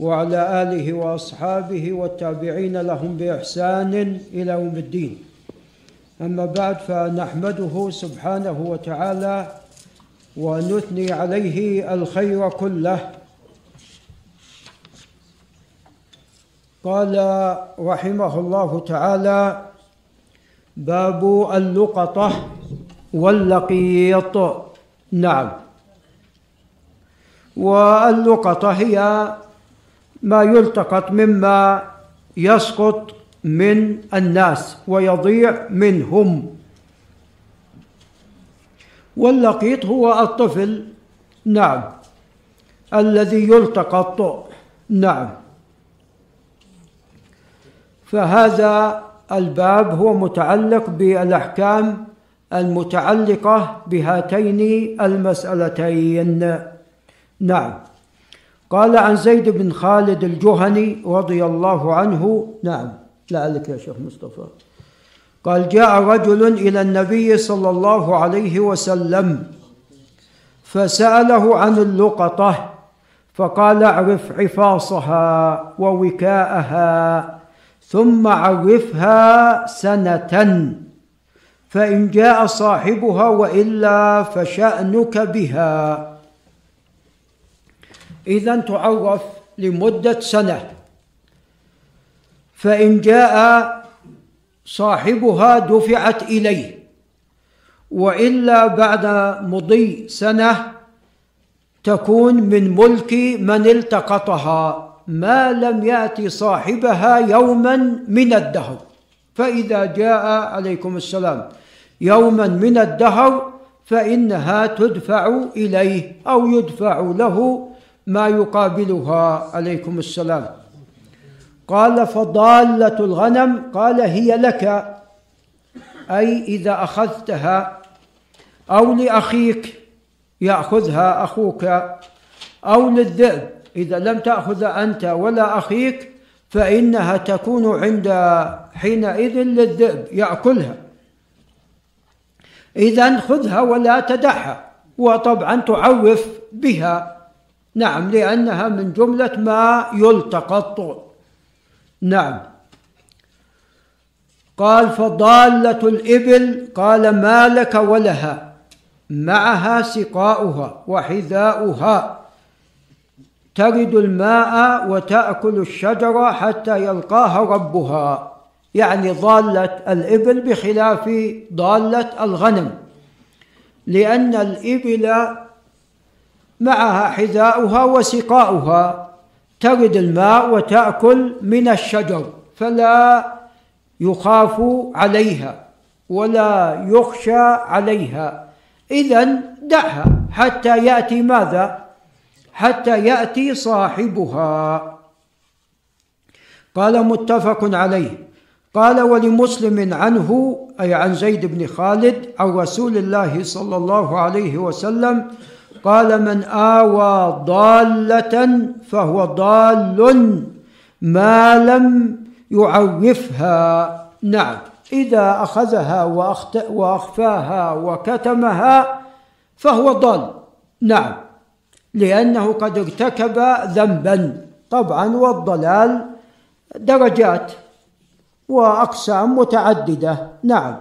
وعلى آله وأصحابه والتابعين لهم بإحسان إلى يوم الدين. أما بعد فنحمده سبحانه وتعالى ونثني عليه الخير كله. قال رحمه الله تعالى باب اللقطة واللقيط. نعم. واللقطة هي ما يلتقط مما يسقط من الناس ويضيع منهم. واللقيط هو الطفل. نعم. الذي يلتقط. نعم. فهذا الباب هو متعلق بالأحكام المتعلقة بهاتين المسألتين. نعم. قال عن زيد بن خالد الجهني رضي الله عنه نعم لعلك يا شيخ مصطفى. قال جاء رجل إلى النبي صلى الله عليه وسلم فسأله عن اللقطة فقال اعرف عفاصها ووكاءها ثم عرفها سنة فإن جاء صاحبها وإلا فشأنك بها. اذا تعرف لمدة سنة. فإن جاء صاحبها دفعت إليه. وإلا بعد مضي سنة تكون من ملك من التقطها ما لم يأتي صاحبها يوما من الدهر. فإذا جاء عليكم السلام يوما من الدهر فإنها تدفع إليه أو يدفع له ما يقابلها. عليكم السلام. قال فضالة الغنم قال هي لك. أي إذا أخذتها أو لأخيك يأخذها أخوك أو للذئب. إذا لم تأخذ أنت ولا أخيك فإنها تكون عند حينئذ للذئب يأكلها. إذا خذها ولا تدعها وطبعا تعرف بها. نعم لأنها من جملة ما يلتقط نعم. قال فضالة الإبل قال ما لك ولها؟ معها سقاؤها وحذاؤها. ترد الماء وتأكل الشجره حتى يلقاها ربها. يعني ضالة الإبل بخلاف ضالة الغنم. لأن الإبل معها حذاؤها وسقاؤها. ترد الماء وتأكل من الشجر فلا يخاف عليها ولا يخشى عليها. اذا دعها حتى يأتي ماذا؟ حتى يأتي صاحبها. قال متفق عليه. قال ولمسلم عنه أي عن زيد بن خالد عن رسول الله صلى الله عليه وسلم قال من آوى ضالة فهو ضال ما لم يعرفها نعم. إذا أخذها وأخفاها وكتمها فهو ضال. نعم. لأنه قد ارتكب ذنبا. طبعا والضلال درجات وأقسام متعددة. نعم.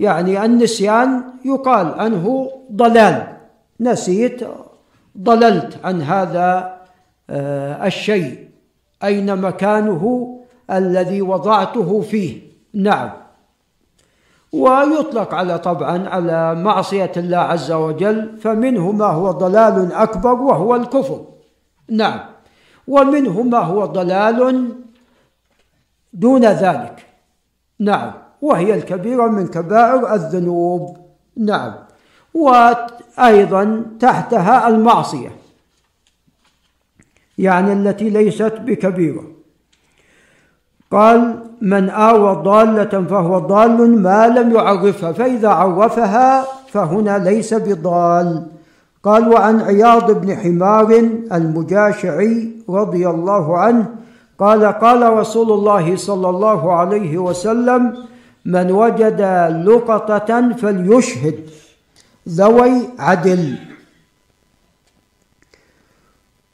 يعني النسيان يقال عنه ضلال. نسيت ضللت عن هذا الشيء أين مكانه الذي وضعته فيه؟ نعم. ويطلق على طبعا على معصية الله عز وجل فمنه ما هو ضلال أكبر وهو الكفر. نعم. ومنه ما هو ضلال دون ذلك. نعم. وهي الكبيرة من كبائر الذنوب. نعم. وأيضا تحتها المعصية يعني التي ليست بكبيرة. قال من آوى ضالة فهو ضال ما لم يعرفها فإذا عرفها فهنا ليس بضال. قال وعن عياض بن حمار المجاشعي رضي الله عنه قال قال رسول الله صلى الله عليه وسلم من وجد لقطة فليشهد. ذوي عدل.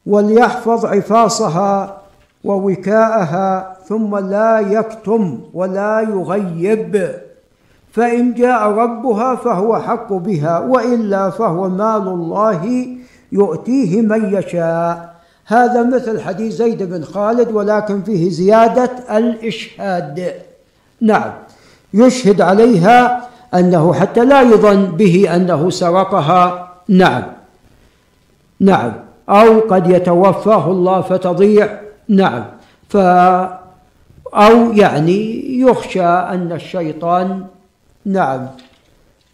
وليحفظ عفاصها ووكاءها ثم لا يكتم ولا يغيب. فإن جاء ربها فهو حق بها وإلا فهو مال الله يؤتيه من يشاء. هذا مثل حديث زيد بن خالد ولكن فيه زيادة الإشهاد. نعم يشهد عليها أنه حتى لا يظن به أنه سرقها. نعم. نعم. أو قد يتوفاه الله فتضيع. نعم. ف أو يعني يخشى أن الشيطان نعم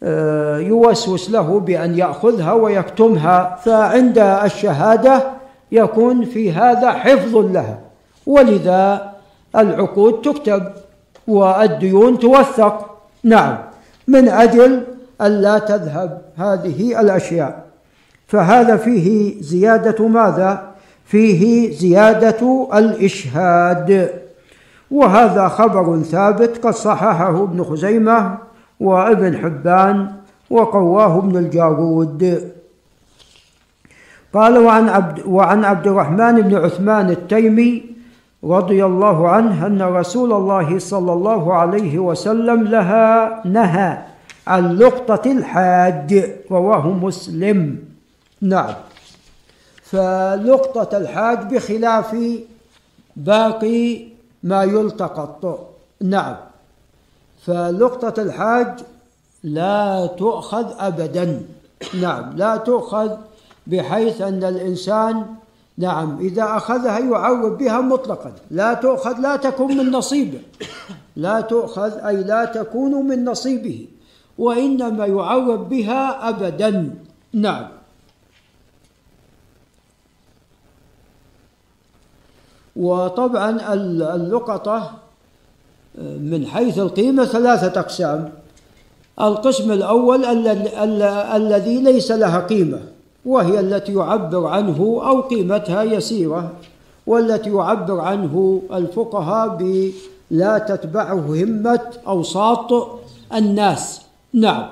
آه، يوسوس له بأن يأخذها ويكتمها. فعند الشهادة يكون في هذا حفظ لها. ولذا العقود تكتب والديون توثق. نعم. من أجل ألا تذهب هذه الأشياء. فهذا فيه زيادة ماذا؟ فيه زيادة الإشهاد. وهذا خبر ثابت قد صححه ابن خزيمة وابن حبان وقواه ابن الجارود قال وعن عبد وعن عبد الرحمن بن عثمان التيمي رضي الله عنه أن رسول الله صلى الله عليه وسلم لها نهى عن لقطة الحاج رواه مسلم. نعم. فلقطة الحاج بخلاف باقي ما يلتقط. نعم. فلقطة الحاج لا تؤخذ أبدا. نعم. لا تؤخذ بحيث أن الإنسان نعم إذا أخذها يعوض بها مطلقا. لا تؤخذ لا تكون من نصيبه. لا تؤخذ أي لا تكون من نصيبه وإنما يعوض بها أبدا. نعم. وطبعا اللقطة من حيث القيمة ثلاثة أقسام. القسم الأول الذي ليس لها قيمة. وهي التي يعبر عنه أو قيمتها يسيرة والتي يعبر عنه الفقهاء ب لا تتبعه همة أوساط الناس. نعم.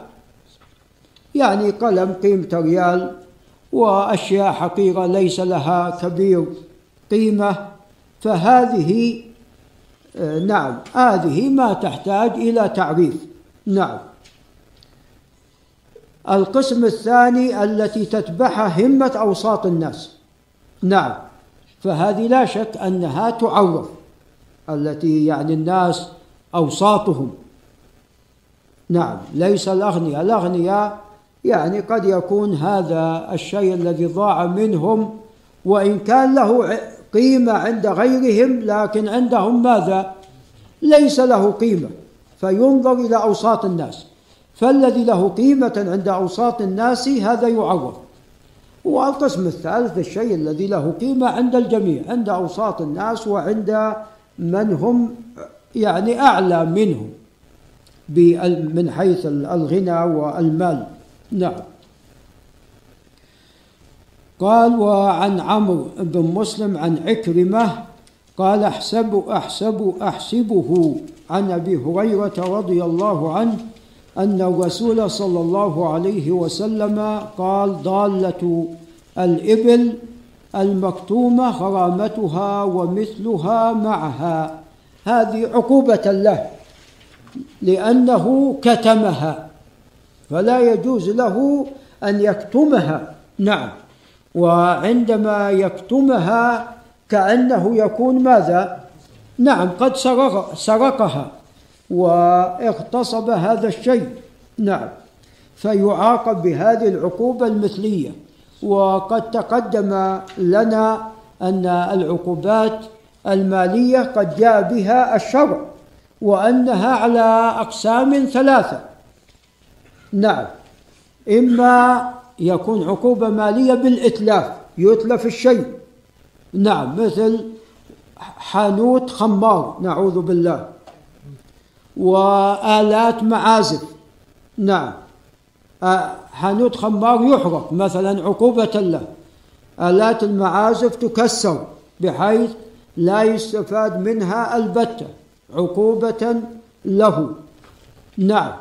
يعني قلم قيمة ريال وأشياء حقيرة ليس لها كبير قيمة فهذه آه، نعم هذه ما تحتاج إلى تعريف. نعم. القسم الثاني التي تتبعها همة أوساط الناس. نعم. فهذه لا شك أنها تعرف التي يعني الناس أوساطهم. نعم. ليس الأغنياء. الأغنياء يعني قد يكون هذا الشيء الذي ضاع منهم وإن كان له قيمة عند غيرهم لكن عندهم ماذا؟ ليس له قيمة. فينظر إلى أوساط الناس. فالذي له قيمة عند أوساط الناس هذا يعوض. والقسم الثالث الشيء الذي له قيمة عند الجميع عند أوساط الناس وعند من هم يعني أعلى منهم من حيث الغنى والمال. نعم. قال وعن عمرو بن مسلم عن عكرمة قال أحسب أحسب أحسبه عن أبي هريرة رضي الله عنه أن الرسول صلى الله عليه وسلم قال ضالة الإبل المكتومة غرامتها ومثلها معها. هذه عقوبة له لأنه كتمها فلا يجوز له أن يكتمها. نعم. وعندما يكتمها كأنه يكون ماذا؟ نعم قد سرق سرقها. واغتصب هذا الشيء. نعم. فيعاقب بهذه العقوبة المثلية. وقد تقدم لنا أن العقوبات المالية قد جاء بها الشرع وأنها على أقسام ثلاثة. نعم. إما يكون عقوبة مالية بالإتلاف يتلف الشيء. نعم. مثل حانوت خمار نعوذ بالله. وآلات معازف. نعم. حانوت خمار يحرق مثلا عقوبة له. آلات المعازف تكسر بحيث لا يستفاد منها البتة عقوبة له. نعم.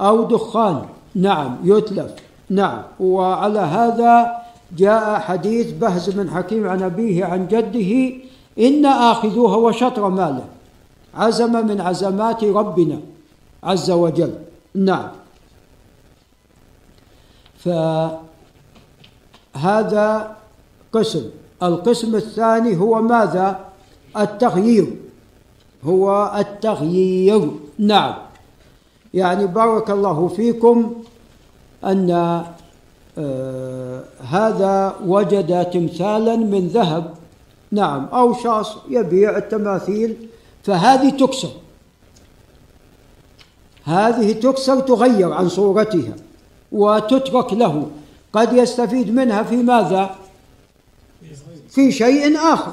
أو دخان. نعم. يتلف. نعم. وعلى هذا جاء حديث بهز بن حكيم عن أبيه عن جده إن آخذوها وشطر ماله. عزم من عزمات ربنا عز وجل. نعم. فهذا قسم. القسم الثاني هو ماذا؟ التغيير. هو التغيير. نعم. يعني بارك الله فيكم أن آه هذا وجد تمثالا من ذهب. نعم. أو شخص يبيع التماثيل فهذه تكسر. هذه تكسر تغير عن صورتها وتترك له. قد يستفيد منها في ماذا؟ في شيء آخر.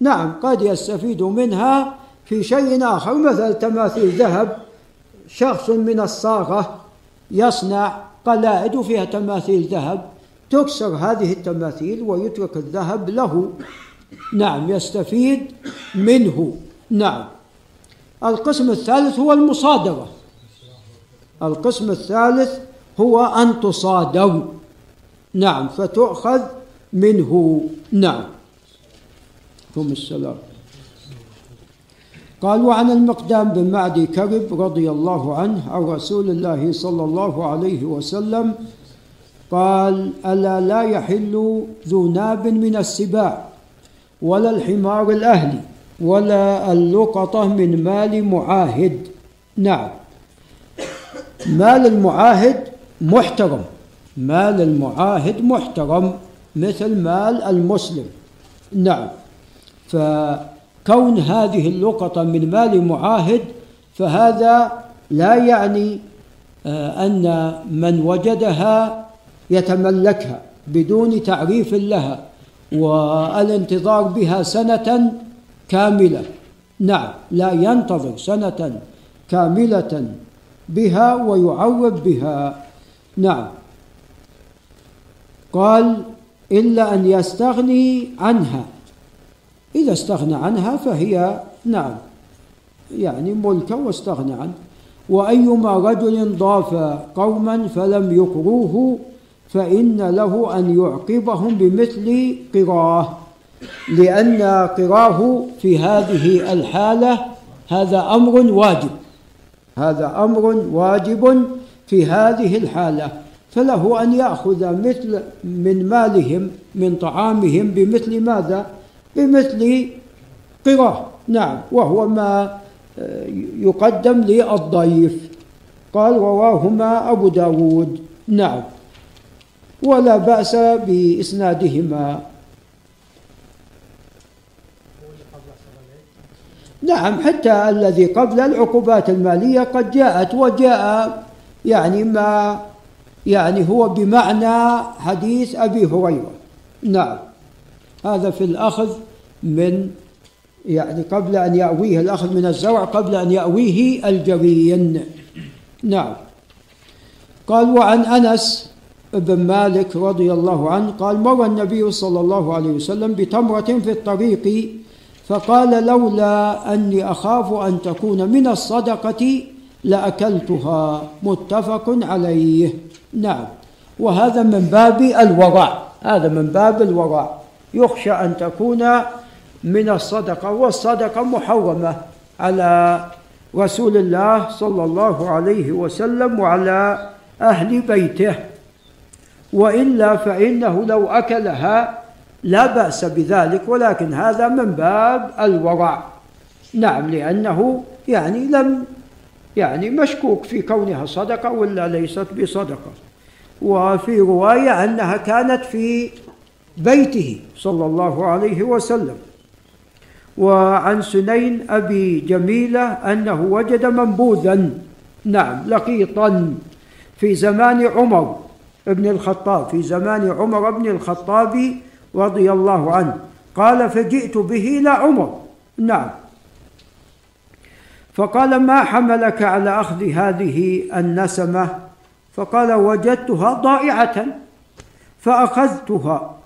نعم قد يستفيد منها في شيء آخر مثل تماثيل ذهب. شخص من الصاغة يصنع قلائد فيها تماثيل ذهب. تكسر هذه التماثيل ويترك الذهب له. نعم يستفيد منه. نعم. القسم الثالث هو المصادرة. القسم الثالث هو أن تصادر نعم فتؤخذ منه. نعم. ثم السلام. قال وعن المقدام بن معدي كرب رضي الله عنه عن رسول الله صلى الله عليه وسلم قال ألا لا يحل ذو ناب من السباع ولا الحمار الأهلي. ولا اللقطة من مال معاهد. نعم. مال المعاهد محترم. مال المعاهد محترم مثل مال المسلم. نعم. فكون هذه اللقطة من مال معاهد فهذا لا يعني أن من وجدها يتملكها بدون تعريف لها والانتظار بها سنة كاملة. نعم لا ينتظر سنة كاملة بها ويعوض بها. نعم. قال إلا أن يستغني عنها. إذا استغنى عنها فهي نعم يعني ملكا واستغنى عنه. وأيما رجل ضاف قوما فلم يقروه فإن له أن يعقبهم بمثل قراه. لأن قراه في هذه الحالة هذا أمر واجب. هذا أمر واجب في هذه الحالة. فله أن يأخذ مثل من مالهم من طعامهم بمثل ماذا؟ بمثل قراه نعم وهو ما يقدم للضيف قال رواهما أبو داود. نعم ولا بأس بإسنادهما. نعم حتى الذي قبل العقوبات المالية قد جاءت وجاء يعني ما يعني هو بمعنى حديث أبي هريرة. نعم هذا في الأخذ من يعني قبل أن يأويه الأخذ من الزرع قبل أن يأويه الجرين نعم قال وعن أنس بن مالك رضي الله عنه قال مر النبي صلى الله عليه وسلم بتمرة في الطريق فقال لولا أني أخاف أن تكون من الصدقة لأكلتها. متفق عليه. نعم. وهذا من باب الورع هذا من باب الورع يخشى أن تكون من الصدقة والصدقة محرمة على رسول الله صلى الله عليه وسلم وعلى أهل بيته. وإلا فإنه لو أكلها لا بأس بذلك ولكن هذا من باب الورع نعم لأنه يعني لم يعني مشكوك في كونها صدقة ولا ليست بصدقة. وفي رواية أنها كانت في بيته صلى الله عليه وسلم. وعن سنين أبي جميلة أنه وجد منبوذا نعم لقيطا في زمان عمر بن الخطاب في زمان عمر بن الخطاب رضي الله عنه. قال فجئت به إلى عمر. نعم. فقال ما حملك على أخذ هذه النسمة؟ فقال وجدتها ضائعة فأخذتها.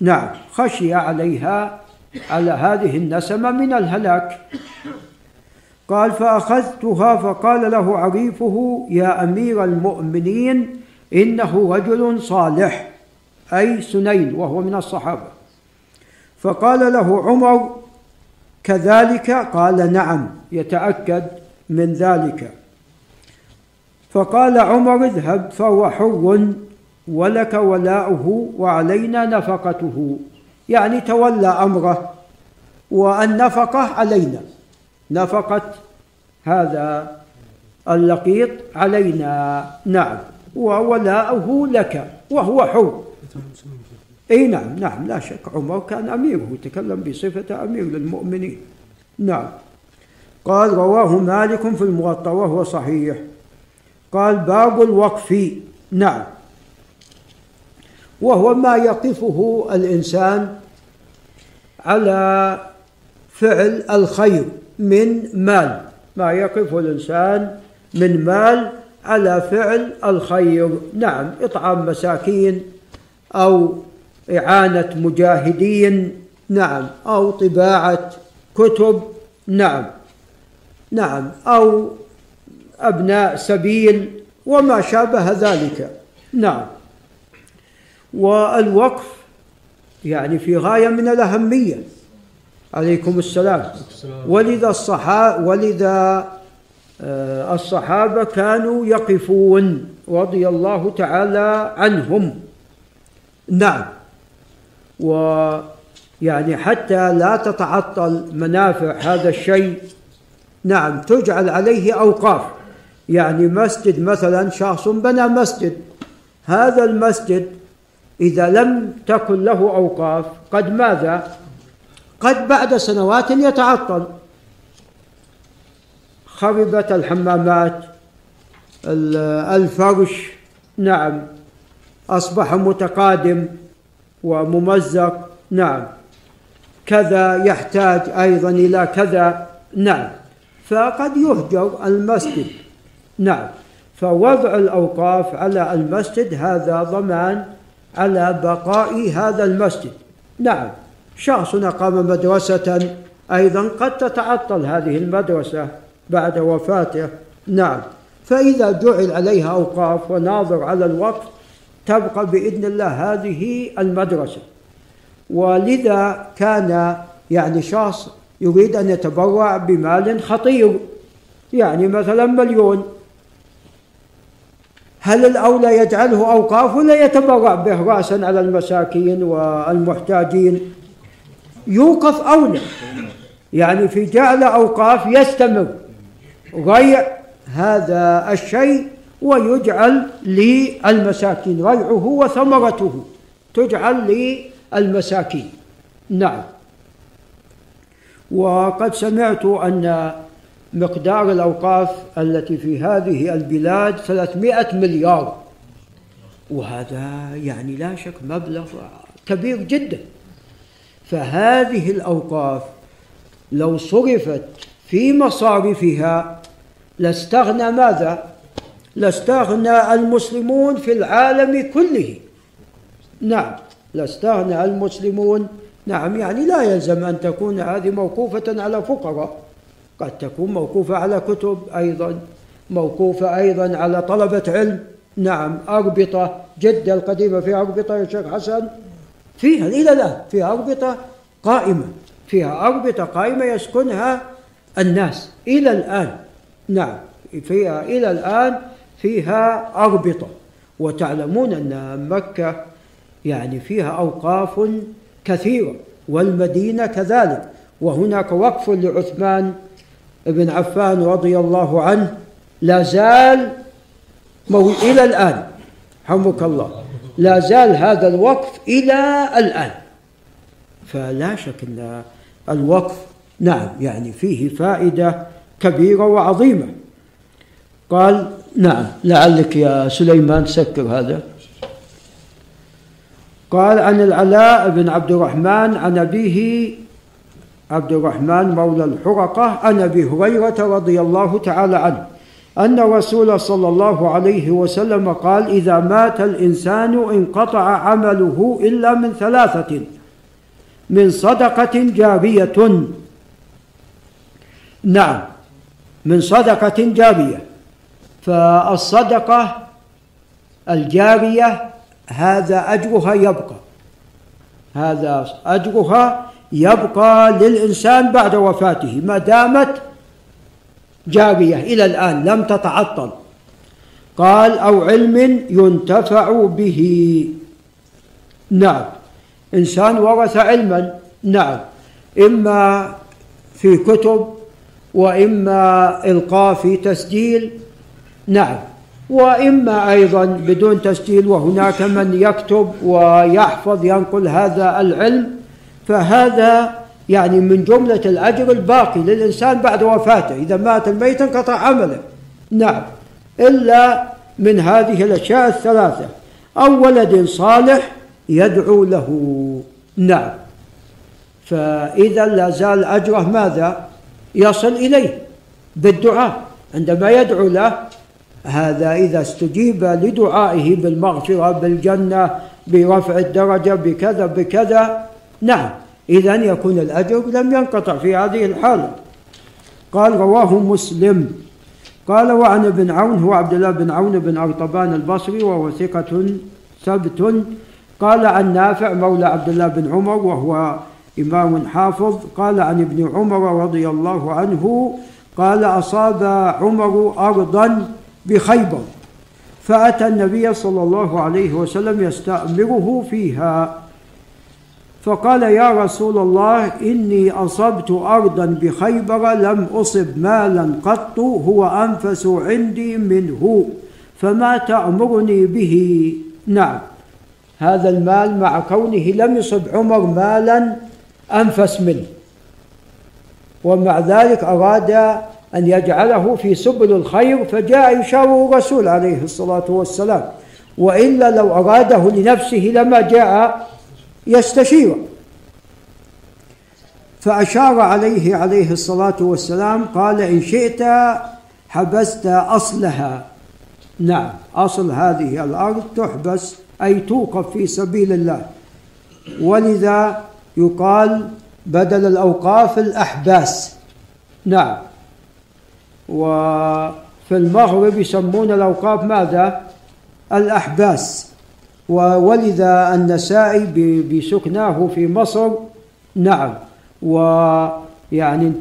نعم خشي عليها على هذه النسمة من الهلاك. قال فأخذتها فقال له عريفه يا أمير المؤمنين إنه رجل صالح. أي سنين وهو من الصحابة. فقال له عمر كذلك؟ قال نعم يتأكد من ذلك. فقال عمر اذهب فهو حر ولك ولاؤه وعلينا نفقته. يعني تولى أمره والنفقة علينا. نفقة هذا اللقيط علينا نعم وولاؤه لك وهو حر اي نعم نعم لا شك. عمر كان أميره تكلم بصفة أمير للمؤمنين. نعم. قال رواه مالك في الموطا وهو صحيح. قال باب الوقف. نعم. وهو ما يقفه الإنسان على فعل الخير من مال. ما يقفه الإنسان من مال على فعل الخير. نعم. إطعام مساكين أو إعانة مجاهدين نعم. أو طباعة كتب نعم. نعم. أو أبناء سبيل وما شابه ذلك نعم. والوقف يعني في غاية من الأهمية. عليكم السلام. ولذا الصحابه ولذا آه، الصحابة كانوا يقفون رضي الله تعالى عنهم. نعم. ويعني حتى لا تتعطل منافع هذا الشيء. نعم تجعل عليه أوقاف. يعني مسجد مثلا شخص بنى مسجد. هذا المسجد إذا لم تكن له أوقاف قد ماذا؟ قد بعد سنوات يتعطل. خربت الحمامات الفرش. نعم. أصبح متقادم وممزق. نعم. كذا يحتاج أيضا إلى كذا. نعم. فقد يهجر المسجد. نعم. فوضع الأوقاف على المسجد هذا ضمان على بقاء هذا المسجد. نعم. شخص أقام مدرسة أيضا قد تتعطل هذه المدرسة بعد وفاته. نعم. فإذا جعل عليها أوقاف وناظر على الوقف تبقى بإذن الله هذه المدرسة. ولذا كان يعني شخص يريد أن يتبرع بمال خطير. يعني مثلا مليون. هل الأولى يجعله أوقاف ولا يتبرع به رأسا على المساكين والمحتاجين؟ يوقف أولى. يعني في جعل أوقاف يستمر. ريع هذا الشيء ويجعل للمساكين ريعه وثمرته. تجعل للمساكين نعم. وقد سمعت أن مقدار الأوقاف التي في هذه البلاد 300 مليار. وهذا يعني لا شك مبلغ كبير جدا. فهذه الأوقاف لو صرفت في مصارفها لاستغنى ماذا؟ لاستغنى المسلمون في العالم كله. نعم لاستغنى المسلمون. نعم يعني لا يلزم أن تكون هذه موقوفة على فقراء. قد تكون موقوفة على كتب أيضا موقوفة أيضا على طلبة علم. نعم أربطة جدة القديمة فيها أربطة يا شيخ حسن؟ فيها إلى الآن فيها أربطة قائمة. فيها أربطة قائمة يسكنها الناس. إلى الآن نعم فيها إلى الآن فيها أربطة وتعلمون أن مكة يعني فيها أوقاف كثيرة والمدينة كذلك. وهناك وقف لعثمان بن عفان رضي الله عنه لا زال إلى الآن. حمك الله. لا زال هذا الوقف إلى الآن. فلا شك أن الوقف نعم يعني فيه فائدة كبيرة وعظيمة. قال نعم. لعلك يا سليمان سكر هذا. قال عن العلاء بن عبد الرحمن عن أبيه عبد الرحمن مولى الحرقة عن أبي هريرة رضي الله تعالى عنه أن الرسول صلى الله عليه وسلم قال إذا مات الإنسان انقطع عمله إلا من ثلاثة من صدقة جارية. نعم من صدقة جارية. فالصدقة الجارية هذا أجرها يبقى. هذا أجرها يبقى للإنسان بعد وفاته ما دامت جارية إلى الآن لم تتعطل. قال أو علم ينتفع به. نعم. إنسان ورث علما نعم. إما في كتب وإما إلقاء في تسجيل نعم. وإما أيضا بدون تسجيل وهناك من يكتب ويحفظ ينقل هذا العلم. فهذا يعني من جملة الأجر الباقي للإنسان بعد وفاته. إذا مات الميت انقطع عمله. نعم. إلا من هذه الأشياء الثلاثة. أو ولد صالح يدعو له. نعم. فإذا لا زال أجره ماذا؟ يصل إليه بالدعاء. عندما يدعو له هذا إذا استجيب لدعائه بالمغفرة بالجنة برفع الدرجة بكذا بكذا نعم. إذا يكون الأجر لم ينقطع في هذه الحالة. قال رواه مسلم. قال وعن ابن عون هو عبد الله بن عون بن أرطبان البصري وهو ثقة ثبت. قال عن نافع مولى عبد الله بن عمر وهو إمام حافظ. قال عن ابن عمر رضي الله عنه قال أصاب عمر أرضا بخيبر. فأتى النبي صلى الله عليه وسلم يستأمره فيها. فقال يا رسول الله إني أصبت أرضا بخيبر لم أصب مالا قط هو أنفس عندي منه فما تأمرني به؟ نعم هذا المال مع كونه لم يصب عمر مالا أنفس منه. ومع ذلك أراد أن يجعله في سبل الخير فجاء يشاور الرسول عليه الصلاة والسلام وإلا لو أراده لنفسه لما جاء يستشير. فأشار عليه عليه الصلاة والسلام قال إن شئت حبست أصلها. نعم أصل هذه الأرض تحبس أي توقف في سبيل الله. ولذا يقال بدل الأوقاف الأحباس. نعم. وفي المغرب يسمون الأوقاف ماذا؟ الأحباس. وولذا النسائي بسكناه في مصر. نعم. ويعني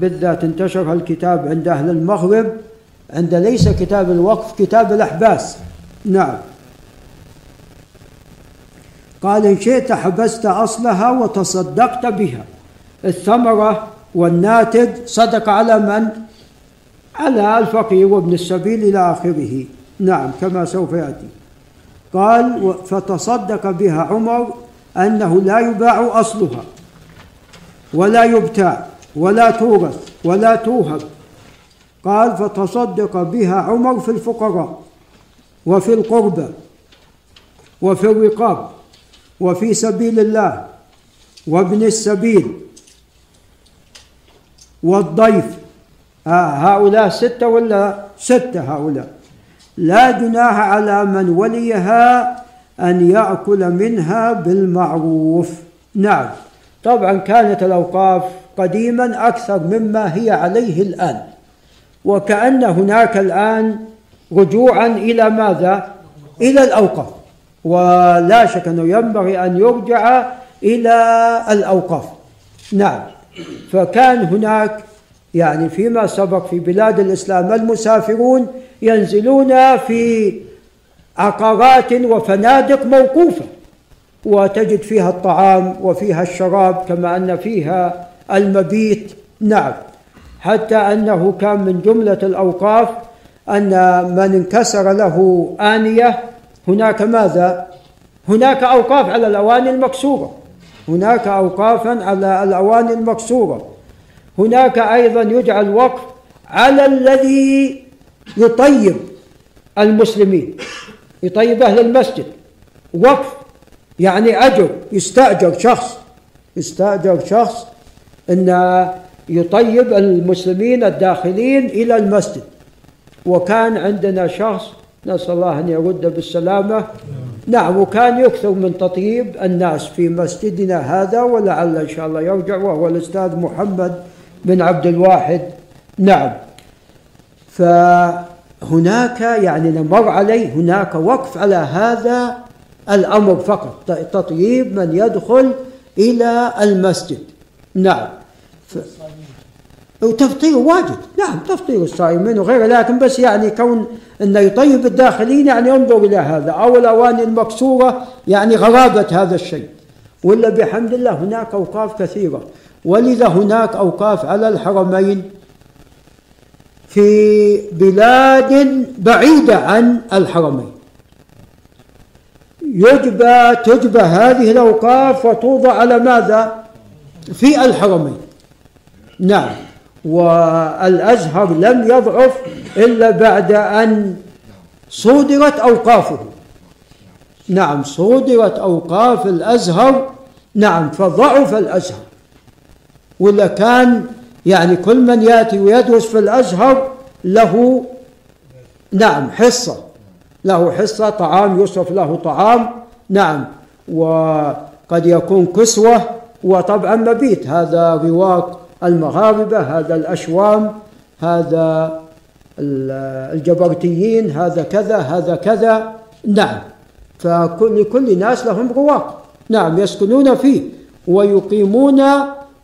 بالذات انتشر الكتاب عند أهل المغرب. عند ليس كتاب الوقف كتاب الأحباس. نعم. قال إن شئت حبست أصلها وتصدقت بها. الثمرة والناتج صدق على من؟ على الفقير وابن السبيل إلى آخره. نعم كما سوف يأتي. قال فتصدق بها عمر أنه لا يباع أصلها ولا يبتاع ولا تورث ولا توهب قال فتصدق بها عمر في الفقراء وفي القربى وفي الرقاب وفي سبيل الله وابن السبيل والضيف هؤلاء ستة ولا ستة هؤلاء؟ لا جناح على من وليها أن يأكل منها بالمعروف. نعم. طبعا كانت الأوقاف قديما أكثر مما هي عليه الآن. وكأن هناك الآن رجوعا إلى ماذا؟ إلى الأوقاف. ولا شك أنه ينبغي أن يرجع إلى الأوقاف. نعم. فكان هناك يعني فيما سبق في بلاد الإسلام المسافرون ينزلون في عقارات وفنادق موقوفة وتجد فيها الطعام وفيها الشراب كما أن فيها المبيت. نعم حتى أنه كان من جملة الأوقاف أن من انكسر له آنية هناك ماذا؟ هناك أوقاف على الأواني المكسورة. هناك أوقافا على الأواني المكسورة. هناك أيضا يجعل وقف على الذي يطيب المسلمين يطيب أهل المسجد. وقف يعني أجر يستأجر شخص. يستأجر شخص أن يطيب المسلمين الداخلين إلى المسجد. وكان عندنا شخص نسأل الله أن يرد بالسلامة. نعم وكان يكثر من تطيب الناس في مسجدنا هذا ولعل إن شاء الله يرجع وهو الأستاذ محمد بن عبد الواحد. نعم. فهناك يعني نمر عليه هناك وقف على هذا الأمر فقط تطييب من يدخل إلى المسجد. نعم. ف... وتفطير واجد. نعم تفطير الصائمين وغيره لكن بس يعني كون إنه يطيب الداخلين يعني انظر إلى هذا. أو الاواني المكسورة يعني غرابة هذا الشيء. ولا بحمد الله هناك أوقاف كثيرة. ولذا هناك أوقاف على الحرمين في بلاد بعيدة عن الحرمين. يجبى تجبى هذه الأوقاف وتوضع على ماذا؟ في الحرمين. نعم. والأزهر لم يضعف إلا بعد أن صودرت أوقافه. نعم صودرت أوقاف الأزهر. نعم فضعف الأزهر. ولا كان يعني كل من يأتي ويدرس في الأزهر له نعم حصة. له حصة طعام يصرف له طعام نعم. وقد يكون كسوة وطبعا مبيت. هذا رواق المغاربة هذا الأشوام هذا الجبرتيين هذا كذا هذا كذا. نعم. فكل كل ناس لهم رواق. نعم يسكنون فيه ويقيمون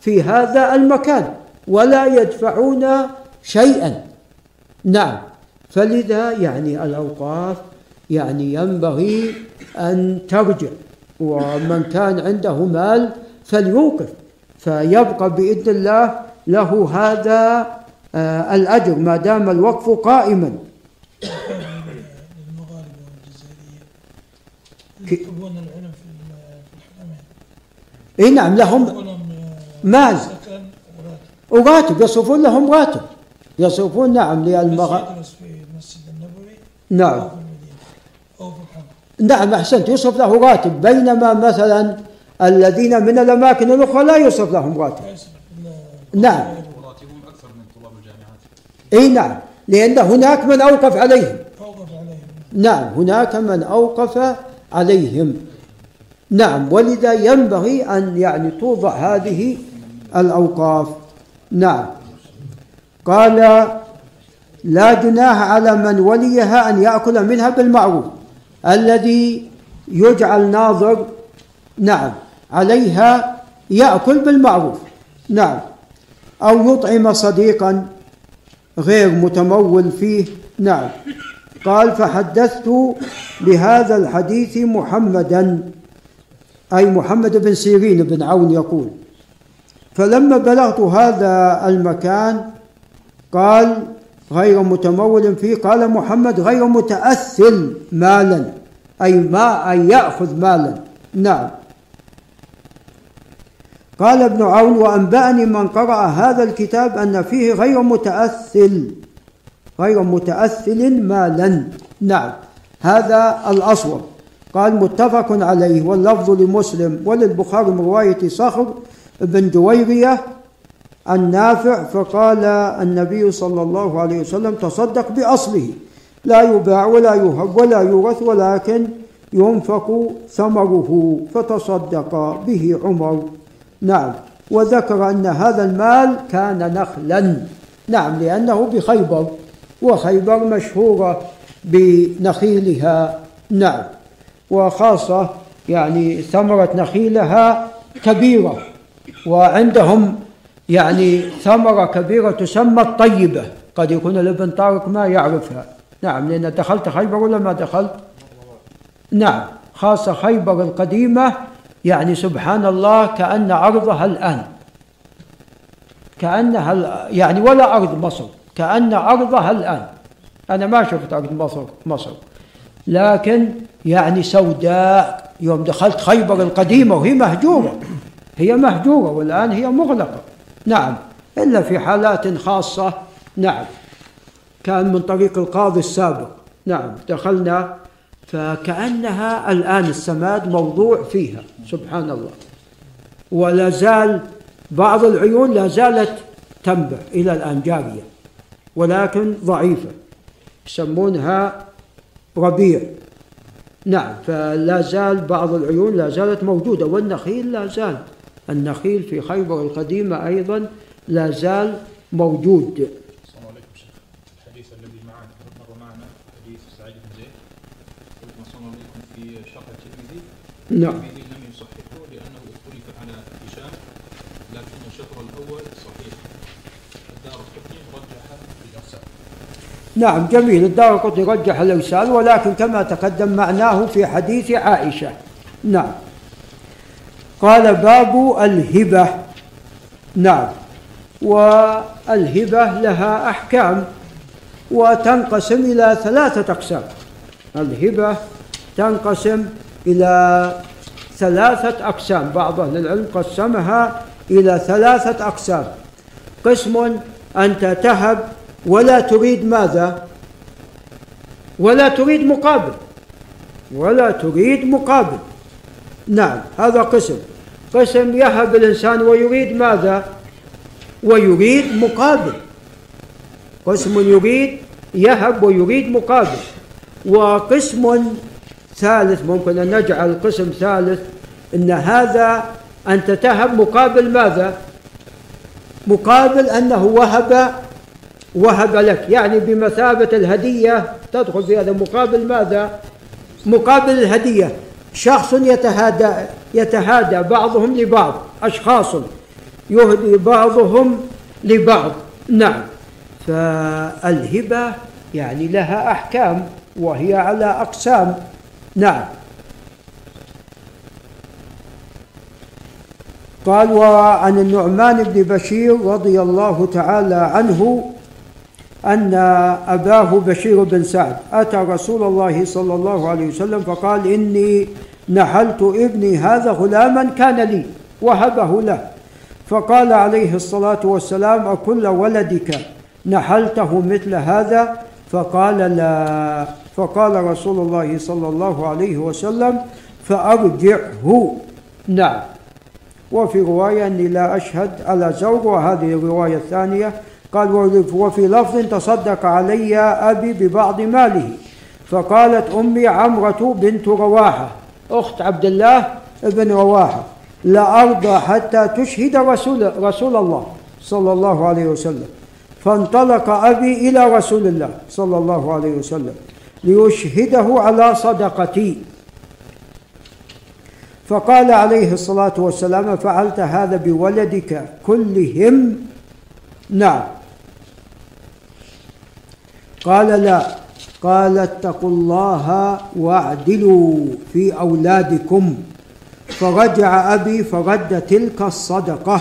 في هذا المكان ولا يدفعون شيئا. نعم. فلذا يعني الأوقاف يعني ينبغي أن ترجع ومن كان عنده مال فليوقف. فيبقى بإذن الله له هذا آه الأجر ما دام الوقف قائما. للمغاربة والجزائريين يطلبون العلم في الحرمين إي نعم لهم مال وراتب يصرفون لهم راتب يصرفون نعم للمغاربة في المسجد النبوي. نعم. نعم أحسنت. يصرف له راتب بينما مثلا الذين من الأماكن الأخرى لا يصرف لهم راتب نعم. وراتبهم أكثر من طلاب الجامعات. إي نعم. لأن هناك من أوقف عليهم. أوقف عليهم. نعم هناك من أوقف عليهم. نعم ولذا ينبغي أن يعني توضع هذه الأوقاف. نعم. قال لا جناح على من وليها أن يأكل منها بالمعروف. الذي يجعل ناظر نعم عليها يأكل بالمعروف. نعم. أو يطعم صديقا غير متمول فيه. نعم. قال فحدثت بهذا الحديث محمدا أي محمد بن سيرين بن عون يقول. فلما بلغت هذا المكان قال غير متمول فيه. قال محمد غير متأثل مالا أي ما أي يأخذ مالا. نعم. قال ابن عون وأنبأني من قرأ هذا الكتاب أن فيه غير متأثل غير متأثل مالا. نعم. هذا الأصوب قال متفق عليه واللفظ لمسلم وللبخاري من رواية صخر بن جويرية النافع فقال النبي صلى الله عليه وسلم تصدق بأصله. لا يباع ولا يهب ولا يورث ولكن ينفق ثمره فتصدق به عمر. نعم. وذكر أن هذا المال كان نخلا. نعم لأنه بخيبر وخيبر مشهورة بنخيلها. نعم. وخاصة يعني ثمرة نخيلها كبيرة. وعندهم يعني ثمرة كبيرة تسمى الطيبة. قد يكون الابن طارق ما يعرفها. نعم لأن دخلت خيبر ولا ما دخلت؟ نعم خاصة خيبر القديمة يعني سبحان الله كأن أرضها الآن. كأنها يعني ولا أرض مصر كأن أرضها الآن. أنا ما شفت أرض مصر مصر. لكن يعني سوداء يوم دخلت خيبر القديمة وهي مهجورة. هي مهجورة والآن هي مغلقة. نعم. إلا في حالات خاصة نعم. كان من طريق القاضي السابق. نعم. دخلنا فكأنها الآن السماد موضوع فيها. سبحان الله. ولا زال بعض العيون لا زالت تنبع إلى الآن جارية ولكن ضعيفة. يسمونها ربيع. نعم. فلا زال بعض العيون لا زالت موجودة والنخيل لا زال. النخيل في خيبر القديمة أيضا لا زال موجود. الحديث الذي معنا مر معنا حديث سعيد بن زيد؟ قلت صلى عليكم في شرح الترمذي. نعم. الترمذي لم يصححه لأنه اختلف على هشام لكن الشطر الأول صحيح. الدار القطني رجح الإرسال نعم جميل. الدار قطني رجح الإرسال ولكن كما تقدم معناه في حديث عائشة. نعم. قال باب الهبة. نعم. والهبة لها أحكام وتنقسم إلى ثلاثة أقسام. الهبة تنقسم إلى ثلاثة أقسام. بعض أهل العلم قسمها إلى ثلاثة أقسام. قسم أنت تهب ولا تريد ماذا؟ ولا تريد مقابل. ولا تريد مقابل. نعم هذا قسم. قسم يهب الإنسان ويريد ماذا؟ ويريد مقابل. قسم يريد يهب ويريد مقابل. وقسم ثالث ممكن أن نجعل قسم ثالث أن هذا أنت تهب مقابل ماذا؟ مقابل أنه وهب وهب لك. يعني بمثابة الهدية تدخل في هذا مقابل ماذا؟ مقابل الهدية. شخص يتهادى يتهادى بعضهم لبعض أشخاص يهدي بعضهم لبعض. نعم. فالهبة يعني لها أحكام وهي على أقسام. نعم. قال وعن النعمان بن بشير رضي الله تعالى عنه أن أباه بشير بن سعد. أتى رسول الله صلى الله عليه وسلم فقال إني نحلت ابني هذا غلاما كان لي وهبه له. فقال عليه الصلاة والسلام أكل ولدك نحلته مثل هذا؟ فقال لا. فقال رسول الله صلى الله عليه وسلم فأرجعه. نعم. وفي رواية أني لا أشهد على زوج وهذه الرواية الثانية قال وفي لفظ تصدق علي أبي ببعض ماله. فقالت أمي عمرة بنت رواحة. أخت عبد الله بن رواحة لا أرضى حتى تشهد رسول, رسول الله صلى الله عليه وسلم. فانطلق أبي إلى رسول الله صلى الله عليه وسلم ليشهده على صدقتي. فقال عليه الصلاة والسلام فعلت هذا بولدك كلهم؟ نعم. قال لا. قال اتقوا الله واعدلوا في أولادكم. فرجع أبي فرد تلك الصدقة.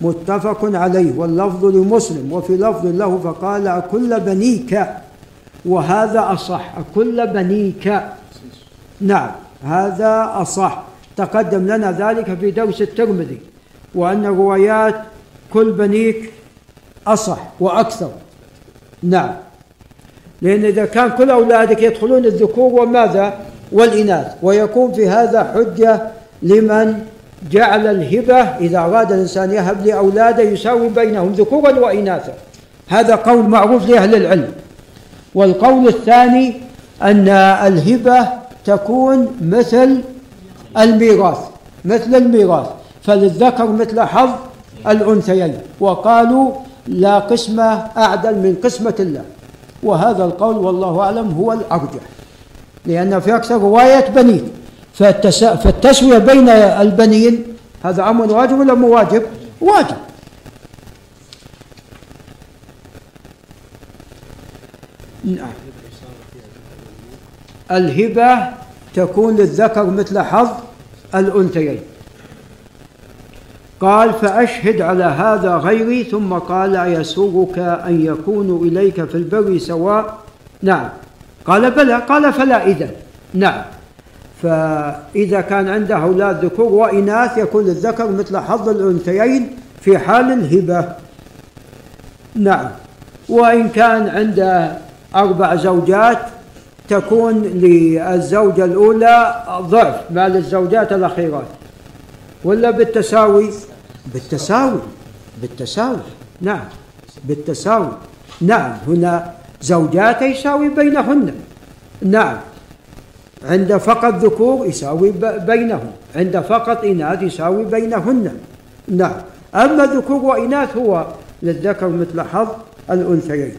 متفق عليه. واللفظ لمسلم. وفي لفظ له فقال أكل بنيك. وهذا أصح. أكل بنيك. نعم. هذا أصح. تقدم لنا ذلك في درس الترمذي. وأن روايات كل بنيك أصح وأكثر. نعم. لأن إذا كان كل أولادك يدخلون الذكور وماذا؟ والإناث. ويكون في هذا حجة لمن جعل الهبة. إذا أراد الإنسان يهب لأولاده يساوي بينهم ذكورا وإناثا. هذا قول معروف لأهل العلم. والقول الثاني أن الهبة تكون مثل الميراث. مثل الميراث. فللذكر مثل حظ الأنثيين. وقالوا لا قسمة أعدل من قسمة الله. وهذا القول والله أعلم هو الأرجح لأن في أكثر رواية بنين فالتس... فالتسوية بين البنين هذا أمر واجب ولا مو واجب؟ واجب. نعم. الهبة تكون للذكر مثل حظ الأنثيين. قال فأشهد على هذا غيري ثم قال أيسرك أن يكونوا إليك في البر سواء؟ نعم. قال بلى. قال فلا إذا. نعم. فإذا كان عنده أولاد ذكور وإناث يكون للذكر مثل حظ الأنثيين في حال الهبة. نعم. وإن كان عنده أربع زوجات تكون للزوجة الأولى ضعف ما للزوجات الأخيرات. ولا بالتساوي؟ بالتساوي. بالتساوي. نعم. بالتساوي. نعم. هنا زوجات يساوي بينهن. نعم. عند فقط ذكور يساوي بينهم. عند فقط إناث يساوي بينهن. نعم. أما ذكور وإناث هو للذكر مثل حظ الأنثيين.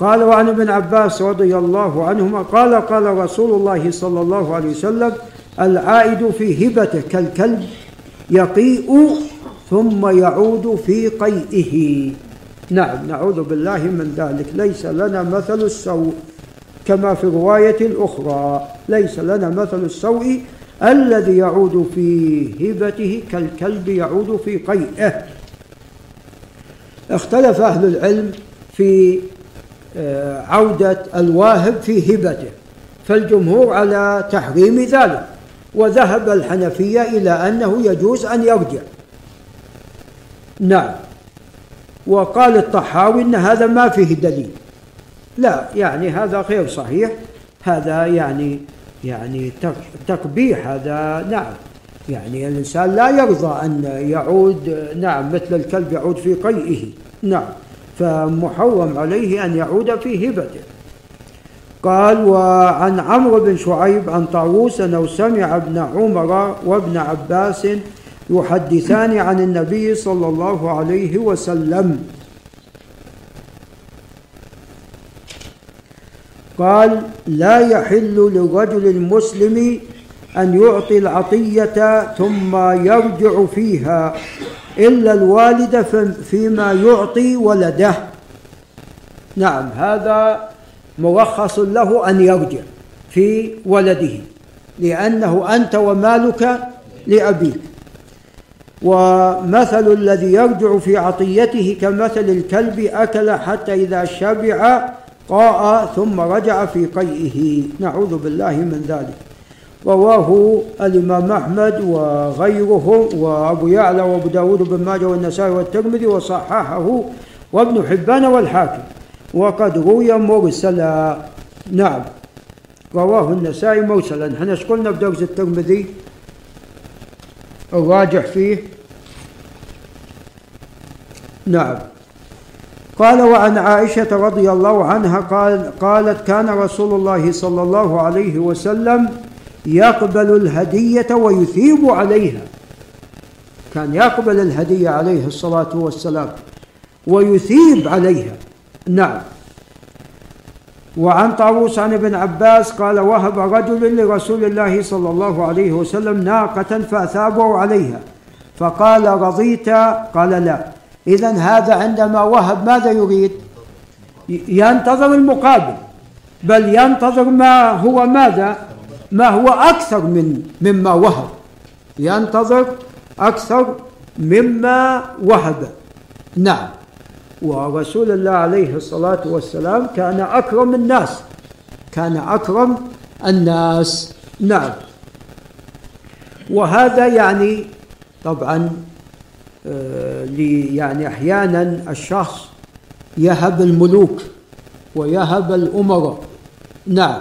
قال وعن ابن عباس رضي الله عنهما قال قال رسول الله صلى الله عليه وسلم العائد في هبته كالكلب يقيء ثم يعود في قيئه. نعم نعوذ بالله من ذلك. ليس لنا مثل السوء كما في الرواية الأخرى. ليس لنا مثل السوء الذي يعود في هبته كالكلب يعود في قيئه. اختلف أهل العلم في آه، عودة الواهب في هبته فالجمهور على تحريم ذلك. وذهب الحنفية إلى أنه يجوز أن يرجع. نعم. وقال الطحاوي أن هذا ما فيه دليل. لا يعني هذا غير صحيح. هذا يعني يعني تقبيح هذا نعم. يعني الإنسان لا يرضى أن يعود نعم مثل الكلب يعود في قيئه. نعم. فمحرم عليه أن يعود في هبته. قال وعن عمرو بن شعيب عن طاووس أنه سمع ابن عمر وابن عباس يحدثان عن النبي صلى الله عليه وسلم. قال لا يحل للرجل المسلم أن يعطي العطية ثم يرجع فيها إلا الوالد فيما يعطي ولده. نعم هذا مرخص له أن يرجع في ولده لأنه أنت ومالك لأبيك. ومثل الذي يرجع في عطيته كمثل الكلب أكل حتى إذا شبع قاء ثم رجع في قيئه. نعوذ بالله من ذلك. رواه الإمام أحمد وغيره وأبو يعلى وأبو داود بن ماجه والنسائي والترمذي وصححه وابن حبان والحاكم. وقد روي مرسلا. نعم. رواه النسائي مرسلا. إحنا قلنا في درس الترمذي؟ الراجح فيه؟ نعم. قال وعن عائشة رضي الله عنها قال قالت كان رسول الله صلى الله عليه وسلم يقبل الهدية ويثيب عليها. كان يقبل الهدية عليه الصلاة والسلام ويثيب عليها. نعم. وعن طاووس عن ابن عباس قال وهب رجل لرسول الله صلى الله عليه وسلم ناقة فأثابه عليها. فقال رضيت؟ قال لا. إذا هذا عندما وهب ماذا يريد؟ ينتظر المقابل. بل ينتظر ما هو ماذا؟ ما هو أكثر من مما وهب. ينتظر أكثر مما وهب. نعم. ورسول الله عليه الصلاة والسلام كان أكرم الناس. كان أكرم الناس. نعم. وهذا يعني طبعا آه، يعني أحيانا الشخص يهب الملوك ويهب الأمراء. نعم.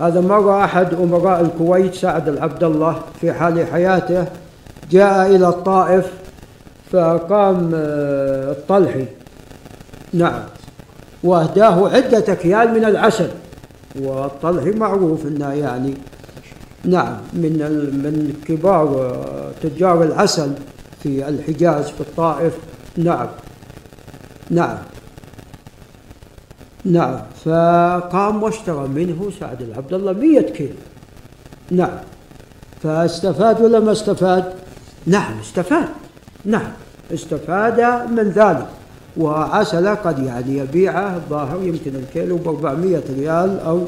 هذا مرة أحد أمراء الكويت سعد العبد الله في حال حياته جاء إلى الطائف فقام آه، الطلحي. نعم. وأهداه عدة أكيال من العسل. والطلحي معروف إنه يعني نعم من من كبار آه، تجار العسل في الحجاز في الطائف. نعم. نعم. نعم. فقام واشترى منه سعد العبد الله مية كيلو. نعم. فاستفاد ولا ما استفاد؟ نعم استفاد. نعم. استفاد من ذلك. وعسل قد يعني يبيعه الظاهر يمكن الكيلو ب 400 ريال أو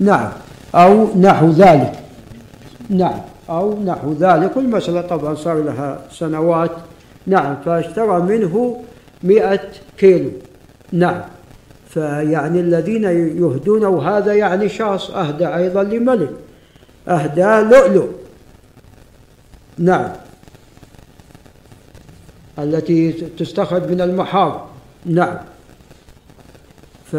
نعم أو نحو ذلك. نعم أو نحو ذلك. والمسألة طبعا صار لها سنوات. نعم فاشترى منه مئة كيلو. نعم فيعني الذين يهدون وهذا يعني شخص أهدى أيضا لملك أهدى لؤلؤ. نعم. التي تستخرج من المحار نعم. ف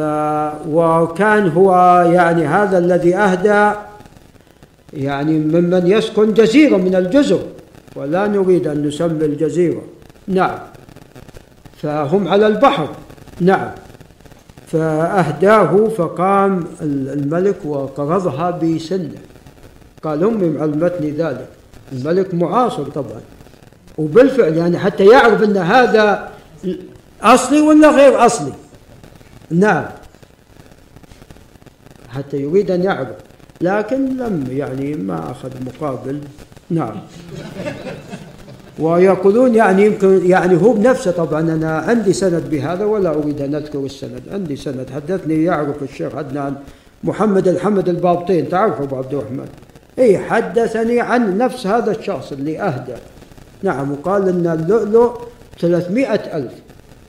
وكان هو يعني هذا الذي أهدى يعني ممن يسكن جزيرة من الجزر ولا نريد أن نسمي الجزيرة. نعم. فهم على البحر. نعم. فأهداه فقام الملك وقرضها بسنة. قال أمي معلمتني ذلك. الملك معاصر طبعا. وبالفعل يعني حتى يعرف أن هذا أصلي ولا غير أصلي. نعم. حتى يريد أن يعرف. لكن لم يعني ما أخذ مقابل. نعم. ويقولون يعني يمكن يعني هو بنفسه طبعا أنا عندي سند بهذا ولا أريد أن أذكر السند، عندي سند. حدثني يعرف الشيخ عدنان محمد الحمد البابطين. تعرفه ابو عبد الرحمن. اي حدثني عن نفس هذا الشخص اللي أهدى. نعم وقال إن اللؤلؤ 300 ألف.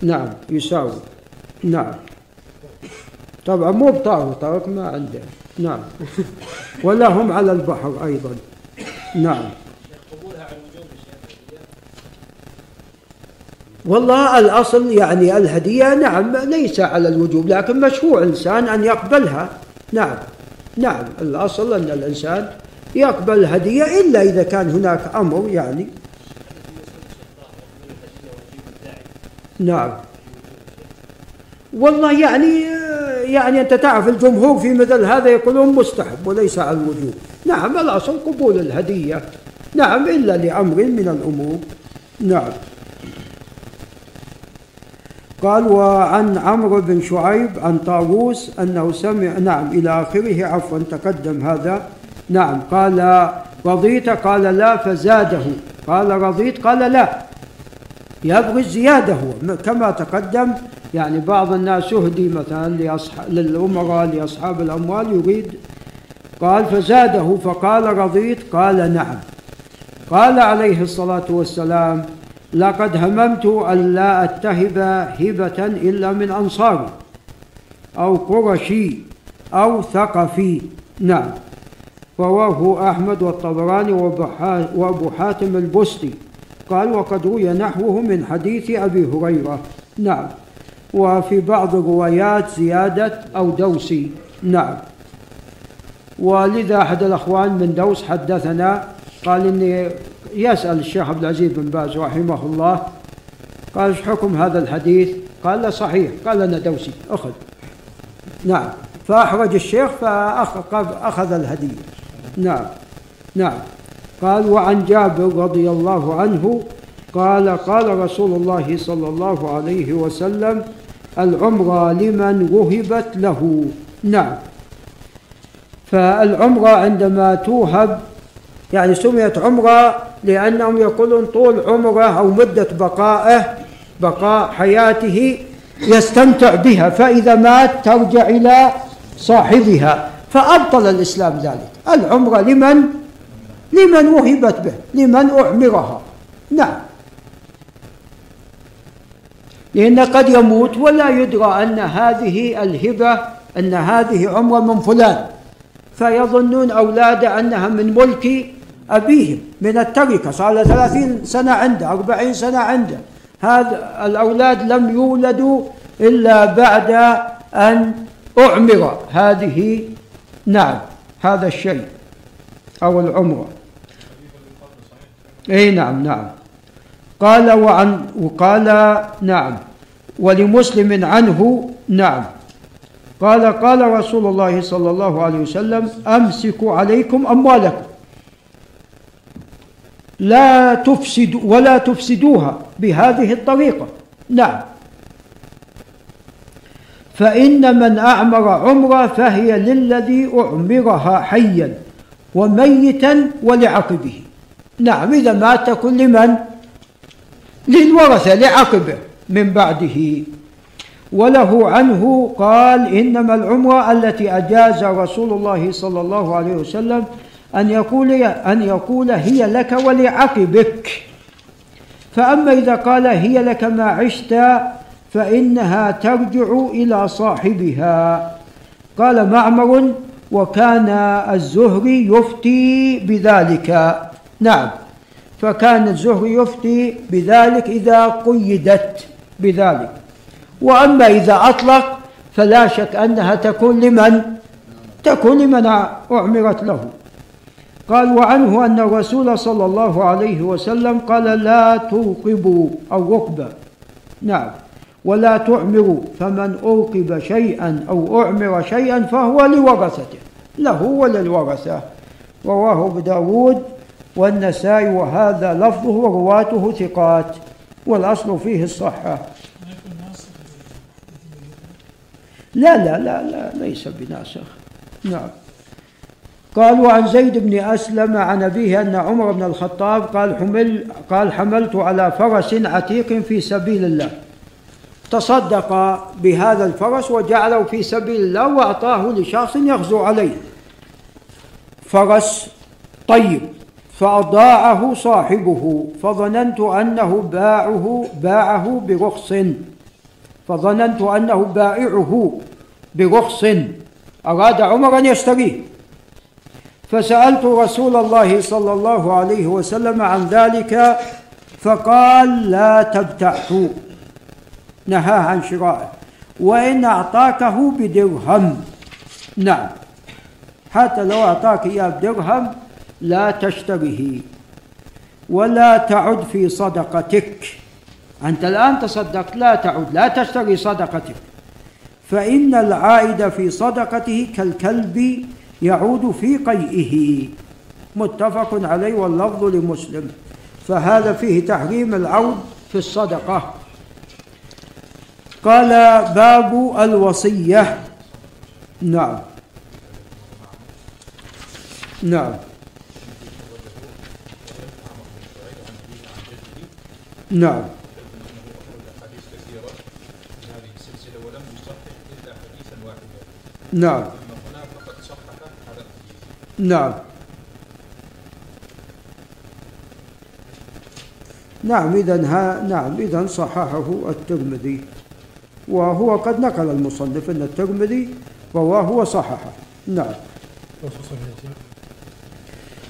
نعم يساوي. نعم. طبعا مو بطاره طارق ما عنده. نعم. ولا هم على البحر أيضا. نعم. والله الأصل يعني الهدية نعم ليس على الوجوب لكن مشروع الإنسان أن يقبلها. نعم. نعم الأصل أن الإنسان يقبل الهدية إلا إذا كان هناك أمر يعني نعم. والله يعني يعني أنت تعرف الجمهور في مثل هذا يقولون مستحب وليس على الوجوب نعم الأصل قبول الهدية. نعم إلا لأمر من الأمور. نعم. قال وعن عمرو بن شعيب عن طاووس أنه سمع نعم إلى آخره عفوا تقدم هذا. نعم قال رضيت؟ قال لا فزاده. قال رضيت؟ قال لا. يبغي الزيادة هو. كما تقدم يعني بعض الناس يهدي مثلا لأصحاب للأمراء لأصحاب الأموال يريد قال فزاده فقال رضيت قال نعم. قال عليه الصلاة والسلام لقد هممت أن لا أتهب هبة إلا من أنصاري أو قرشي أو ثقفي. نعم. رواه أحمد والطبراني وأبو حاتم البستي. قال وقد روي نحوه من حديث أبي هريرة. نعم. وفي بعض الروايات زيادة أو دوسي. نعم. ولذا أحد الأخوان من دوس حدثنا قال إني يسأل الشيخ عبد العزيز بن باز رحمه الله قال إيش حكم هذا الحديث؟ قال له صحيح. قال أنا دوسي أخذ. نعم. فأحرج الشيخ فأخذ الهدية نعم. نعم. قال وعن جابر رضي الله عنه قال قال رسول الله صلى الله عليه وسلم العمرة لمن وهبت له. نعم. فالعمرة عندما توهب يعني سميت عمرة لأنهم يقولون طول عمره أو مدة بقائه بقاء حياته يستمتع بها فإذا مات ترجع إلى صاحبها فأبطل الإسلام ذلك. العمرة لمن لمن وهبت به؟ لمن أعمرها؟ نعم. لأن قد يموت ولا يدرى أن هذه الهبة أن هذه عمرة من فلان. فيظنون أولاده أنها من ملك أبيهم من التركة. صار له ثلاثين سنة عنده أربعين سنة عنده. هذا الأولاد لم يولدوا إلا بعد أن أعمر. هذه نعم هذا الشيء أو العمرة. اي نعم نعم. قال وعن وقال نعم. ولمسلم عنه نعم. قال قال رسول الله صلى الله عليه وسلم أمسكوا عليكم أموالكم. لا تفسد ولا تفسدوها بهذه الطريقة. نعم. فإن من أعمر عمرة فهي للذي أعمرها حيا وميتا ولعقبه. نعم إذا مات تكون لمن؟ للورثة لعقبه من بعده. وله عنه قال إنما العمرة التي أجاز رسول الله صلى الله عليه وسلم أن يقول أن يقول هي لك ولعقبك. فأما إذا قال هي لك ما عشت فإنها ترجع إلى صاحبها. قال معمر وكان الزهري يفتي بذلك. نعم. فكان الزهري يفتي بذلك إذا قيدت بذلك. وأما إذا أطلق فلا شك أنها تكون لمن؟ تكون لمن أعمرت له. قال وعنه أن الرسول صلى الله عليه وسلم قال لا توقبوا أو رقبة. نعم. ولا تعمروا فمن أوقب شيئا أو أعمر شيئا فهو لورثته له وللورثة. رواه أبو داود والنسائي وهذا لفظه ورواته ثقات والأصل فيه الصحة. لا لا لا لا ليس بناسخ. نعم. قال وعن زيد بن أسلم عن أبيه أن عمر بن الخطاب قال حمل قال حملت على فرس عتيق في سبيل الله. تصدق بهذا الفرس وجعله في سبيل الله وأعطاه لشخص يغزو عليه. فرس طيب. فأضاعه صاحبه فظننت أنه باعه باعه برخص. فظننت أنه بائعه برخص. أراد عمر أن يشتريه. فسألت رسول الله صلى الله عليه وسلم عن ذلك فقال لا تبتعه نهاه عن شرائه. وإن أعطاكه بدرهم. نعم. حتى لو أعطاك إياه بدرهم لا تشتريه ولا تعد في صدقتك. أنت الآن تصدقت لا تعد لا تشتري صدقتك. فإن العائد في صدقته كالكلب يعود في قيئه. متفق عليه واللفظ لمسلم. فهذا فيه تحريم العود في الصدقة. قال باب الوصية. نعم. نعم نعم أحاديث كثيرة في هذه السلسلة ولم يصحح إلا حديثا نعم. الحديث نعم. نعم إذا نعم إذا صححه الترمذي. وهو قد نقل المصنف أن الترمذي رواه وصححه نعم.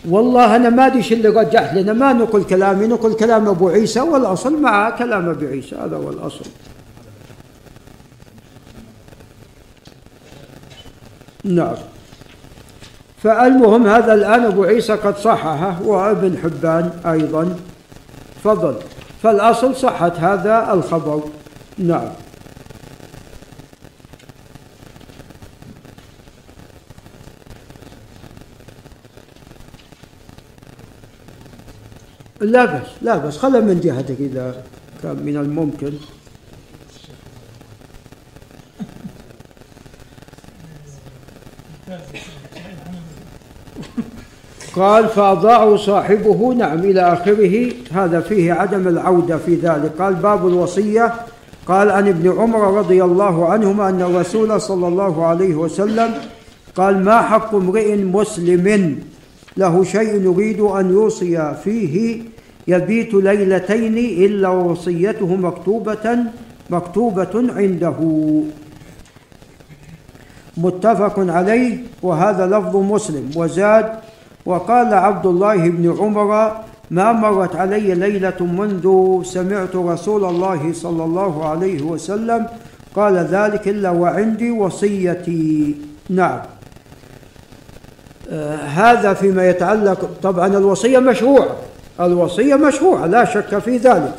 والله أنا ما إيش اللي رجعت لنا ما نقول كلامي نقول كلام أبو عيسى والأصل مع كلام أبو عيسى هذا هو الأصل. نعم. فالمهم هذا الآن أبو عيسى قد صححه وابن حبان أيضا. فضل فالأصل صحة هذا الخبر. نعم. لا بس لا بس خلها من جهتك إذا كان من الممكن. قال فأضاعه صاحبه نعم إلى آخره. هذا فيه عدم العودة في ذلك. قال باب الوصية. قال عن ابن عمر رضي الله عنهما أن الرسول صلى الله عليه وسلم قال ما حق امرئ مسلم له شيء يريد أن يوصي فيه يبيت ليلتين إلا وصيته مكتوبة مكتوبة عنده. متفق عليه وهذا لفظ مسلم. وزاد وقال عبد الله بن عمر ما مرت علي ليلة منذ سمعت رسول الله صلى الله عليه وسلم قال ذلك إلا وعندي وصيتي. نعم. هذا فيما يتعلق طبعا الوصية مشروعة. الوصية مشروعة لا شك في ذلك.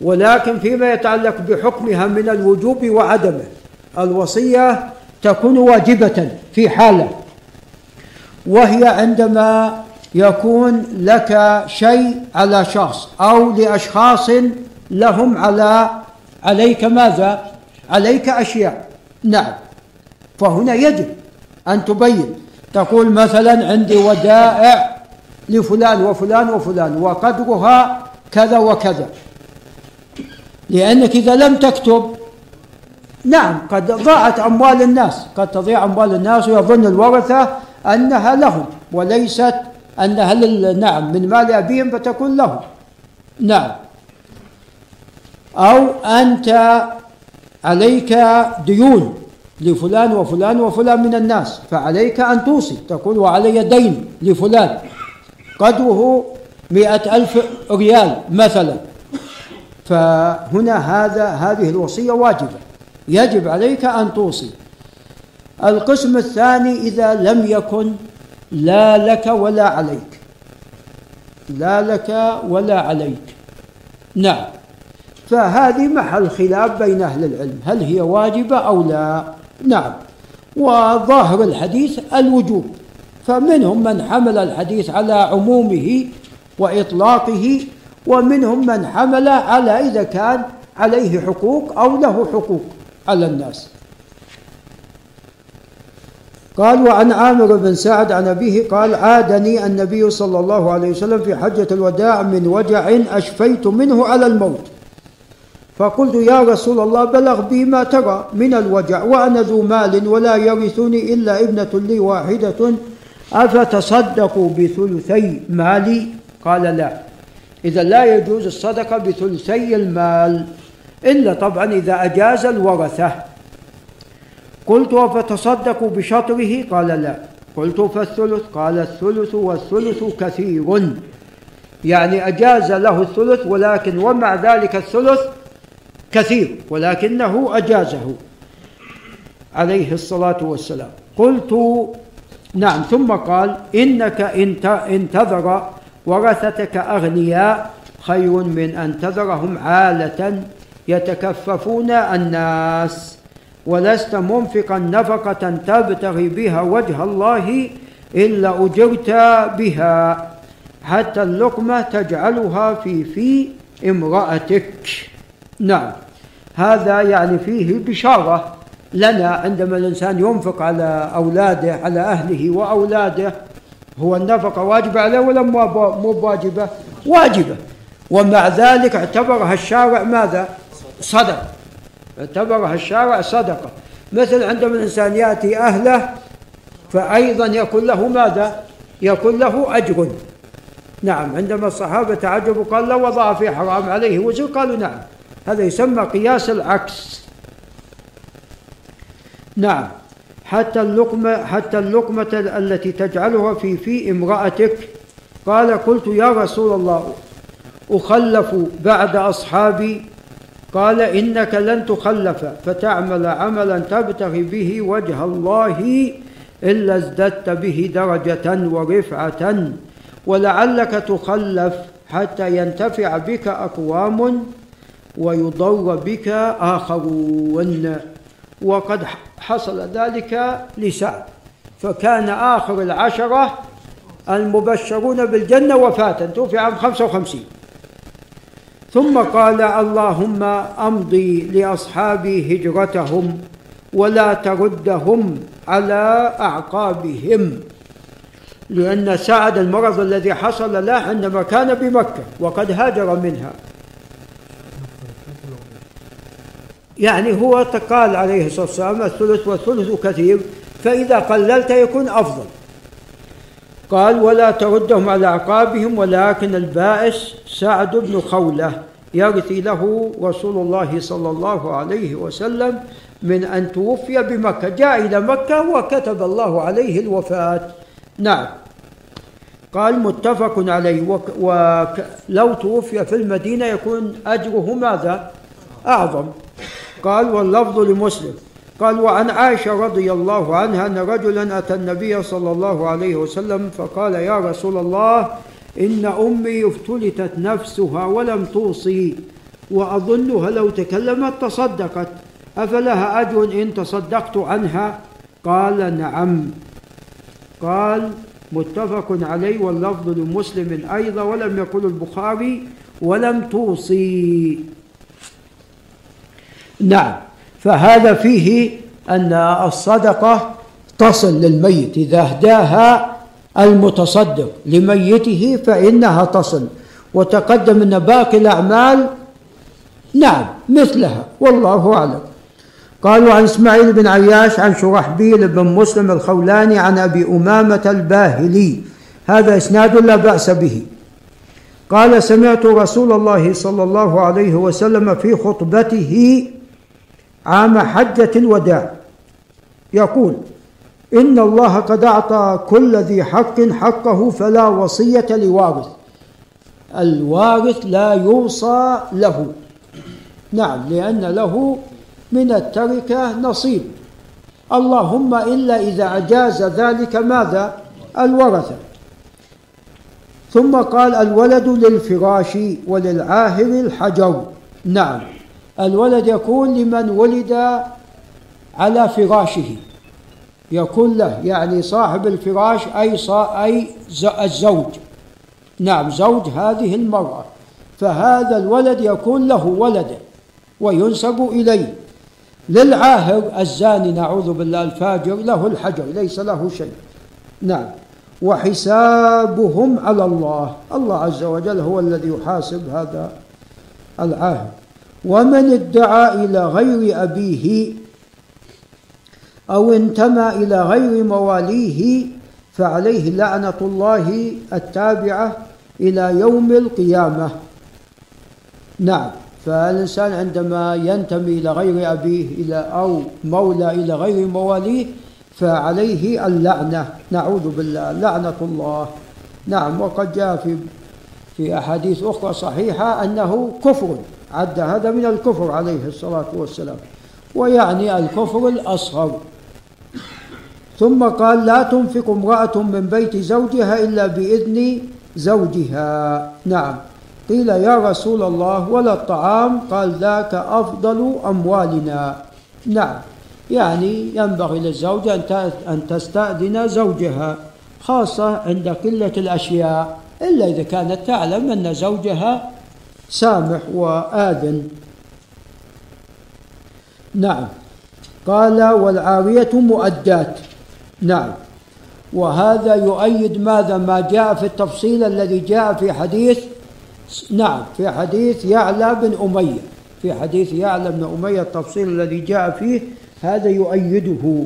ولكن فيما يتعلق بحكمها من الوجوب وعدمه الوصية تكون واجبة في حالة. وهي عندما يكون لك شيء على شخص أو لأشخاص لهم على عليك ماذا؟ عليك أشياء. نعم. فهنا يجب أن تبين تقول مثلا عندي ودائع لفلان وفلان وفلان وقدرها كذا وكذا. لأنك إذا لم تكتب نعم قد ضاعت أموال الناس قد تضيع أموال الناس ويظن الورثة أنها لهم وليست أنها لل... نعم من مال أبيهم فتكون لهم. نعم. أو أنت عليك ديون. لفلان وفلان وفلان من الناس فعليك أن توصي. تقول وعلي دين لفلان. قدره مئة ألف ريال مثلا. فهنا هذا هذه الوصية واجبة. يجب عليك أن توصي. القسم الثاني إذا لم يكن لا لك ولا عليك. لا لك ولا عليك. نعم. فهذه محل خلاف بين أهل العلم. هل هي واجبة أو لا؟ نعم. وظاهر الحديث الوجوب. فمنهم من حمل الحديث على عمومه وإطلاقه ومنهم من حمل على إذا كان عليه حقوق أو له حقوق على الناس. قال وعن عامر بن سعد عن أبيه قال عادني النبي صلى الله عليه وسلم في حجة الوداع من وجع أشفيت منه على الموت. فقلت يا رسول الله بلغ بي ما ترى من الوجع وأنا ذو مال ولا يرثني إلا ابنة لي واحدة. أفتصدقوا بثلثي مالي؟ قال لا. إذا لا يجوز الصدقة بثلثي المال إلا طبعا إذا أجاز الورثة. قلت أفتصدقوا بشطره؟ قال لا. قلت فالثلث؟ قال الثلث والثلث كثير. يعني أجاز له الثلث ولكن ومع ذلك الثلث كثير ولكنه أجازه عليه الصلاة والسلام. قلت نعم ثم قال إنك إن تذر ورثتك أغنياء خير من أن تذرهم عالة يتكففون الناس ولست منفقا نفقة تبتغي بها وجه الله إلا أجرت بها حتى اللقمة تجعلها في في امرأتك. نعم. هذا يعني فيه بشارة لنا عندما الإنسان ينفق على أولاده على أهله وأولاده. هو النفقة واجبة عليه ولا مو واجبة واجبة. ومع ذلك اعتبرها الشارع ماذا؟ صدقة. اعتبرها الشارع صدقة. مثل عندما الإنسان يأتي أهله فأيضا يكون له ماذا؟ يكون له أجر. نعم. عندما الصحابة تعجبوا قال لو وضع في حرام عليه وزر قالوا نعم. هذا يسمى قياس العكس. نعم حتى اللقمة حتى اللقمة التي تجعلها في في امرأتك. قال قلت يا رسول الله أخلف بعد أصحابي. قال إنك لن تخلف فتعمل عملا تبتغي به وجه الله إلا ازددت به درجة ورفعة ولعلك تخلف حتى ينتفع بك أقوام ويضر بك آخرون. وقد حصل ذلك لسعد فكان آخر العشرة المبشرون بالجنة وفاة توفي عام 55 ثم قال اللهم أمضي لأصحابي هجرتهم ولا تردهم على أعقابهم لأن سعد المرض الذي حصل له عندما كان بمكة وقد هاجر منها. يعني هو قال عليه الصلاة والسلام الثلث والثلث كثير فإذا قللت يكون أفضل. قال ولا تردهم على أعقابهم ولكن البائس سعد بن خولة يرثي له رسول الله صلى الله عليه وسلم من أن توفي بمكة. جاء إلى مكة وكتب الله عليه الوفاة. نعم. قال متفق عليه. ولو توفي في المدينة يكون أجره ماذا؟ أعظم. قال واللفظ لمسلم. قال وعن عائشة رضي الله عنها أن رجلا أتى النبي صلى الله عليه وسلم فقال يا رسول الله إن أمي افتلتت نفسها ولم توصي وأظنها لو تكلمت تصدقت. أفلها أجر إن تصدقت عنها؟ قال نعم. قال متفق عليه واللفظ لمسلم أيضا ولم يقل البخاري ولم توصي. نعم. فهذا فيه أن الصدقة تصل للميت. إذا أهداها المتصدق لميته فإنها تصل. وتقدم أن باقي الأعمال نعم مثلها والله أعلم. قالوا عن إسماعيل بن عياش عن شرحبيل بن مسلم الخولاني عن أبي أمامة الباهلي. هذا إسناد لا بأس به. قال سمعت رسول الله صلى الله عليه وسلم في خطبته عام حجة الوداع. يقول إن الله قد أعطى كل ذي حق حقه فلا وصية لوارث الوارث لا يوصى له. نعم لأن له من التركة نصيب. اللهم إلا إذا أجاز ذلك ماذا؟ الورثة. ثم قال الولد للفراش وللعاهر الحجر. نعم. الولد يكون لمن ولد على فراشه. يكون له يعني صاحب الفراش أي صا أي الزوج. نعم زوج هذه المرأة. فهذا الولد يكون له ولد وينسب إليه. للعاهر الزاني نعوذ بالله الفاجر له الحجر ليس له شيء. نعم. وحسابهم على الله. الله عز وجل هو الذي يحاسب هذا العاهر. ومن ادعى إلى غير أبيه أو انتمى إلى غير مواليه فعليه لعنة الله التابعة إلى يوم القيامة. نعم فالإنسان عندما ينتمي إلى غير أبيه إلى أو مولى إلى غير مواليه فعليه اللعنة. نعوذ بالله لعنة الله. نعم وقد جاء في في أحاديث أخرى صحيحة أنه كفر. عد هذا من الكفر عليه الصلاة والسلام. ويعني الكفر الأصغر. ثم قال لا تنفق امرأة من بيت زوجها إلا بإذن زوجها. نعم. قيل يا رسول الله ولا الطعام؟ قال ذاك أفضل أموالنا. نعم. يعني ينبغي للزوجة أن تستأذن زوجها خاصة عند قلة الأشياء. إلا إذا كانت تعلم أن زوجها سامح وآذن. نعم. قال والعارية مؤدات. نعم. وهذا يؤيد ماذا؟ ما جاء في التفصيل الذي جاء في حديث نعم في حديث يعلى بن أمية. في حديث يعلى بن أمية التفصيل الذي جاء فيه هذا يؤيده.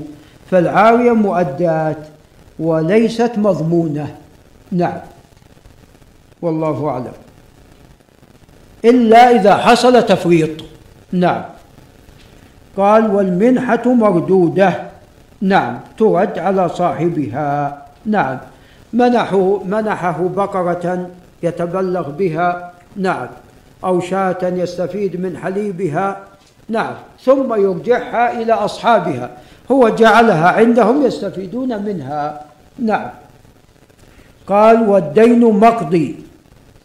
فالعارية مؤدات وليست مضمونة. نعم. والله أعلم. إلا إذا حصل تفريط نعم. قال والمنحة مردودة. نعم. ترد على صاحبها. نعم. منحه منحه بقرة يتبلغ بها. نعم. أو شاة يستفيد من حليبها. نعم. ثم يرجعها إلى أصحابها. هو جعلها عندهم يستفيدون منها. نعم. قال والدين مقضي.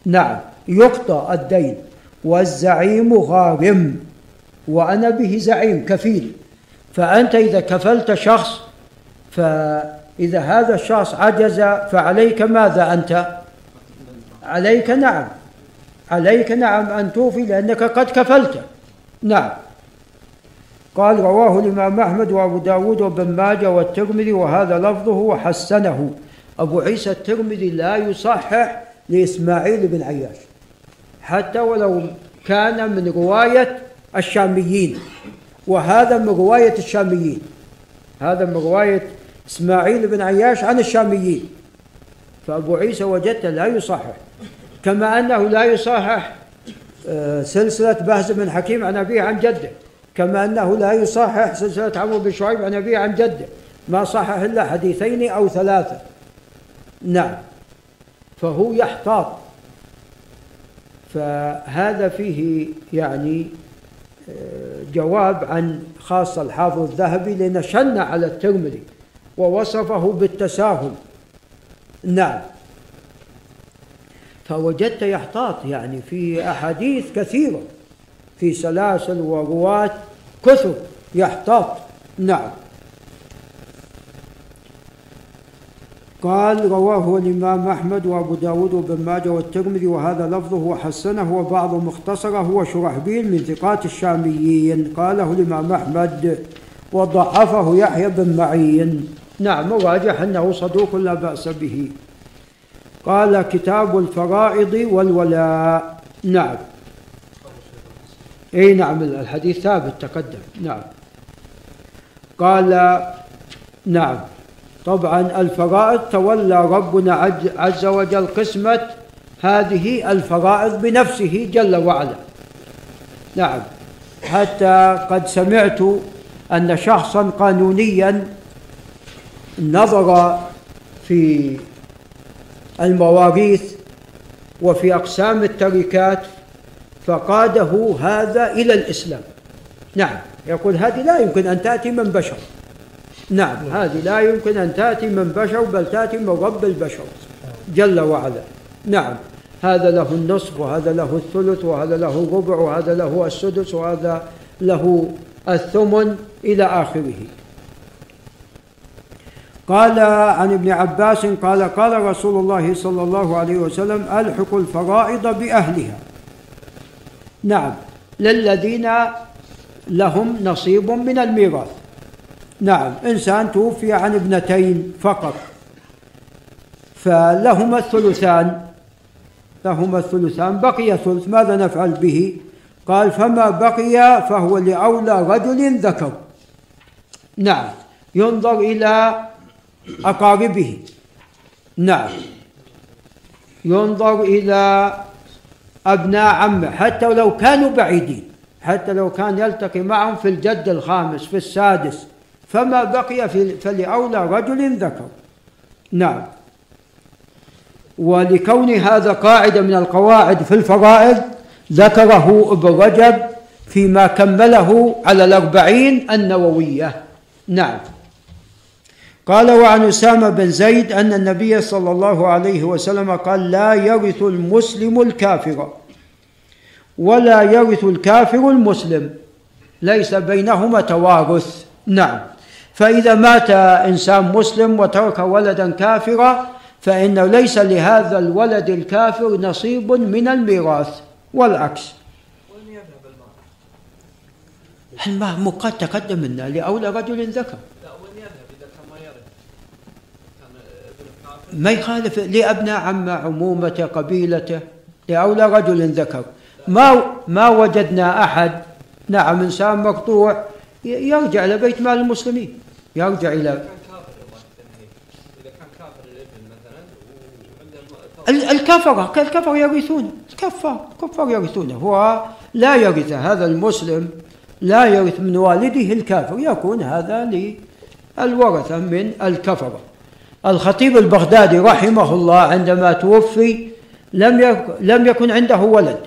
نعم. يقضى الدين. والزعيم غارم وأنا به زعيم كفيل. فأنت إذا كفلت شخص فإذا هذا الشخص عجز فعليك ماذا أنت؟ عليك نعم. عليك نعم أن توفي لأنك قد كفلت. نعم. قال رواه الإمام أحمد وأبو داود وابن ماجه والترمذي وهذا لفظه وحسنه. أبو عيسى الترمذي لا يصحح لإسماعيل بن عياش. حتى ولو كان من رواية الشاميين. وهذا من رواية الشاميين. هذا من رواية إسماعيل بن عياش عن الشاميين. فأبو عيسى وجدت لا يصحح. كما أنه لا يصحح آه، سلسلة بهز بن حكيم عن أبيه عن جده. كما أنه لا يصحح سلسلة عمرو بن شعيب عن أبيه عن جده. ما صحح إلا حديثين أو ثلاثة. نعم. فهو يحتاط. فهذا فيه يعني آه، جواب عن خاصة الحافظ الذهبي لنشن على الترمذي ووصفه بالتساهل. نعم. فوجدت يحتاط يعني في أحاديث كثيرة في سلاسل ورواة كثر يحتاط. نعم. قال رواه الإمام أحمد وأبو داود وابن ماجه والترمذي وهذا لفظه وحسنه وبعض مختصره هو شرحبيل من ثقات الشاميين. قاله الإمام أحمد وضعفه يحيى بن معين. نعم وراجح أنه صدوق لا بأس به. قال كتاب الفرائض والولاء. نعم. إي نعم الحديث ثابت تقدم. نعم. قال نعم. طبعا الفرائض تولى ربنا عز وجل قسمة هذه الفرائض بنفسه جل وعلا. نعم. حتى قد سمعت أن شخصا قانونيا نظر في المواريث وفي أقسام التركات فقاده هذا إلى الإسلام. نعم. يقول هذه لا يمكن أن تأتي من بشر. نعم هذه لا يمكن أن تأتي من بشر بل تأتي من رب البشر جل وعلا. نعم هذا له النصف وهذا له الثلث وهذا له الربع وهذا له السدس وهذا له الثمن إلى آخره. قال عن ابن عباس قال قال رسول الله صلى الله عليه وسلم ألحق الفرائض بأهلها. نعم للذين لهم نصيب من الميراث. نعم إنسان توفي عن ابنتين فقط. فلهما الثلثان لهما الثلثان بقي ثلث ماذا نفعل به؟ قال فما بقي فهو لأولى رجل ذكر. نعم ينظر إلى أقاربه. نعم ينظر إلى أبناء عمه حتى لو كانوا بعيدين حتى لو كان يلتقي معهم في الجد الخامس في السادس. فما بقي في فلأولى رجل ذكر. نعم. ولكون هذا قاعدة من القواعد في الفرائض ذكره ابن رجب فيما كمله على الأربعين النووية. نعم. قال وعن أسامة بن زيد أن النبي صلى الله عليه وسلم قال لا يرث المسلم الكافر ولا يرث الكافر المسلم ليس بينهما توارث. نعم. فإذا مات إنسان مسلم وترك ولدا كافرا فإنه ليس لهذا الولد الكافر نصيب من الميراث والعكس. الماء قد تقدم لنا لأولى رجل ذكر. ما يخالف لأبناء عمه عمومته قبيلته؟ لأولى رجل ذكر. ما ما وجدنا أحد نعم إنسان مقطوع يرجع إلى بيت مال المسلمين. يرجع إلى الكفرة الكفر يرثون الكفار الكفار يرثونه. هو لا يرث هذا المسلم لا يرث من والده الكافر يكون هذا للورثة من الكفرة. الخطيب البغدادي رحمه الله عندما توفي لم يك لم يكن عنده ولد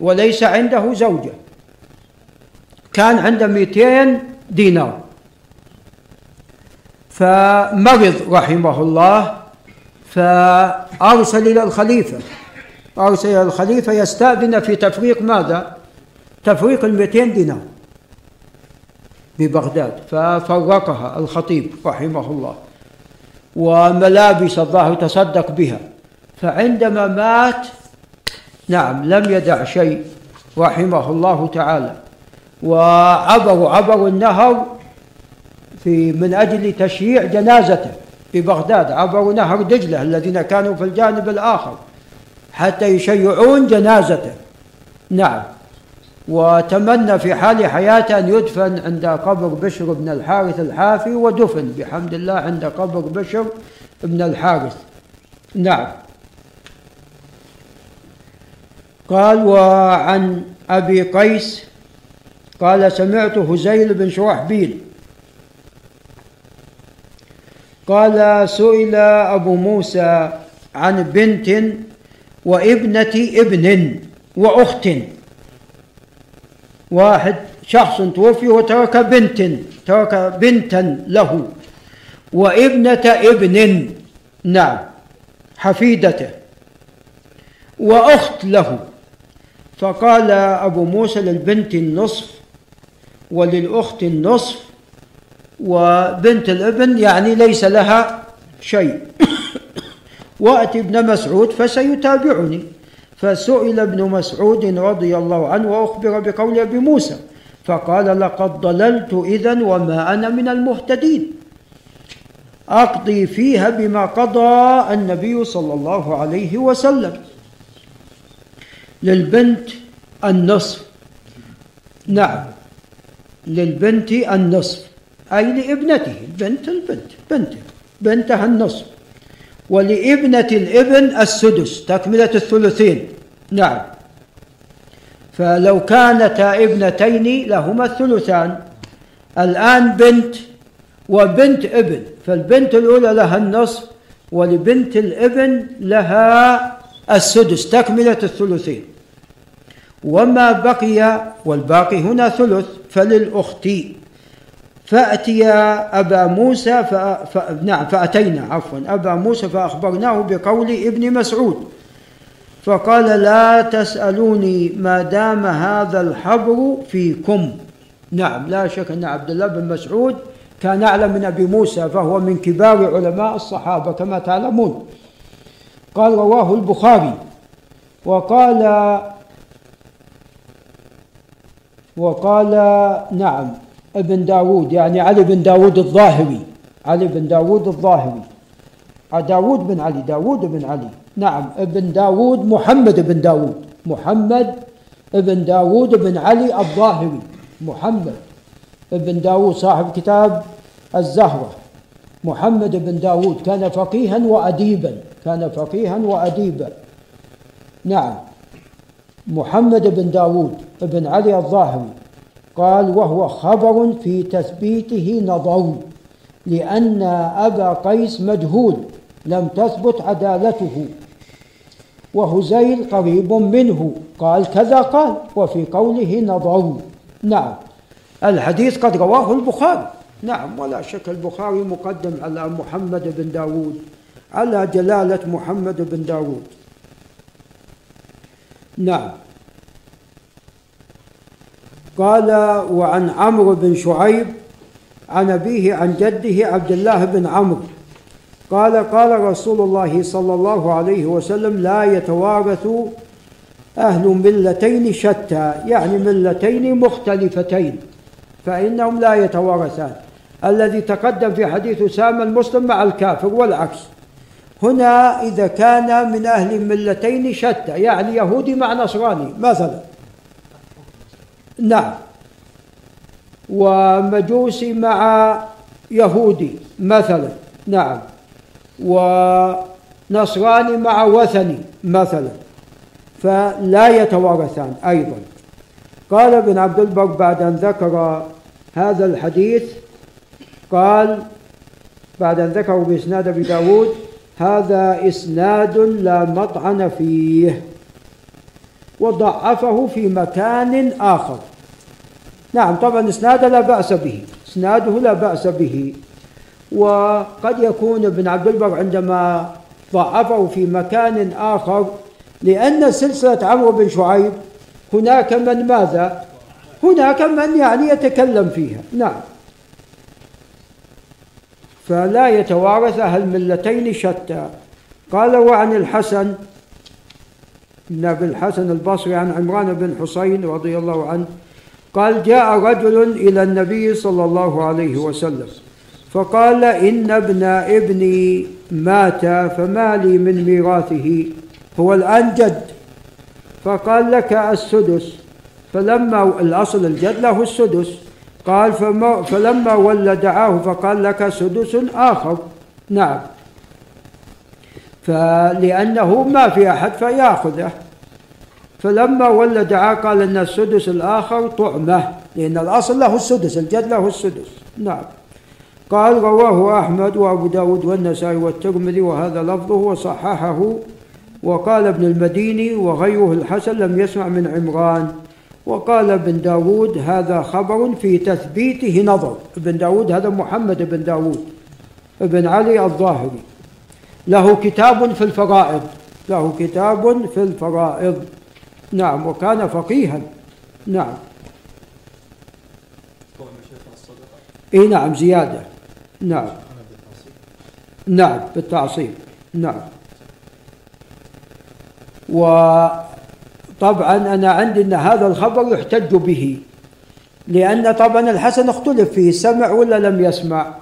وليس عنده زوجة. كان عنده 200 دينار. فمرض رحمه الله فأرسل إلى الخليفة. أرسل إلى الخليفة يستأذن في تفريق ماذا؟ تفريق المئتين دينار ببغداد. ففرقها الخطيب رحمه الله وملابس الظاهر تصدق بها. فعندما مات نعم لم يدع شيء رحمه الله تعالى. وعبروا عبروا النهر في من أجل تشييع جنازته في بغداد عبروا نهر دجلة الذين كانوا في الجانب الآخر حتى يشيعون جنازته. نعم. وتمنى في حال حياته أن يدفن عند قبر بشر بن الحارث الحافي ودفن بحمد الله عند قبر بشر بن الحارث. نعم. قال وعن أبي قيس قال سمعت هزيل بن شرحبيل قال سئل أبو موسى عن بنت وابنة ابن وأخت. واحد شخص توفي وترك بنت ترك بنتا له. وابنة ابن نعم حفيدته. وأخت له. فقال أبو موسى للبنت النصف وللأخت النصف وبنت الابن يعني ليس لها شيء. وأتي ابن مسعود فسيتابعني. فسئل ابن مسعود رضي الله عنه وأخبر بقول أبي موسى فقال لقد ضللت إذا وما أنا من المهتدين. أقضي فيها بما قضى النبي صلى الله عليه وسلم. للبنت النصف. نعم للبنت النصف. أي لابنته البنت البنت بنته بنتها النصف ولابنة الابن السدس تكملة الثلثين. نعم. فلو كانتا ابنتين لهما الثلثان. الآن بنت وبنت ابن. فالبنت الأولى لها النصف ولبنت الابن لها السدس تكملة الثلثين. وما بقي والباقي هنا ثلث فللأخت. فأتيا أبا موسى ف... ف... نعم فأتينا عفوا. أبا موسى فأخبرناه بقول ابن مسعود. فقال لا تسألوني ما دام هذا الحبر فيكم. نعم لا شك أن عبد الله بن مسعود كان أعلم من أبي موسى فهو من كبار علماء الصحابة كما تعلمون. قال رواه البخاري. وقال وقال نعم ابن داود يعني علي بن داود الظاهري علي بن داود الظاهري آه، داود بن علي داود بن علي. نعم ابن داود محمد بن داود. محمد ابن داود بن علي الظاهري محمد ابن داود صاحب كتاب الزهرة محمد بن داود كان فقيها وأديبا كان فقيها وأديبا. نعم محمد بن داود بن علي الظاهري قال وهو خبر في تثبيته نظر لأن أبا قيس مجهول لم تثبت عدالته. وهزيل قريب منه قال كذا قال وفي قوله نظر. نعم. الحديث قد رواه البخاري. نعم ولا شك البخاري مقدم على محمد بن داود على جلالة محمد بن داود. نعم. قال وعن عمرو بن شعيب عن أبيه عن جده عبد الله بن عمرو. قال قال رسول الله صلى الله عليه وسلم لا يتوارث أهل ملتين شتى يعني ملتين مختلفتين فإنهم لا يتوارثان. الذي تقدم في حديث أسامة المسلم مع الكافر والعكس. هنا إذا كان من أهل ملتين شتى يعني يهودي مع نصراني مثلا. نعم. ومجوسي مع يهودي مثلا نعم. ونصراني مع وثني مثلا فلا يتوارثان أيضا. قال ابن عبد البر بعد أن ذكر هذا الحديث قال بعد أن ذكروا بإسناد أبي داود هذا إسناد لا مطعن فيه. وضعفه في مكان آخر. نعم طبعا إسناده لا بأس به. إسناده لا بأس به. وقد يكون ابن عبد البر عندما ضعفه في مكان آخر لأن سلسلة عمرو بن شعيب هناك من ماذا؟ هناك من يعني يتكلم فيها. نعم. فلا يتوارث أهل الملتين شتى. قال وعن الحسن بن أبي الحسن البصري عن عمران بن حسين رضي الله عنه قال جاء رجل إلى النبي صلى الله عليه وسلم فقال إن ابن ابني مات فما لي من ميراثه هو الآن جد. فقال لك السدس. فلما الأصل الجد له السدس. قال فما فلما ولى دعاه فقال لك سدس آخر. نعم. فلأنه ما في أحد فيأخذه. فلما دعاه قال أن السدس الآخر طعمة لأن الأصل له السدس الجد له السدس. نعم. قال رواه أحمد وأبو داود والنسائي والترمذي وهذا لفظه وصححه. وقال ابن المديني وغيره الحسن لم يسمع من عمران. وقال ابن داود هذا خبر في تثبيته نظر. ابن داود هذا محمد بن داود. ابن علي الظاهري. له كتاب في الفرائض. له كتاب في الفرائض. نعم وكان فقيها. نعم. إي نعم زيادة. نعم. نعم بالتعصيب. نعم. وطبعا أنا عندي أن هذا الخبر يحتج به. لأن طبعا الحسن اختلف فيه سمع ولا لم يسمع؟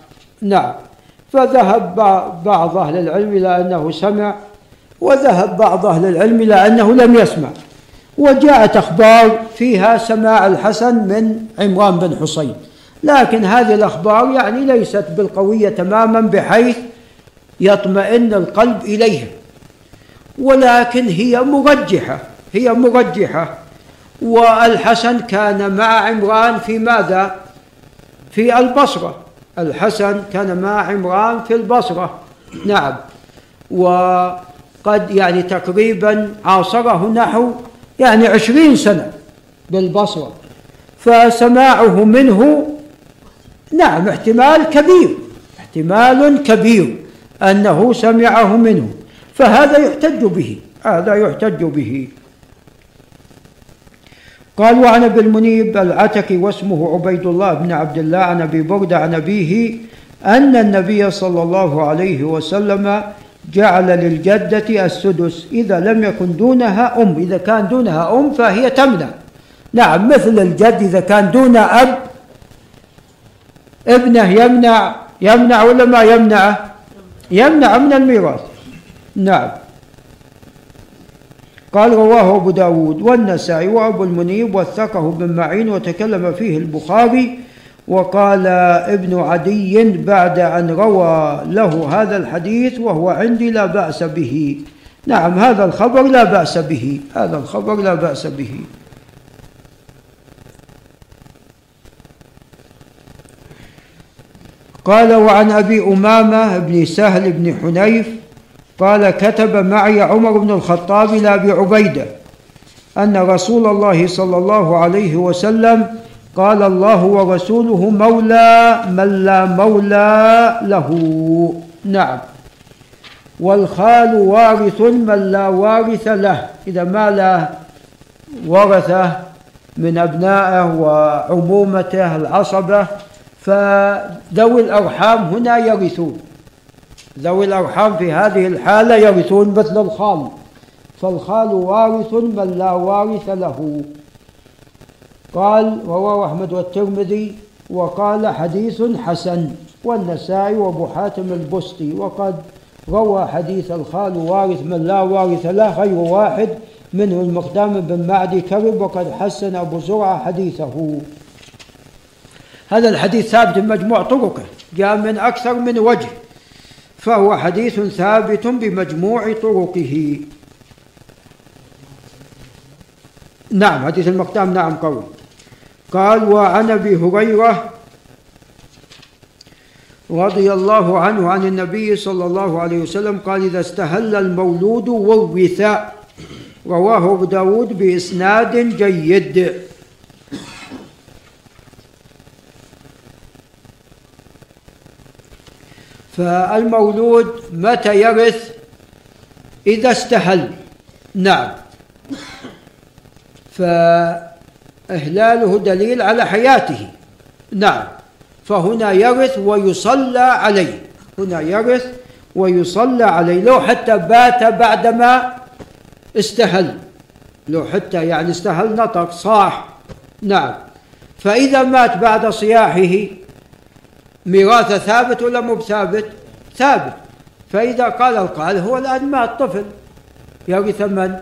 نعم. فذهب بعض أهل العلم إلى أنه سمع وذهب بعض أهل العلم إلى أنه لم يسمع. وجاءت أخبار فيها سماع الحسن من عمران بن حسين. لكن هذه الأخبار يعني ليست بالقوية تماما بحيث يطمئن القلب إليها. ولكن هي مرجحة هي مرجحة. والحسن كان مع عمران في ماذا؟ في البصرة. الحسن كان مع عمران في البصرة. نعم. وقد يعني تقريبا عاصره نحو يعني عشرين سنة بالبصرة. فسماعه منه نعم احتمال كبير احتمال كبير أنه سمعه منه. فهذا يحتج به هذا يحتج به. قال وعن ابي المنيب العتكي واسمه عبيد الله بن عبد الله عن أبي بردة عن أبيه أن النبي صلى الله عليه وسلم جعل للجدة السدس إذا لم يكن دونها أم إذا كان دونها أم فهي تمنع. نعم مثل الجد إذا كان دون أب ابنه يمنع يمنع ولا ما يمنعه؟ يمنع من الميراث. نعم. قال رواه أبو داود والنسائي وأبو المنيب وثقه بن معين وتكلم فيه البخاري وقال ابن عدي بعد أن روى له هذا الحديث وهو عندي لا بأس به. نعم هذا الخبر لا بأس به. هذا الخبر لا بأس به. قال وعن أبي أمامة بن سهل بن حنيف قال كتب معي عمر بن الخطاب إلى أبي عبيدة أن رسول الله صلى الله عليه وسلم قال الله ورسوله مولى من لا مولى له. نعم. والخال وارث من لا وارث له. إذا ما له ورثة من أبنائه وعمومته العصبة فذوي الأرحام هنا يرثون. ذوي الأرحام في هذه الحالة يرثون مثل الخال. فالخال وارث من لا وارث له. قال رواه أحمد والترمذي وقال حديث حسن والنسائي وأبو حاتم البستي وقد روى حديث الخال وارث من لا وارث له غير واحد منه المقدام بن معدي كرب وقد حسن أبو زرعة حديثه. هذا الحديث ثابت بمجموع طرقه جاء من أكثر من وجه. فهو حديث ثابت بمجموع طرقه. نعم حديث المقدام نعم قوي. قال وعن أبي هريرة رضي الله عنه عن النبي صلى الله عليه وسلم قال إذا استهل المولود ورث رواه أبو داود بإسناد جيد. فالمولود متى يرث إذا استهل نعم. فإهلاله دليل على حياته. نعم. فهنا يرث ويصلى عليه. هنا يرث ويصلى عليه. لو حتى بات بعدما استهل لو حتى يعني استهل نطق صاح. نعم. فإذا مات بعد صياحه ميراثه ثابت ولا مو بثابت؟ ثابت. فإذا قال القائل هو الآن مات طفل يرث من؟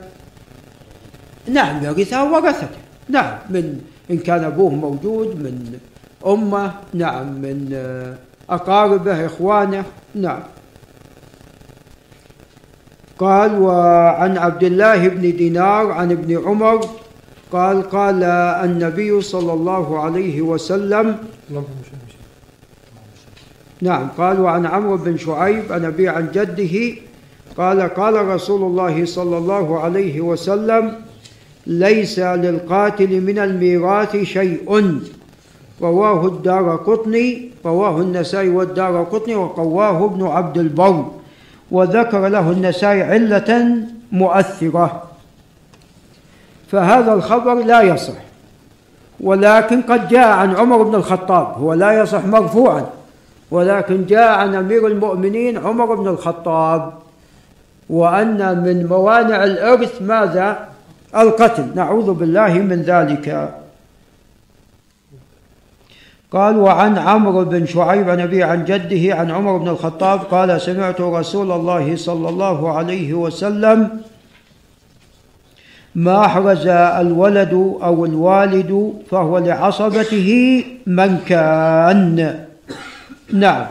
نعم يرثه ورثته. نعم من إن كان أبوه موجود من أمه نعم من أقاربه إخوانه نعم. قال وعن عبد الله بن دينار عن ابن عمر قال قال النبي صلى الله عليه وسلم. نعم قال وعن عمرو بن شعيب عن أبي عن جده قال قال رسول الله صلى الله عليه وسلم ليس للقاتل من الميراث شيء. رواه الدار قطني رواه النسائي والدار قطني وقواه ابن عبد البر وذكر له النسائي علة مؤثرة. فهذا الخبر لا يصح ولكن قد جاء عن عمر بن الخطاب هو لا يصح مرفوعا. ولكن جاء عن امير المؤمنين عمر بن الخطاب وأن من موانع الإرث ماذا؟ القتل. نعوذ بالله من ذلك. قال وعن عمرو بن شعيب عن أبي عن جده عن عمر بن الخطاب قال سمعت رسول الله صلى الله عليه وسلم ما أحرز الولد أو الوالد فهو لعصبته من كان. نعم.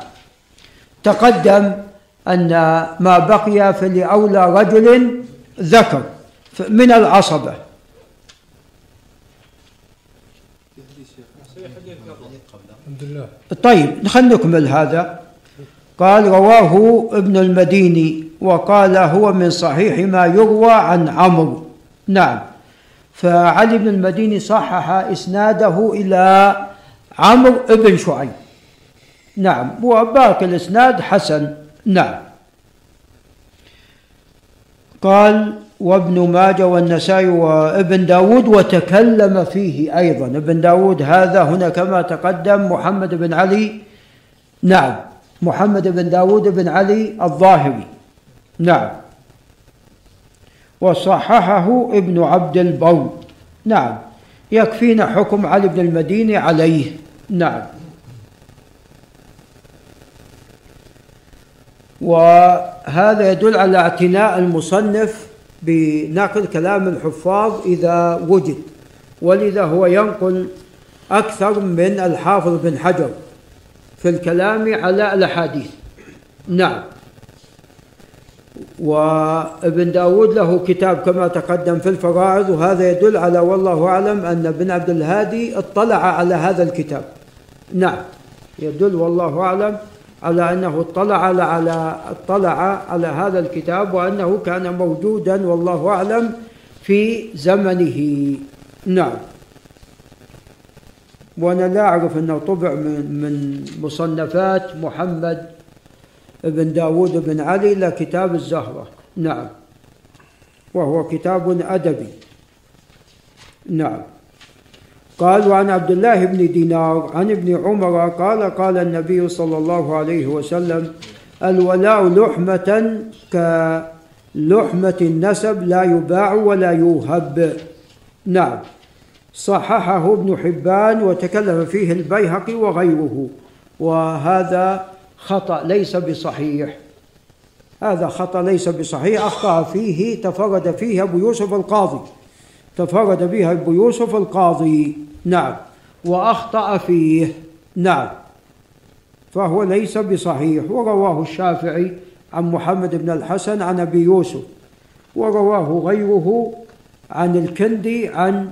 تقدم أن ما بقي فلأولى رجل ذكر من العصبة. طيب خلينا نكمل هذا. قال رواه ابن المديني وقال هو من صحيح ما يروى عن عمرو. نعم. فعلي بن المديني صحح إسناده إلى عمرو بن شعيب. نعم. وباقي الإسناد حسن. نعم. قال وابن ماجه والنسائي وابن داود وتكلم فيه أيضا. ابن داود هذا هنا كما تقدم محمد بن علي. نعم. محمد بن داود بن علي الظاهري. نعم. وصححه ابن عبد البر نعم. يكفينا حكم علي بن المديني عليه. نعم. وهذا يدل على اعتناء المصنف بنقل كلام الحفاظ إذا وجد ولذا هو ينقل أكثر من الحافظ بن حجر في الكلام على الأحاديث. نعم. وابن داود له كتاب كما تقدم في الفرائض وهذا يدل على والله أعلم أن ابن عبد الهادي اطلع على هذا الكتاب. نعم. يدل والله أعلم على أنه اطلع على على اطلع على هذا الكتاب وأنه كان موجودا والله أعلم في زمنه. نعم. وأنا لا أعرف أنه طبع من, من مصنفات محمد بن داود بن علي إلى كتاب الزهرة. نعم. وهو كتاب أدبي. نعم. قال وعن عبد الله بن دينار عن ابن عمر قال قال النبي صلى الله عليه وسلم الولاء لحمة كلحمة النسب لا يباع ولا يوهب. نعم. صححه ابن حبان وتكلم فيه البيهقي وغيره وهذا خطأ ليس بصحيح. هذا خطأ ليس بصحيح أخطأ فيه تفرد فيه أبو يوسف القاضي. تفرد بها أبو يوسف القاضي. نعم. وأخطأ فيه. نعم. فهو ليس بصحيح. ورواه الشافعي عن محمد بن الحسن عن أبي يوسف. ورواه غيره عن الكندي عن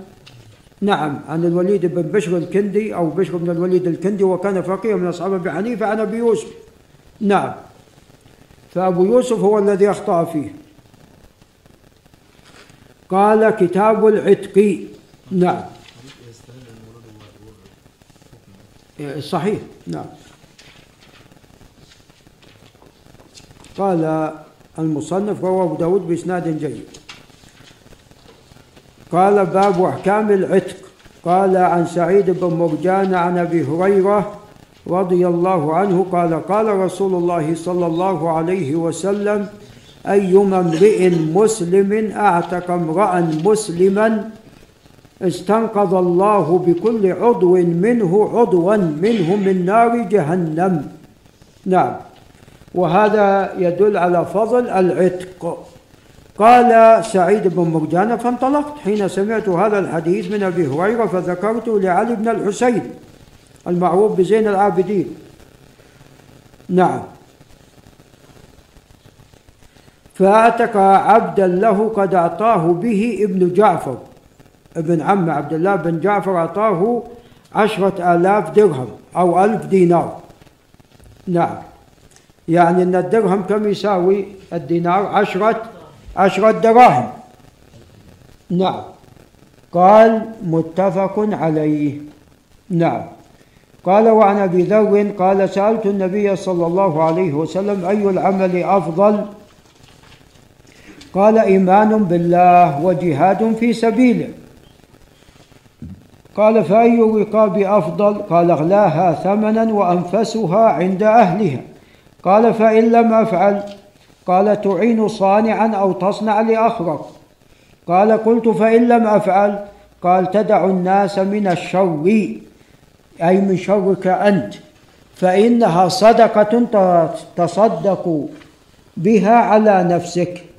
نعم عن الوليد بن بشر الكندي أو بشر بن الوليد الكندي وكان فقيه من أصحاب أبي حنيفة عن أبي يوسف. نعم. فأبو يوسف هو الذي أخطأ فيه. قال كتاب العتق. نعم. صحيح. نعم. قال المصنف رواه أبو داود بإسناد جيد. قال باب أحكام العتق. قال عن سعيد بن مرجان عن أبي هريرة رضي الله عنه قال قال رسول الله صلى الله عليه وسلم أيما امرئ مسلم أعتق امرأ مسلما استنقذ الله بكل عضو منه عضوا منه من نار جهنم. نعم. وهذا يدل على فضل العتق. قال سعيد بن مرجان فانطلقت حين سمعت هذا الحديث من أبي هريرة فذكرته لعلي بن الحسين المعروف بزين العابدين. نعم. فاعتق عبدا له قد أعطاه به ابن جعفر. ابن عم عبد الله بن جعفر أعطاه عشرة آلاف درهم أو ألف دينار. نعم. يعني أن الدرهم كم يساوي؟ الدينار عشرة عشرة دراهم. نعم. قال متفق عليه. نعم. قال وعن أبي ذر قال سألت النبي صلى الله عليه وسلم أي العمل أفضل؟ قال إيمان بالله وجهاد في سبيله. قال فأي الرقاب أفضل؟ قال أغلاها ثمنا وأنفسها عند أهلها. قال فإن لم أفعل؟ قال تعين صانعا أو تصنع لاخرك قال قلت فإن لم أفعل؟ قال تدع الناس من الشر أي من شرك أنت فإنها صدقة تصدق بها على نفسك.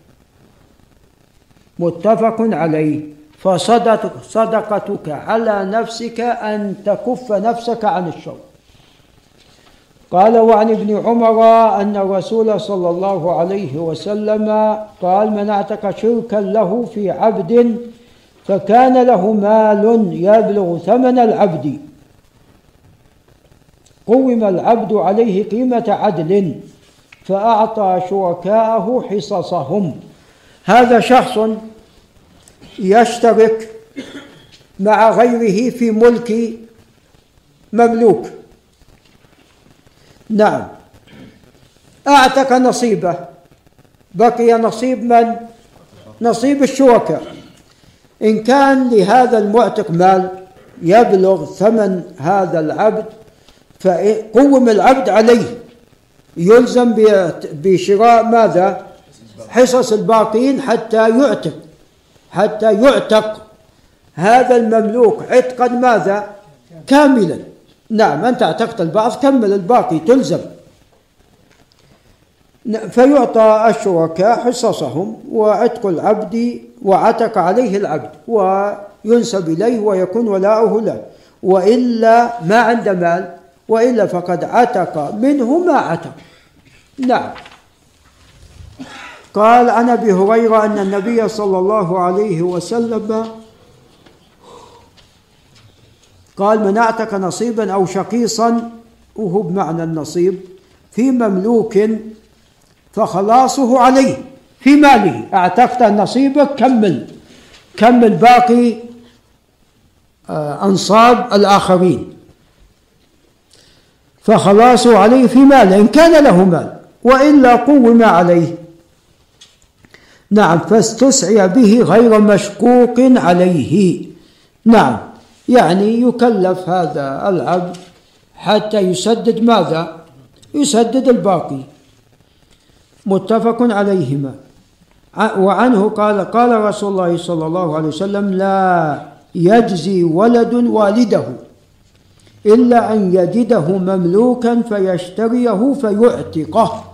متفق عليه. فصدق صدقتك على نفسك أن تكف نفسك عن الشر. قال وعن ابن عمر أن الرسول صلى الله عليه وسلم قال من أعتق شركا له في عبد فكان له مال يبلغ ثمن العبد. قوم العبد عليه قيمة عدل فأعطى شركاءه حصصهم. هذا شخص يشترك مع غيره في ملك مملوك. نعم. أعتق نصيبه. بقي نصيب من؟ نصيب الشركاء إن كان لهذا المعتق مال يبلغ ثمن هذا العبد فقوم العبد عليه. يلزم بشراء ماذا؟ حصص الباقين حتى يعتق حتى يعتق. هذا المملوك عتقا ماذا؟ كاملا. نعم أنت اعتقت البعض كمل الباقي تلزم. فيعطى الشركاء حصصهم وعتق العبد وعتق عليه العبد وينسب إليه ويكون ولاؤه له. وإلا ما عند مال وإلا فقد عتق منه ما عتق. نعم. قال عن ابي هريره أن النبي صلى الله عليه وسلم قال من اعتق نصيبا أو شقيصا وهو بمعنى النصيب في مملوك فخلاصه عليه في ماله. أعتقت نصيبك كمل كمل باقي آه، أنصاب الآخرين. فخلاصه عليه في ماله إن كان له مال وإلا قوم عليه. نعم فاستسعي به غير مشكوك عليه. نعم يعني يكلف هذا العبد حتى يسدد ماذا؟ يسدد الباقي. متفق عليهما. وعنه قال قال رسول الله صلى الله عليه وسلم لا يجزي ولد والده إلا أن يجده مملوكا فيشتريه فيعتقه.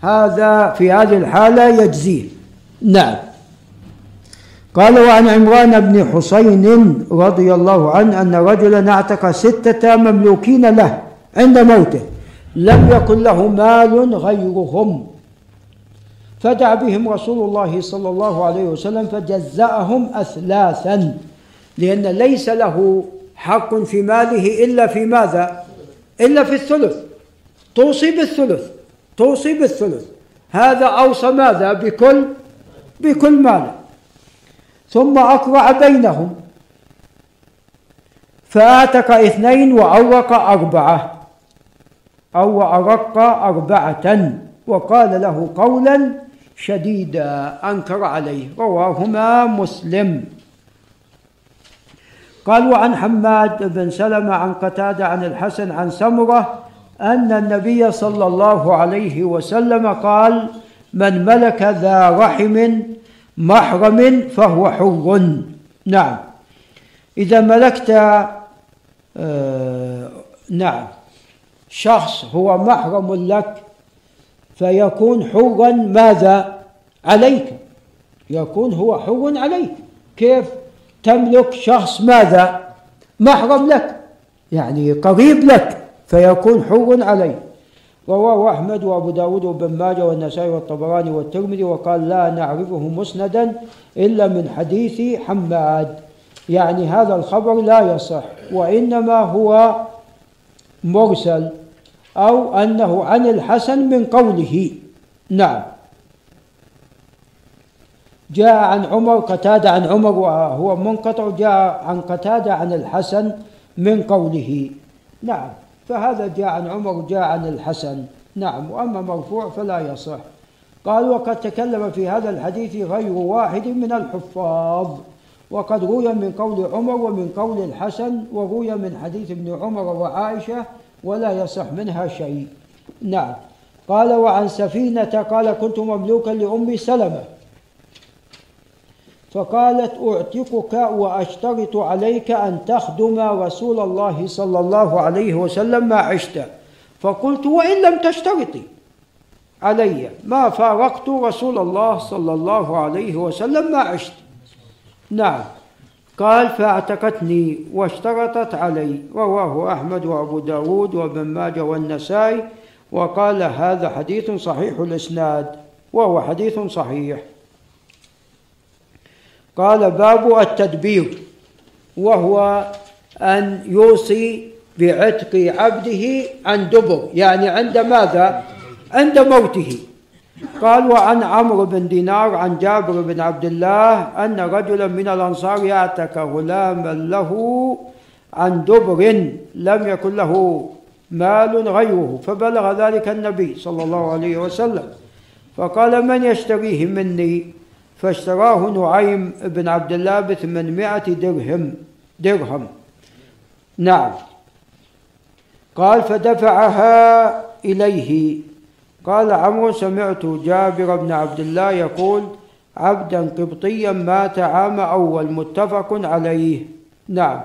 هذا في هذه الحالة يجزيه. نعم. قال وعن عمران بن حسين رضي الله عنه أن رجلا اعتق ستة مملوكين له عند موته. لم يكن له مال غيرهم. فدعا بهم رسول الله صلى الله عليه وسلم فجزأهم أثلاثا لأن ليس له حق في ماله إلا في ماذا؟ إلا في الثلث. توصي بالثلث توصي بالثلث. هذا أوصى ماذا؟ بكل بكل مال. ثم أقرع بينهم. فأعتق اثنين وأورق أربعة. أو أرق أربعة. وقال له قولا شديدا أنكر عليه. رواهما مسلم. قال وعن حماد بن سلمة عن قتادة عن الحسن عن سمرة أن النبي صلى الله عليه وسلم قال من ملك ذا رحم محرم فهو حر. نعم. إذا ملكت آه نعم. شخص هو محرم لك فيكون حرا ماذا؟ عليك. يكون هو حر عليك. كيف؟ تملك شخص ماذا؟ محرم لك. يعني قريب لك فيكون حر عليك. رواه أحمد وأبو داود وابن ماجه والنسائي والطبراني والترمذي وقال لا نعرفه مسندا إلا من حديث حماد. يعني هذا الخبر لا يصح وإنما هو مرسل أو أنه عن الحسن من قوله. نعم. جاء عن عمر قتادة عن عمر وهو منقطع جاء عن قتادة عن الحسن من قوله. نعم. فهذا جاء عن عمر جاء عن الحسن. نعم وأما مرفوع فلا يصح. قال وقد تكلم في هذا الحديث غير واحد من الحفاظ. وقد روي من قول عمر ومن قول الحسن وروي من حديث ابن عمر وعائشة ولا يصح منها شيء. نعم. قال وعن سفينة قال كنت مملوكا لأم سلمة. فقالت أعتقك وأشترط عليك أن تخدم رسول الله صلى الله عليه وسلم ما عشت. فقلت وإن لم تشترطي علي ما فارقت رسول الله صلى الله عليه وسلم ما عشت. نعم. قال فأعتقتني واشترطت علي. رواه أحمد وأبو داود وابن ماجه والنسائي. وقال هذا حديث صحيح الإسناد وهو حديث صحيح. قال باب التدبير وهو أن يوصي بعتق عبده عن دبر يعني عند ماذا؟ عند موته. قال وعن عمرو بن دينار عن جابر بن عبد الله أن رجلا من الأنصار يعتك غلاما له عن دبر لم يكن له مال غيره فبلغ ذلك النبي صلى الله عليه وسلم. فقال من يشتريه مني؟ فاشتراه نعيم بن عبد الله بثمانمائة درهم درهم. نعم. قال فدفعها إليه. قال عمرو سمعت جابر بن عبد الله يقول عبدا قبطيا مات عام أول متفق عليه. نعم.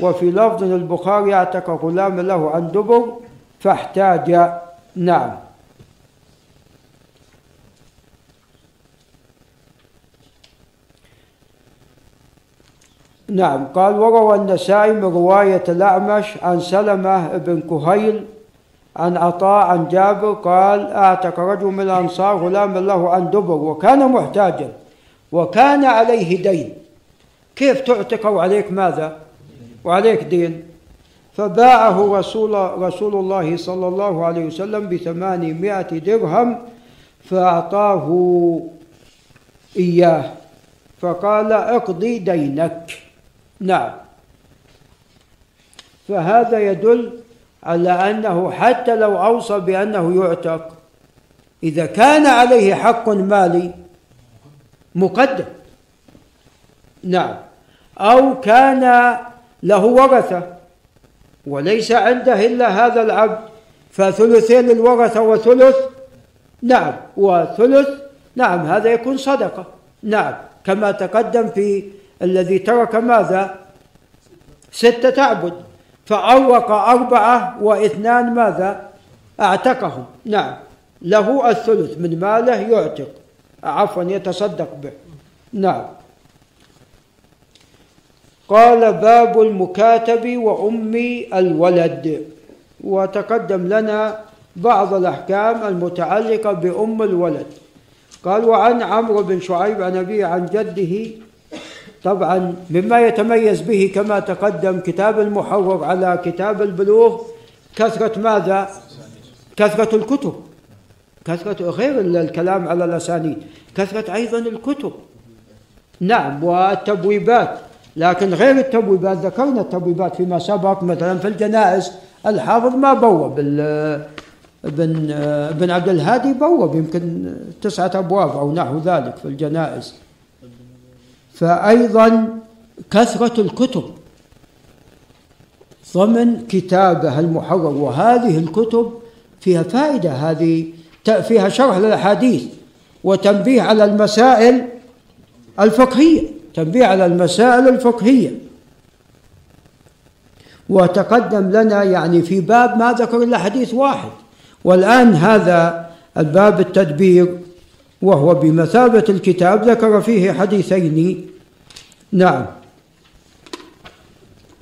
وفي لفظ البخاري أعتق غلام له عن دبر فاحتاج. نعم. نعم. قال وروى النسائي من رواية الأعمش عن سلمة بن كهيل عن عطاء عن جابر قال اعتق رجل من الأنصار غلام له عن دبر وكان محتاجا وكان عليه دين. كيف تعتق وعليك ماذا؟ وعليك دين. فباعه رسول, رسول الله صلى الله عليه وسلم بثمانمائة درهم فأعطاه إياه. فقال اقضي دينك. نعم. فهذا يدل على أنه حتى لو أوصى بأنه يعتق إذا كان عليه حق مالي مقدم. نعم. أو كان له ورثة وليس عنده إلا هذا العبد فثلثين للورثة وثلث نعم. وثلث نعم هذا يكون صدقة. نعم. كما تقدم في الذي ترك ماذا؟ ستة أعبد فأوق أربعة واثنان ماذا؟ أعتقهم نعم. له الثلث من ماله يعتق. عفوا يتصدق به. نعم. قال باب المكاتب وأم الولد. وتقدم لنا بعض الأحكام المتعلقة بأم الولد. قال وعن عمرو بن شعيب عن أبيه عن جده طبعا مما يتميز به كما تقدم كتاب المحرر على كتاب البلوغ كثرة ماذا؟ كثرة الكتب. كثرة غير الكلام على الأسانيد. كثرة أيضا الكتب. نعم والتبويبات. لكن غير التبويبات ذكرنا التبويبات فيما سبق. مثلا في الجنائز الحافظ ما بوب ابن ابن عبد الهادي بوب يمكن تسعة أبواب أو نحو ذلك في الجنائز. فأيضا كثرة الكتب. ضمن كتابه المحرر وهذه الكتب فيها فائدة هذه فيها شرح للأحاديث وتنبيه على المسائل الفقهية تنبيه على المسائل الفقهية. وتقدم لنا يعني في باب ما ذكر إلا حديث واحد. والآن هذا الباب التدبير وهو بمثابة الكتاب ذكر فيه حديثين نعم.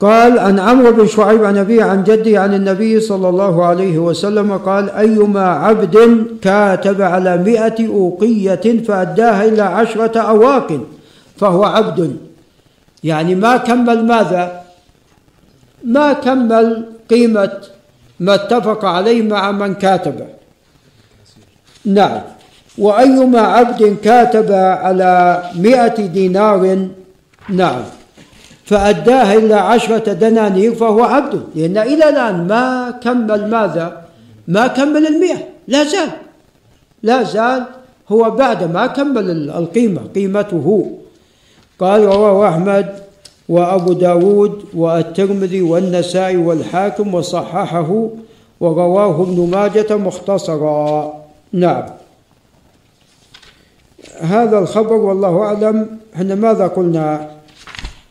قال عن عمرو بن شعيب عن أبيه عن جدي عن النبي صلى الله عليه وسلم قال أيما عبد كاتب على مئة أوقية فأداها إلى عشرة أواق فهو عبد. يعني ما كمل ماذا؟ ما كمل قيمة ما اتفق عليه مع من كاتبه. نعم. وأيما عبد كاتب على مئة دينار نعم. فأداها إلى عشرة دنانير فهو عبد. لأن إلى الآن ما كمل ماذا؟ ما كمل المئة. لا زال. لا زال هو بعد ما كمل القيمة قيمته. قال رواه أحمد وأبو داود والترمذي والنسائي والحاكم وصححه ورواه ابن ماجة مختصرا. نعم. هذا الخبر والله أعلم إحنا ماذا قلنا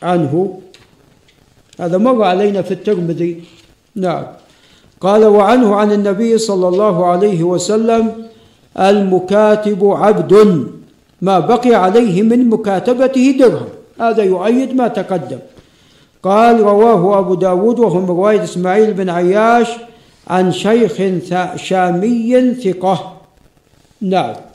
عنه؟ هذا مر علينا في الترمذي. نعم. قال وعنه عن النبي صلى الله عليه وسلم المكاتب عبد ما بقي عليه من مكاتبته درهم. هذا يؤيد ما تقدم. قال رواه أبو داود وهو رواية إسماعيل بن عياش عن شيخ شامي ثقة. نعم.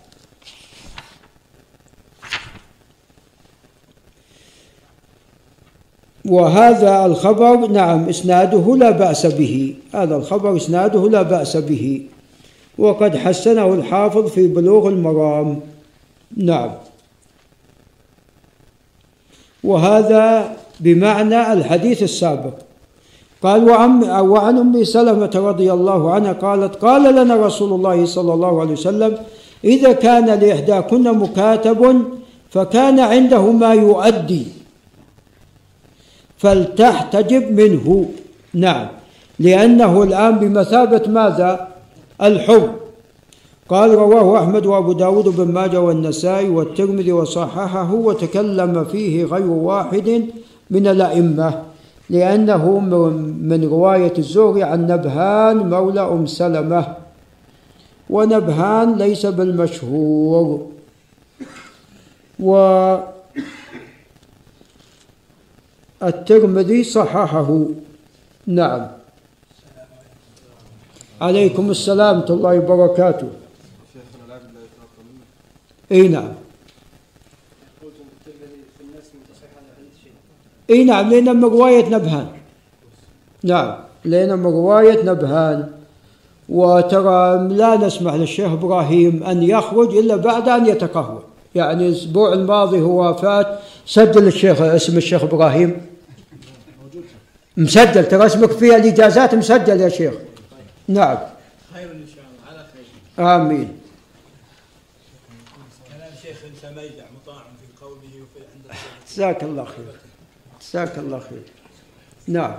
وهذا الخبر نعم إسناده لا بأس به. هذا الخبر إسناده لا بأس به. وقد حسنه الحافظ في بلوغ المرام. نعم. وهذا بمعنى الحديث السابق. قال وعن, وعن أم سلمة رضي الله عنها قالت قال لنا رسول الله صلى الله عليه وسلم إذا كان لإحداكن مكاتب فكان عنده ما يؤدي. فلتحتجب منه. نعم. لأنه الآن بمثابة ماذا؟ الحر قال رواه أحمد وأبو داود بن ماجه والنسائي والترمذي وصححه وتكلم فيه غير واحد من الأئمة لأنه من رواية الزهري عن نبهان مولى أم سلمة. ونبهان ليس بالمشهور. والترمذي صححه. نعم. عليكم السلام ورحمة الله وبركاته. إي نعم. إي نعم لنا من رواية نبهان. نعم لنا من رواية نبهان. وترى لا نسمح للشيخ إبراهيم أن يخرج إلا بعد أن يتقهوى. يعني الأسبوع الماضي هو فات سجل الشيخ اسم الشيخ إبراهيم. مسجل ترى اسمك في الإجازات مسجل يا شيخ. نعم. خير إن شاء الله على خير. آمين. كلام شيخ سميدع مطاع في قوله وفي عند جزاك الله خير. جزاك الله خير. نعم.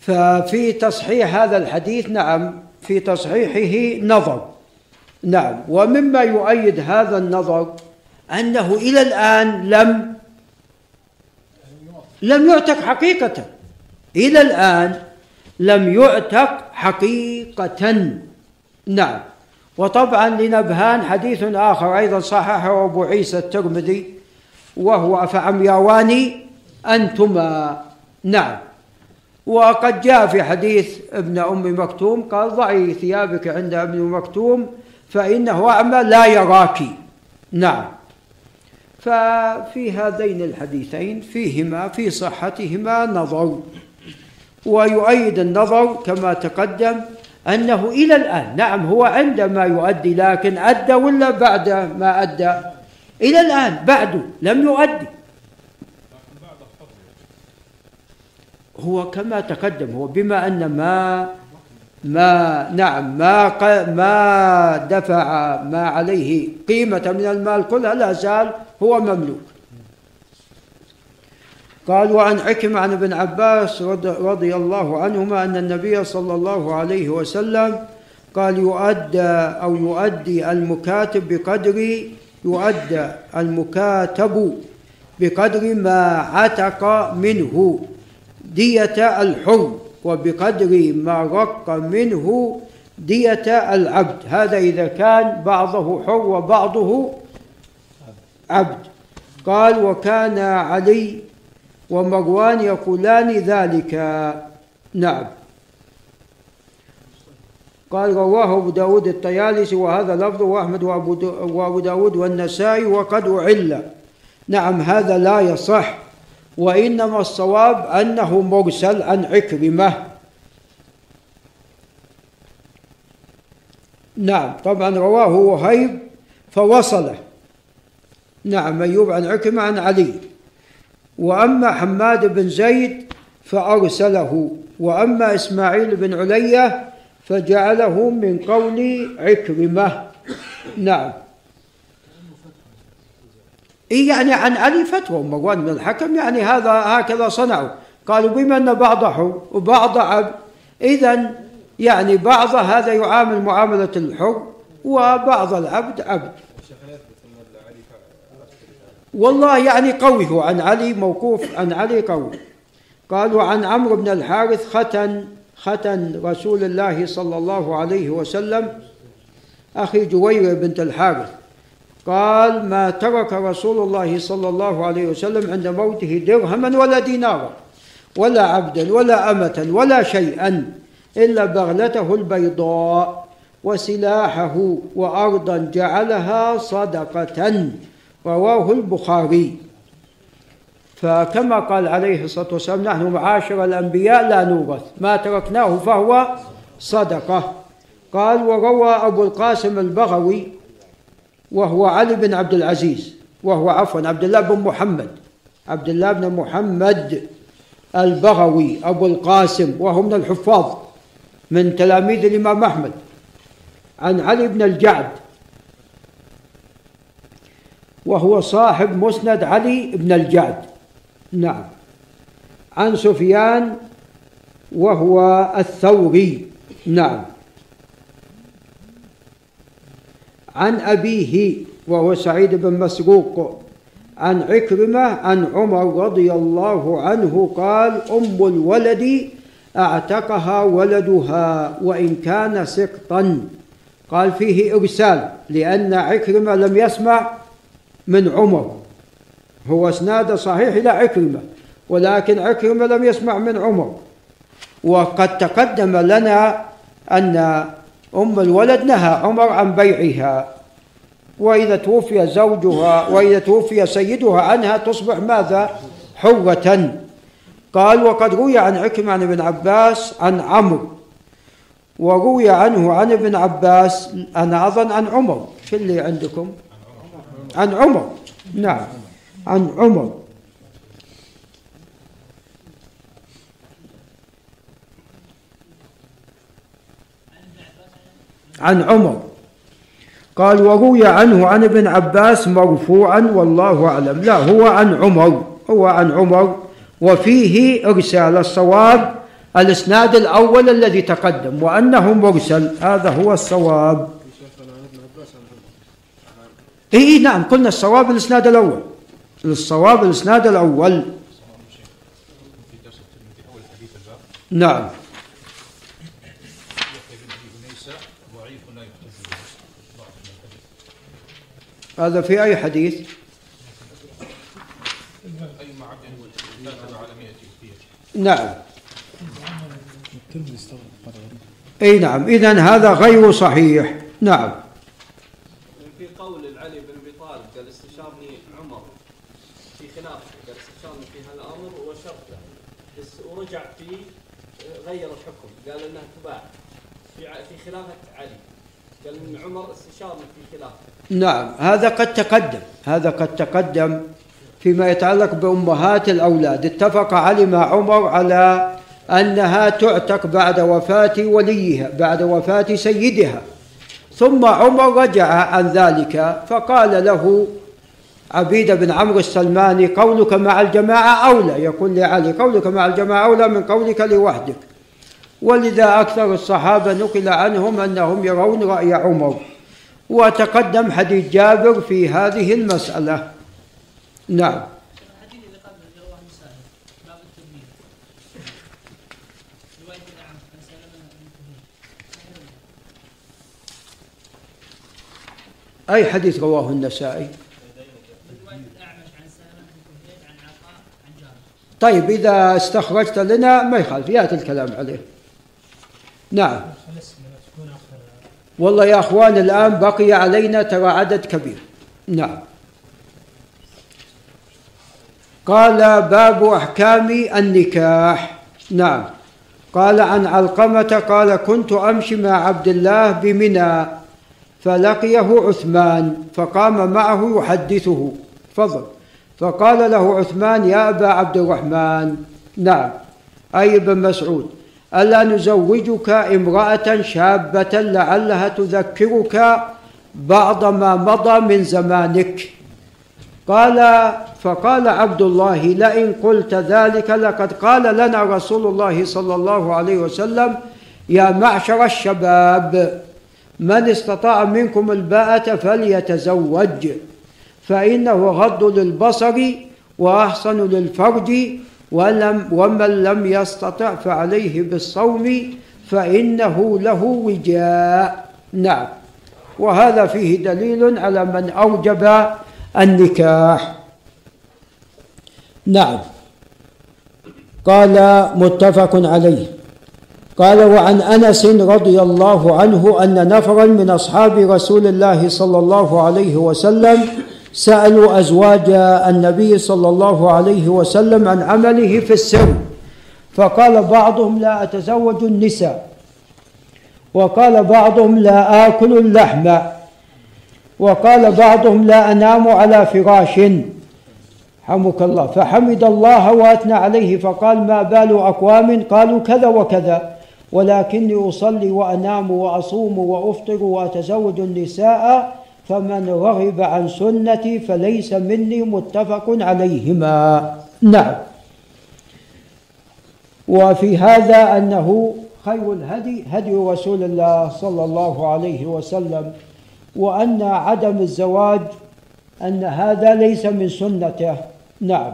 ففي تصحيح هذا الحديث نعم في تصحيحه نظر. نعم. ومما يؤيد هذا النظر أنه إلى الآن لم لم يعتق حقيقة. إلى الآن لم يعتق حقيقة. نعم. وطبعا لنبهان حديث آخر أيضا صححه أبو عيسى الترمذي وهو فعمياوان أنتما. نعم. وقد جاء في حديث ابن أم مكتوم قال ضعي ثيابك عند ابن مكتوم فإنه أعمى لا يراك. نعم. ففي هذين الحديثين فيهما في صحتهما نظر. ويؤيد النظر كما تقدم أنه إلى الآن نعم هو عندما يؤدي لكن أدى ولا بعد ما أدى؟ إلى الآن بعده لم يؤدي. هو كما تقدم هو بما أن ما ما نعم ما ما دفع ما عليه قيمة من المال كلها لا زال هو مملوك. قال وعن عكرمة عن ابن عباس رضي الله عنهما أن النبي صلى الله عليه وسلم قال يؤدى أو يؤدي المكاتب بقدر يؤدى المكاتب بقدر ما عتق منه دية الحر وبقدر ما رق منه دية العبد. هذا إذا كان بعضه حر وبعضه عبد. قال وكان علي ومروان يقولان ذلك. نعم. قال رواه أبو داود الطيالسي وهذا لفظه وأحمد وأبو داود والنسائي وقد أعل. نعم هذا لا يصح وإنما الصواب أنه مرسل عن عكرمة. نعم طبعا رواه وهيب فوصله. نعم أيوب عن عكرمة عن علي. وأما حماد بن زيد فأرسله. وأما إسماعيل بن علية فجعله من قول عكرمة. نعم. إيه يعني عن علي فتوى مروان بن الحكم يعني هذا هكذا صنعوا. قالوا بما أن بعض حر وبعض عبد إذا يعني بعض هذا يعامل معاملة الحر وبعض العبد عبد. والله يعني قوي. هو عن علي موقوف عن علي قوي. قال وعن عمرو بن الحارث ختن ختن رسول الله صلى الله عليه وسلم أخي جويرة بنت الحارث. قال ما ترك رسول الله صلى الله عليه وسلم عند موته درهما ولا دينارا ولا عبدا ولا أمة ولا شيئا إلا بغلته البيضاء وسلاحه وأرضا جعلها صدقة. رواه البخاري. فكما قال عليه الصلاة والسلام نحن معاشر الأنبياء لا نورث. ما تركناه فهو صدقة. قال وروى أبو القاسم البغوي وهو علي بن عبد العزيز وهو عفوا عبد الله بن محمد. عبد الله بن محمد البغوي أبو القاسم وهو من الحفاظ من تلاميذ الإمام أحمد. عن علي بن الجعد وهو صاحب مسند علي بن الجعد. نعم. عن سفيان وهو الثوري. نعم. عن أبيه وهو سعيد بن مسروق. عن عكرمة عن عمر رضي الله عنه قال أم الولد أعتقها ولدها وإن كان سقطا قال فيه إرسال لأن عكرمة لم يسمع من عمر هو إسناد صحيح إلى عكرمة ولكن عكرمة لم يسمع من عمر وقد تقدم لنا أن أم الولد نهى عمر عن بيعها وإذا توفي زوجها وإذا توفي سيدها عنها تصبح ماذا؟ حرة قال وقد روي عن عكرمة عن ابن عباس عن عمرو وروي عنه عن ابن عباس أنا أظن عن عمر شو اللي عندكم؟ عن عمر. نعم عن عمر. عن عمر. قال وروي عنه عن ابن عباس مرفوعا والله أعلم. لا هو عن عمر هو عن عمر. وفيه إرسال الصواب الإسناد الأول الذي تقدم وأنه مرسل. هذا هو الصواب. اي إيه نعم قلنا الصواب الإسناد الأول. الصواب الإسناد الأول. نعم. هذا في أي حديث؟ اي معد كاتب على 100 كثير نعم. اي نعم اذا هذا غير صحيح. نعم في قول العلي بن ابي طالب قال استشارني عمر في خلاف قال استشارني في هذا الامر وشرطه بس ورجع فيه آه، غير الحكم قال انها تباع خلافة علي. قال إن عمر استشارني في خلافة. نعم هذا قد تقدم هذا قد تقدم فيما يتعلق بأمهات الأولاد. اتفق علي مع عمر على أنها تعتق بعد وفاة وليها بعد وفاة سيدها. ثم عمر رجع عن ذلك فقال له عبيد بن عمرو السلماني قولك مع الجماعة أولى. يقول لعلي قولك مع الجماعة أولى من قولك لوحدك. ولذا أكثر الصحابة نقل عنهم أنهم يرون رأي عمر. وتقدم حديث جابر في هذه المسألة. نعم. أي حديث رواه النسائي؟ طيب إذا استخرجت لنا ما يخالف يأتي الكلام عليه. نعم. والله يا أخوان الآن بقي علينا ترى عدد كبير. نعم. قال باب أحكام النكاح. نعم. قال عن علقمة قال كنت أمشي مع عبد الله بمنى فلقيه عثمان فقام معه يحدثه. فضل فقال له عثمان يا أبا عبد الرحمن. نعم. أي ابن مسعود. ألا نزوجك امرأة شابة لعلها تذكرك بعض ما مضى من زمانك. قال فقال عبد الله لئن قلت ذلك لقد قال لنا رسول الله صلى الله عليه وسلم يا معشر الشباب من استطاع منكم الباءة فليتزوج فإنه غض للبصر وأحسن للفرج ولم ومن لم يستطع فعليه بالصوم فإنه له وجاء. نعم. وهذا فيه دليل على من أوجب النكاح. نعم. قال متفق عليه. قال وعن أنس رضي الله عنه أن نفرا من أصحاب رسول الله صلى الله عليه وسلم سألوا أزواج النبي صلى الله عليه وسلم عن عمله في السر فقال بعضهم لا أتزوج النساء. وقال بعضهم لا آكل اللحم. وقال بعضهم لا أنام على فراش. حمك الله. فحمد الله وأثنى عليه. فقال ما بال أقوام؟ قالوا كذا وكذا. ولكني أصلي وأنام وأصوم وأفطر وأتزوج النساء فمن رغب عن سنتي فليس مني متفق عليهما. نعم. وفي هذا أنه خير الهدي هدي رسول الله صلى الله عليه وسلم وأن عدم الزواج أن هذا ليس من سنته. نعم.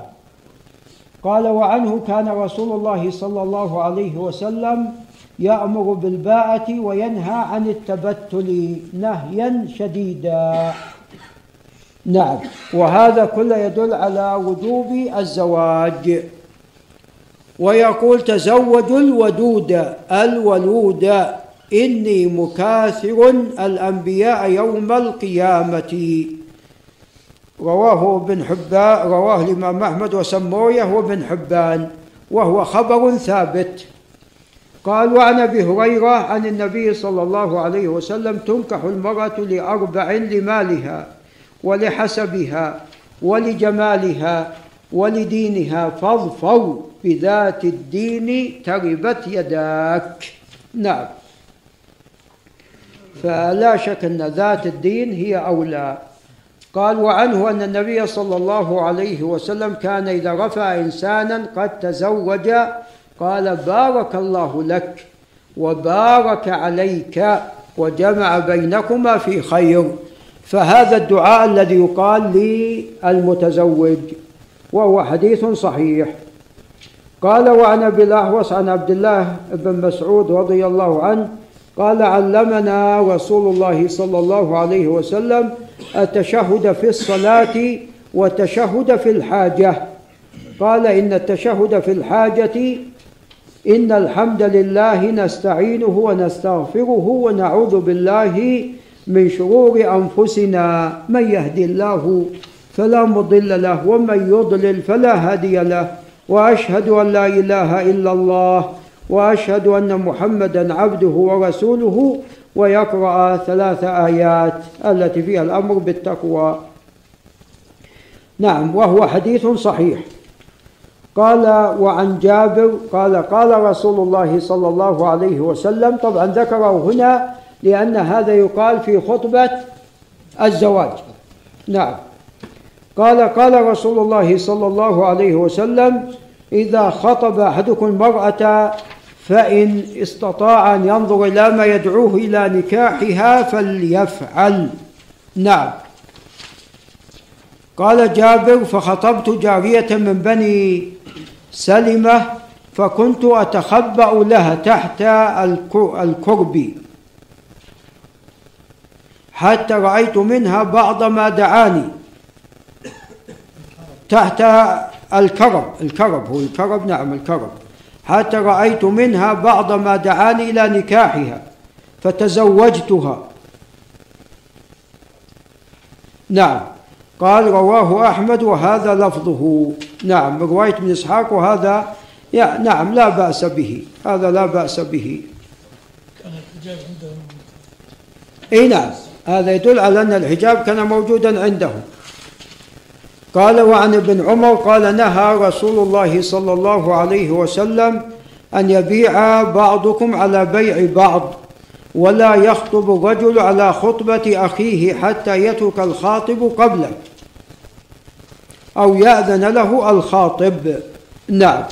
قال وعنه كان رسول الله صلى الله عليه وسلم يأمر بالباءة وينهى عن التبتل نهيا شديدا. نعم. وهذا كله يدل على وجوب الزواج. ويقول تزوجوا الودود الولود. إني مكاثر الأنبياء يوم القيامة. رواه ابن حبان رواه الإمام أحمد وسمويه وابن حبان وهو خبر ثابت. قال وعن ابي هريره عن النبي صلى الله عليه وسلم تنكح المرأة لأربع لمالها ولحسبها ولجمالها ولدينها فاظفر بذات الدين تربت يداك. نعم. فلا شك أن ذات الدين هي أولى. قال وعنه أن النبي صلى الله عليه وسلم كان إذا رفع إنسانا قد تزوج قال بارك الله لك وبارك عليك وجمع بينكما في خير. فهذا الدعاء الذي يقال للمتزوج وهو حديث صحيح. قال وعن أبي الأحوص عن عبد الله بن مسعود رضي الله عنه قال علمنا رسول الله صلى الله عليه وسلم التشهد في الصلاة والتشهد في الحاجة. قال إن التشهد في الحاجة إن الحمد لله نستعينه ونستغفره ونعوذ بالله من شرور أنفسنا. من يهدي الله فلا مضل له ومن يضلل فلا هادي له. وأشهد أن لا إله إلا الله وأشهد أن محمدا عبده ورسوله ويقرأ ثلاث آيات التي فيها الأمر بالتقوى. نعم وهو حديث صحيح. قال وعن جابر قال قال رسول الله صلى الله عليه وسلم طبعا ذكره هنا لأن هذا يقال في خطبة الزواج. نعم. قال قال رسول الله صلى الله عليه وسلم إذا خطب أحدكم المرأة فإن استطاع أن ينظر إلى ما يدعوه إلى نكاحها فليفعل. نعم. قال جابر فخطبت جارية من بني سلمة فكنت أتخبأ لها تحت الكرب. حتى رأيت منها بعض ما دعاني تحت الكرب. الكرب هو الكرب؟ نعم الكرب. حتى رأيت منها بعض ما دعاني إلى نكاحها فتزوجتها. نعم. قال رواه أحمد وهذا لفظه. نعم رواية ابن إسحاق وهذا يا نعم لا بأس به. هذا لا بأس به. كان الحجاب عندهم. إي نعم هذا يدل على أن الحجاب كان موجودا عندهم قال وعن ابن عمر قال نهى رسول الله صلى الله عليه وسلم أن يبيع بعضكم على بيع بعض ولا يخطب الرجل على خطبة أخيه حتى يترك الخاطب قبله. أو يأذن له الخاطب. نعم.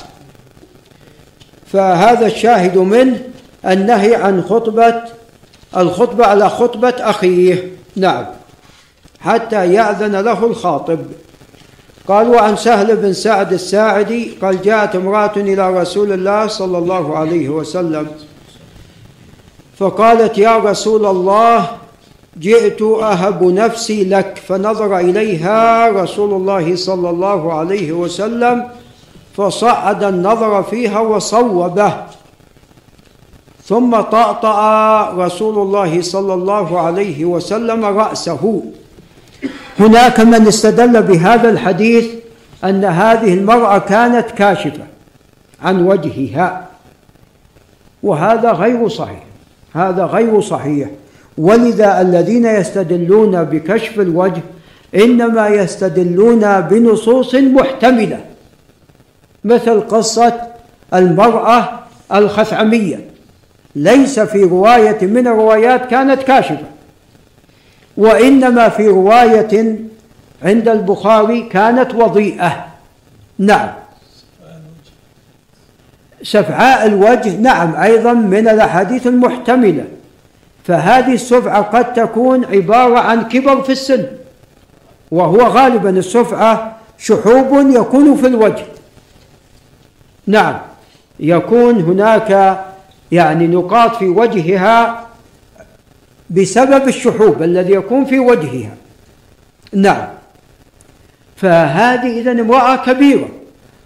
فهذا الشاهد منه النهي عن خطبة الخطبة على خطبة أخيه. نعم. حتى يأذن له الخاطب. قال وعن سهل بن سعد الساعدي قال جاءت امرأة إلى رسول الله صلى الله عليه وسلم فقالت يا رسول الله جئت أهب نفسي لك فنظر إليها رسول الله صلى الله عليه وسلم فصعد النظر فيها وصوبه. ثم طأطأ رسول الله صلى الله عليه وسلم رأسه. هناك من استدل بهذا الحديث أن هذه المرأة كانت كاشفة عن وجهها وهذا غير صحيح هذا غير صحيح. ولذا الذين يستدلون بكشف الوجه إنما يستدلون بنصوص محتملة مثل قصة المرأة الخثعمية. ليس في رواية من الروايات كانت كاشفة وإنما في رواية عند البخاري كانت وضيئة. نعم. سفعاء الوجه نعم أيضا من الأحاديث المحتملة. فهذه السفعة قد تكون عبارة عن كبر في السن وهو غالبا السفعة شحوب يكون في الوجه. نعم يكون هناك يعني نقاط في وجهها بسبب الشحوب الذي يكون في وجهها. نعم فهذه إذا امرأة كبيرة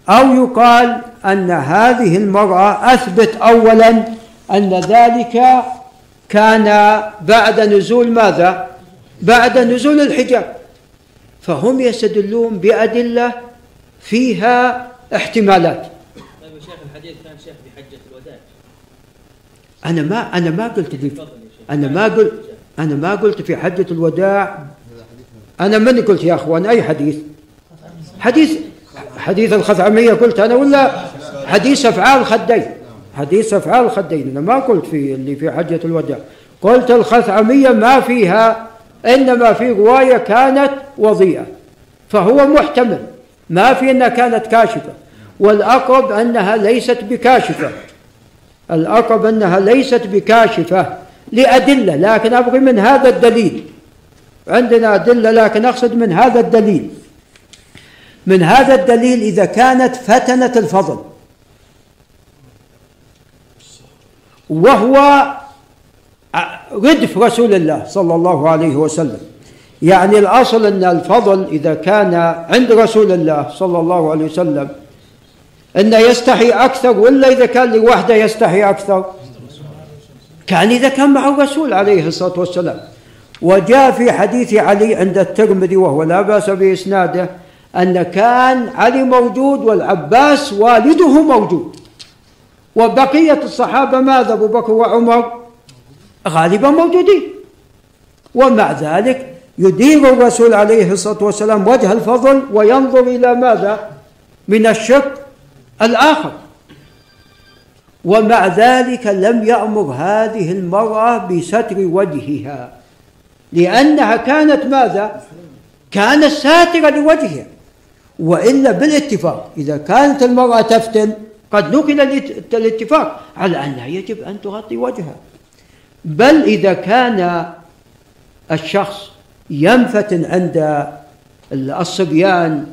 أو يقال أن هذه المرأة أثبت أولا أن ذلك كان بعد نزول ماذا؟ بعد نزول الحجاب. فهم يستدلون بأدلة فيها احتمالات. طيب يا شيخ الحديث كان شيخ في حجة الوداع. أنا ما أنا ما قلت شيخ. أنا ما قلت أنا ما قلت في حجة الوداع. أنا من قلت يا أخوان؟ أي حديث؟ حديث حديث الخثعمية قلت أنا ولا حديث أفعال الخدين؟ حديث أفعال الخدين. أنا ما قلت في اللي في حجة الوداع. قلت الخثعمية ما فيها إنما في رواية كانت وضيئة. فهو محتمل. ما في أنها كانت كاشفة. والأقرب أنها ليست بكاشفة. الأقرب أنها ليست بكاشفة لأدلة لكن أبغي من هذا الدليل. عندنا أدلة لكن أقصد من هذا الدليل. من هذا الدليل إذا كانت فتنة الفضل. وهو ردف رسول الله صلى الله عليه وسلم. يعني الأصل أن الفضل إذا كان عند رسول الله صلى الله عليه وسلم أنه يستحي أكثر ولا إذا كان لوحده يستحي أكثر؟ كان إذا كان مع الرسول عليه الصلاة والسلام. وجاء في حديث علي عند الترمذي وهو لا بأس بإسناده أن كان علي موجود والعباس والده موجود. وبقية الصحابة ماذا أبو بكر وعمر؟ غالبا موجودين. ومع ذلك يدير الرسول عليه الصلاة والسلام وجه الفضل وينظر إلى ماذا؟ من الشق الآخر. ومع ذلك لم يأمر هذه المرأة بستر وجهها لأنها كانت ماذا؟ كانت ساترة لوجهها وإلا بالاتفاق إذا كانت المرأة تفتن قد نقل الاتفاق على أنها يجب أن تغطي وجهها. بل إذا كان الشخص ينفتن عند الصبيان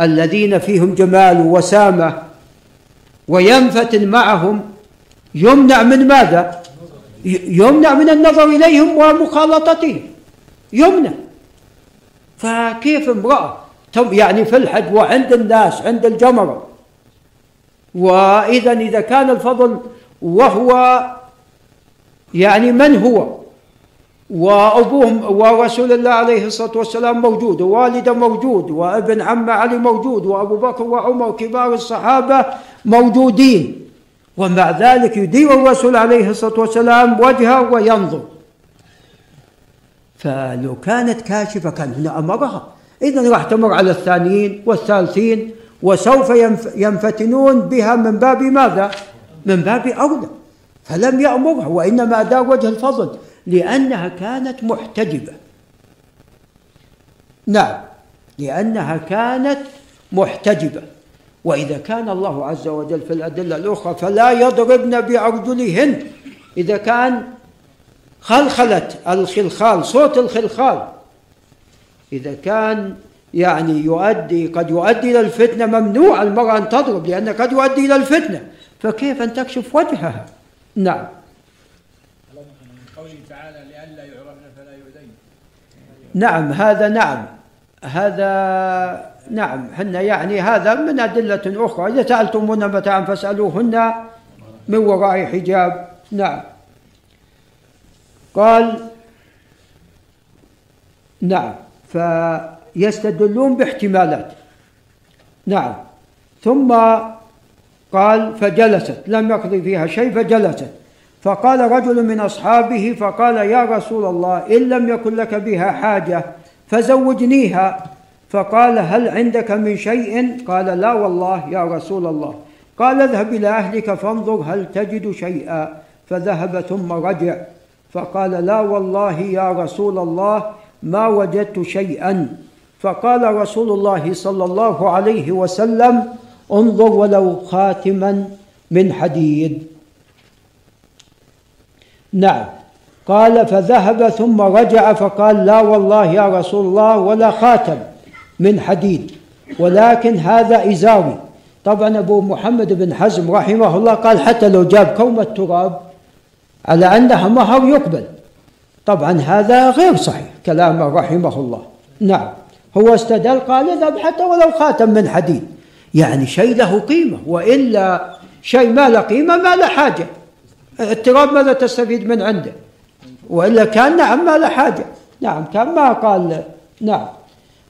الذين فيهم جمال ووسامة وينفتن معهم يمنع من ماذا؟ يمنع من النظر إليهم ومخالطتهم يمنع. فكيف امرأة يعني في الحج وعند الناس عند الجمرة وإذا إذا كان الفضل وهو يعني من هو؟ وأبوه ورسول الله عليه الصلاة والسلام موجود ووالده موجود وابن عم علي موجود وأبو بكر وعمر كبار الصحابة موجودين. ومع ذلك يدير الرسول عليه الصلاة والسلام وجهه وينظر. فلو كانت كاشفة كان هنا أمرها. إذا راح تمر على الثانيين والثالثين. وسوف ينفتنون بها من باب ماذا؟ من باب أولى. فلم يأمرها وإنما أدار وجه الفضل لأنها كانت محتجبة. نعم لأنها كانت محتجبة. وإذا كان الله عز وجل في الأدلة الأخرى فلا يضربن بأرجلهن إذا كان خلخلت الخلخال صوت الخلخال. إذا كان يعني يؤدي قد يؤدي إلى الفتنة ممنوع المرأة أن تضرب لأنه قد يؤدي إلى الفتنة. فكيف أن تكشف وجهها؟ نعم. من قوله تعالى لئلا يعرفن فلا يؤذين. نعم هذا نعم. هذا نعم. حنا يعني هذا من أدلة أخرى. إذا سألتمون متاعا فاسألوهن من وراء حجاب. نعم. قال نعم. فيستدلون باحتمالات. نعم. ثم قال فجلست لم يقضي فيها شيء فجلست. فقال رجل من أصحابه فقال يا رسول الله إن لم يكن لك بها حاجة فزوجنيها. فقال هل عندك من شيء؟ قال لا والله يا رسول الله. قال اذهب إلى أهلك فانظر هل تجد شيئا. فذهب ثم رجع. فقال لا والله يا رسول الله ما وجدت شيئا. فقال رسول الله صلى الله عليه وسلم انظر ولو خاتما من حديد. نعم. قال فذهب ثم رجع فقال لا والله يا رسول الله ولا خاتم من حديد. ولكن هذا إزاري طبعا أبو محمد بن حزم رحمه الله قال حتى لو جاب كومة تراب على أنها مهر يقبل. طبعا هذا غير صحيح كلامه رحمه الله. نعم. هو استدل قال اذهب حتى ولو خاتم من حديد. يعني شيء له قيمة وإلا شيء ما له قيمة ما له حاجة. التراب ماذا تستفيد من عنده؟ وإلا كان نعم ما له حاجة. نعم كان ما قال نعم.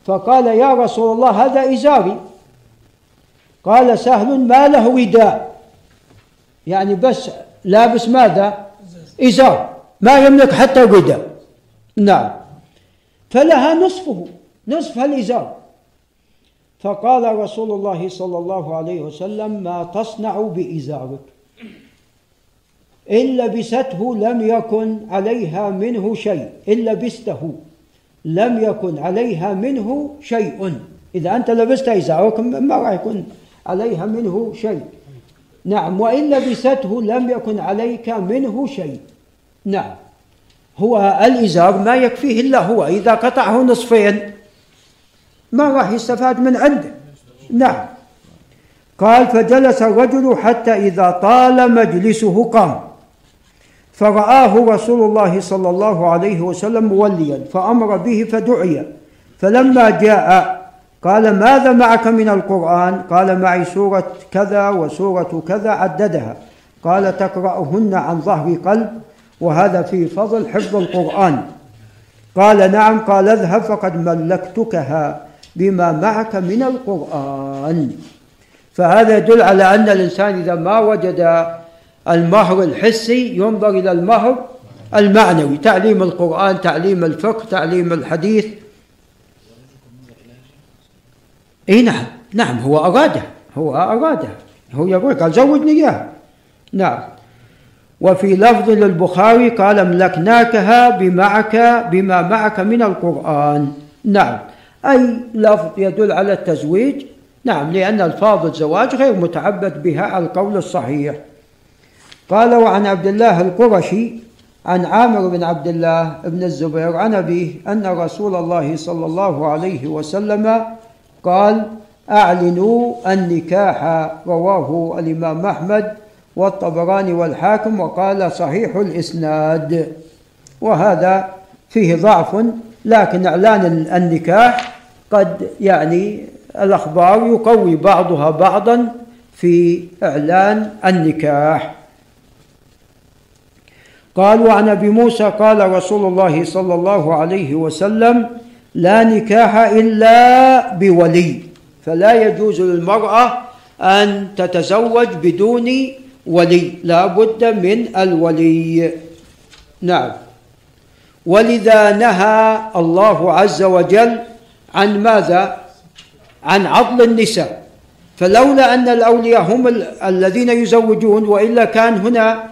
فقال يا رسول الله هذا إزاري. قال سهل ما له رداء يعني بس لابس ماذا؟ إزار. ما يملك حتى رداء نعم. فلها نصفه. نصف الإزار. فقال رسول الله صلى الله عليه وسلم ما تصنع بإزارك. إن لبسته لم يكن عليها منه شيء. إن لبسته لم يكن عليها منه شيء. إذا أنت لبست إزارك ما راح يكون عليها منه شيء. نعم وإن لبسته لم يكن عليك منه شيء. نعم هو الإزار ما يكفيه إلا هو إذا قطعه نصفين. ما راح يستفاد من عنده. نعم. قال فجلس الرجل حتى إذا طال مجلسه قام. فرآه رسول الله صلى الله عليه وسلم موليا فأمر به فدعي. فلما جاء قال ماذا معك من القرآن؟ قال معي سورة كذا وسورة كذا عددها. قال تقرأهن عن ظهر قلب وهذا في فضل حفظ القرآن. قال نعم. قال اذهب فقد ملكتكها. بما معك من القرآن. فهذا يدل على أن الإنسان إذا ما وجد المهر الحسي ينظر إلى المهر المعنوي تعليم القرآن تعليم الفقه تعليم الحديث. إي نعم نعم هو أراده هو أراده هو يقول قال زوجني إياها. نعم. وفي لفظ للبخاري قال أملكناكها بمعك بما معك من القرآن. نعم. أي لفظ يدل على التزويج؟ نعم لأن ألفاظ الزواج غير متعبد بها على القول الصحيح. قال وعن عبد الله القرشي عن عامر بن عبد الله بن الزبير عن أبيه أن رسول الله صلى الله عليه وسلم قال أعلنوا النكاح رواه الإمام أحمد والطبراني والحاكم وقال صحيح الإسناد وهذا فيه ضعف لكن إعلان النكاح قد يعني الأخبار يقوي بعضها بعضا في إعلان النكاح. قال وعن أبي موسى قال رسول الله صلى الله عليه وسلم لا نكاح إلا بولي. فلا يجوز للمرأة أن تتزوج بدون ولي. لا بد من الولي. نعم. ولذا نهى الله عز وجل عن ماذا؟ عن عضل النساء. فلولا أن الأولياء هم الذين يزوجون وإلا كان هنا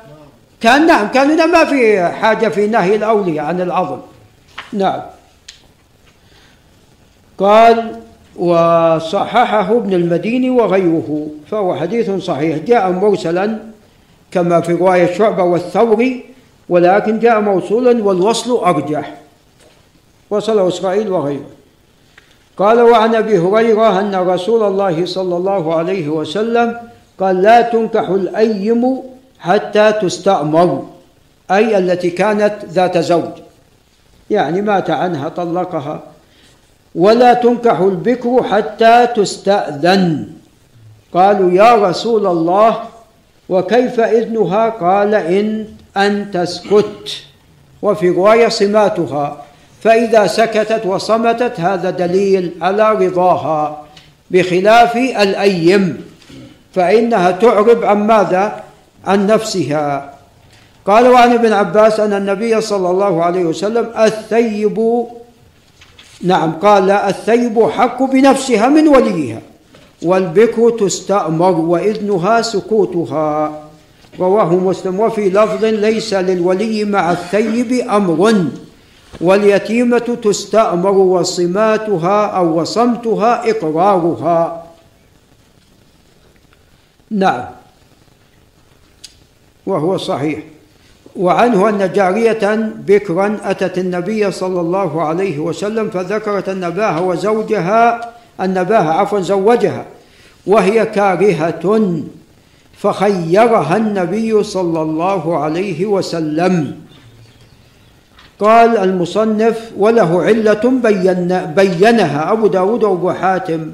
كان نعم كان هنا ما في حاجة في نهي الأولياء عن العضل نعم. قال وصححه ابن المديني وغيره فهو حديث صحيح. جاء مرسلا كما في رواية شعبة والثوري ولكن جاء موصولا والوصل أرجح. وصله إسرائيل وغيره. قال وعن أبي هريرة أن رسول الله صلى الله عليه وسلم قال لا تنكح الأيم حتى تستأمر أي التي كانت ذات زوج. يعني مات عنها طلقها. ولا تنكح البكر حتى تستأذن. قالوا يا رسول الله وكيف إذنها؟ قال إن أن تسكت. وفي رواية صماتها فإذا سكتت وصمتت هذا دليل على رضاها. بخلاف الأيم فإنها تعرب عن ماذا؟ عن نفسها. قال وعن ابن عباس أن النبي صلى الله عليه وسلم الثيب نعم قال الثيب حق بنفسها من وليها والبكر تستأمر وإذنها سكوتها. رواه مسلم. وفي لفظ ليس للولي مع الثيب أمر. واليتيمة تستأمر وصماتها أو وصمتها إقرارها. نعم. وهو صحيح. وعنه أن جارية بكرا أتت النبي صلى الله عليه وسلم فذكرت أباها وزوجها أباها عفوا زوجها وهي كارهة فخيرها النبي صلى الله عليه وسلم. قال المصنف وله علة بين بينها أبو داود وأبو حاتم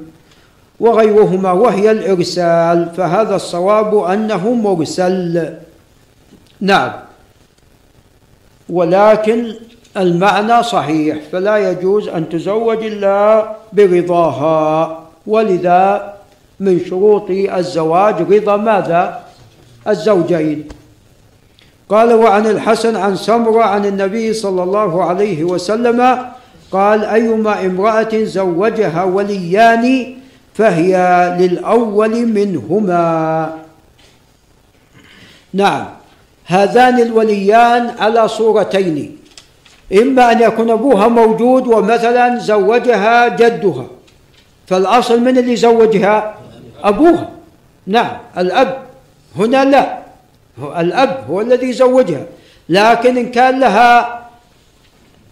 وغيرهما وهي الإرسال فهذا الصواب أنه مرسل. نعم. ولكن المعنى صحيح فلا يجوز أن تزوج إلا برضاها. ولذا من شروط الزواج رضا ماذا؟ الزوجين. قال وعن الحسن عن سمرة عن النبي صلى الله عليه وسلم قال أيما امرأة زوجها وليان فهي للأول منهما. نعم هذان الوليان على صورتين إما أن يكون أبوها موجود ومثلا زوجها جدها فالأصل من اللي زوجها؟ أبوها. نعم الأب. هنا لا. هو الأب هو الذي زوجها لكن إن كان لها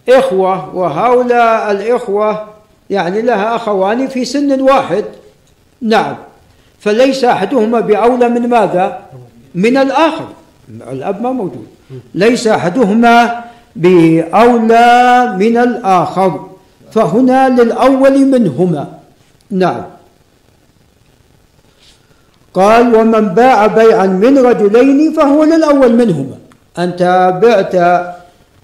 إخوة وهؤلاء الإخوة يعني لها أخوان في سن واحد نعم. فليس أحدهما بأولى من ماذا؟ من الآخر. الأب ما موجود. ليس أحدهما بأولى من الآخر. فهنا للأول منهما. نعم. قال ومن باع بيعا من رجلين فهو للأول منهما. أنت بعت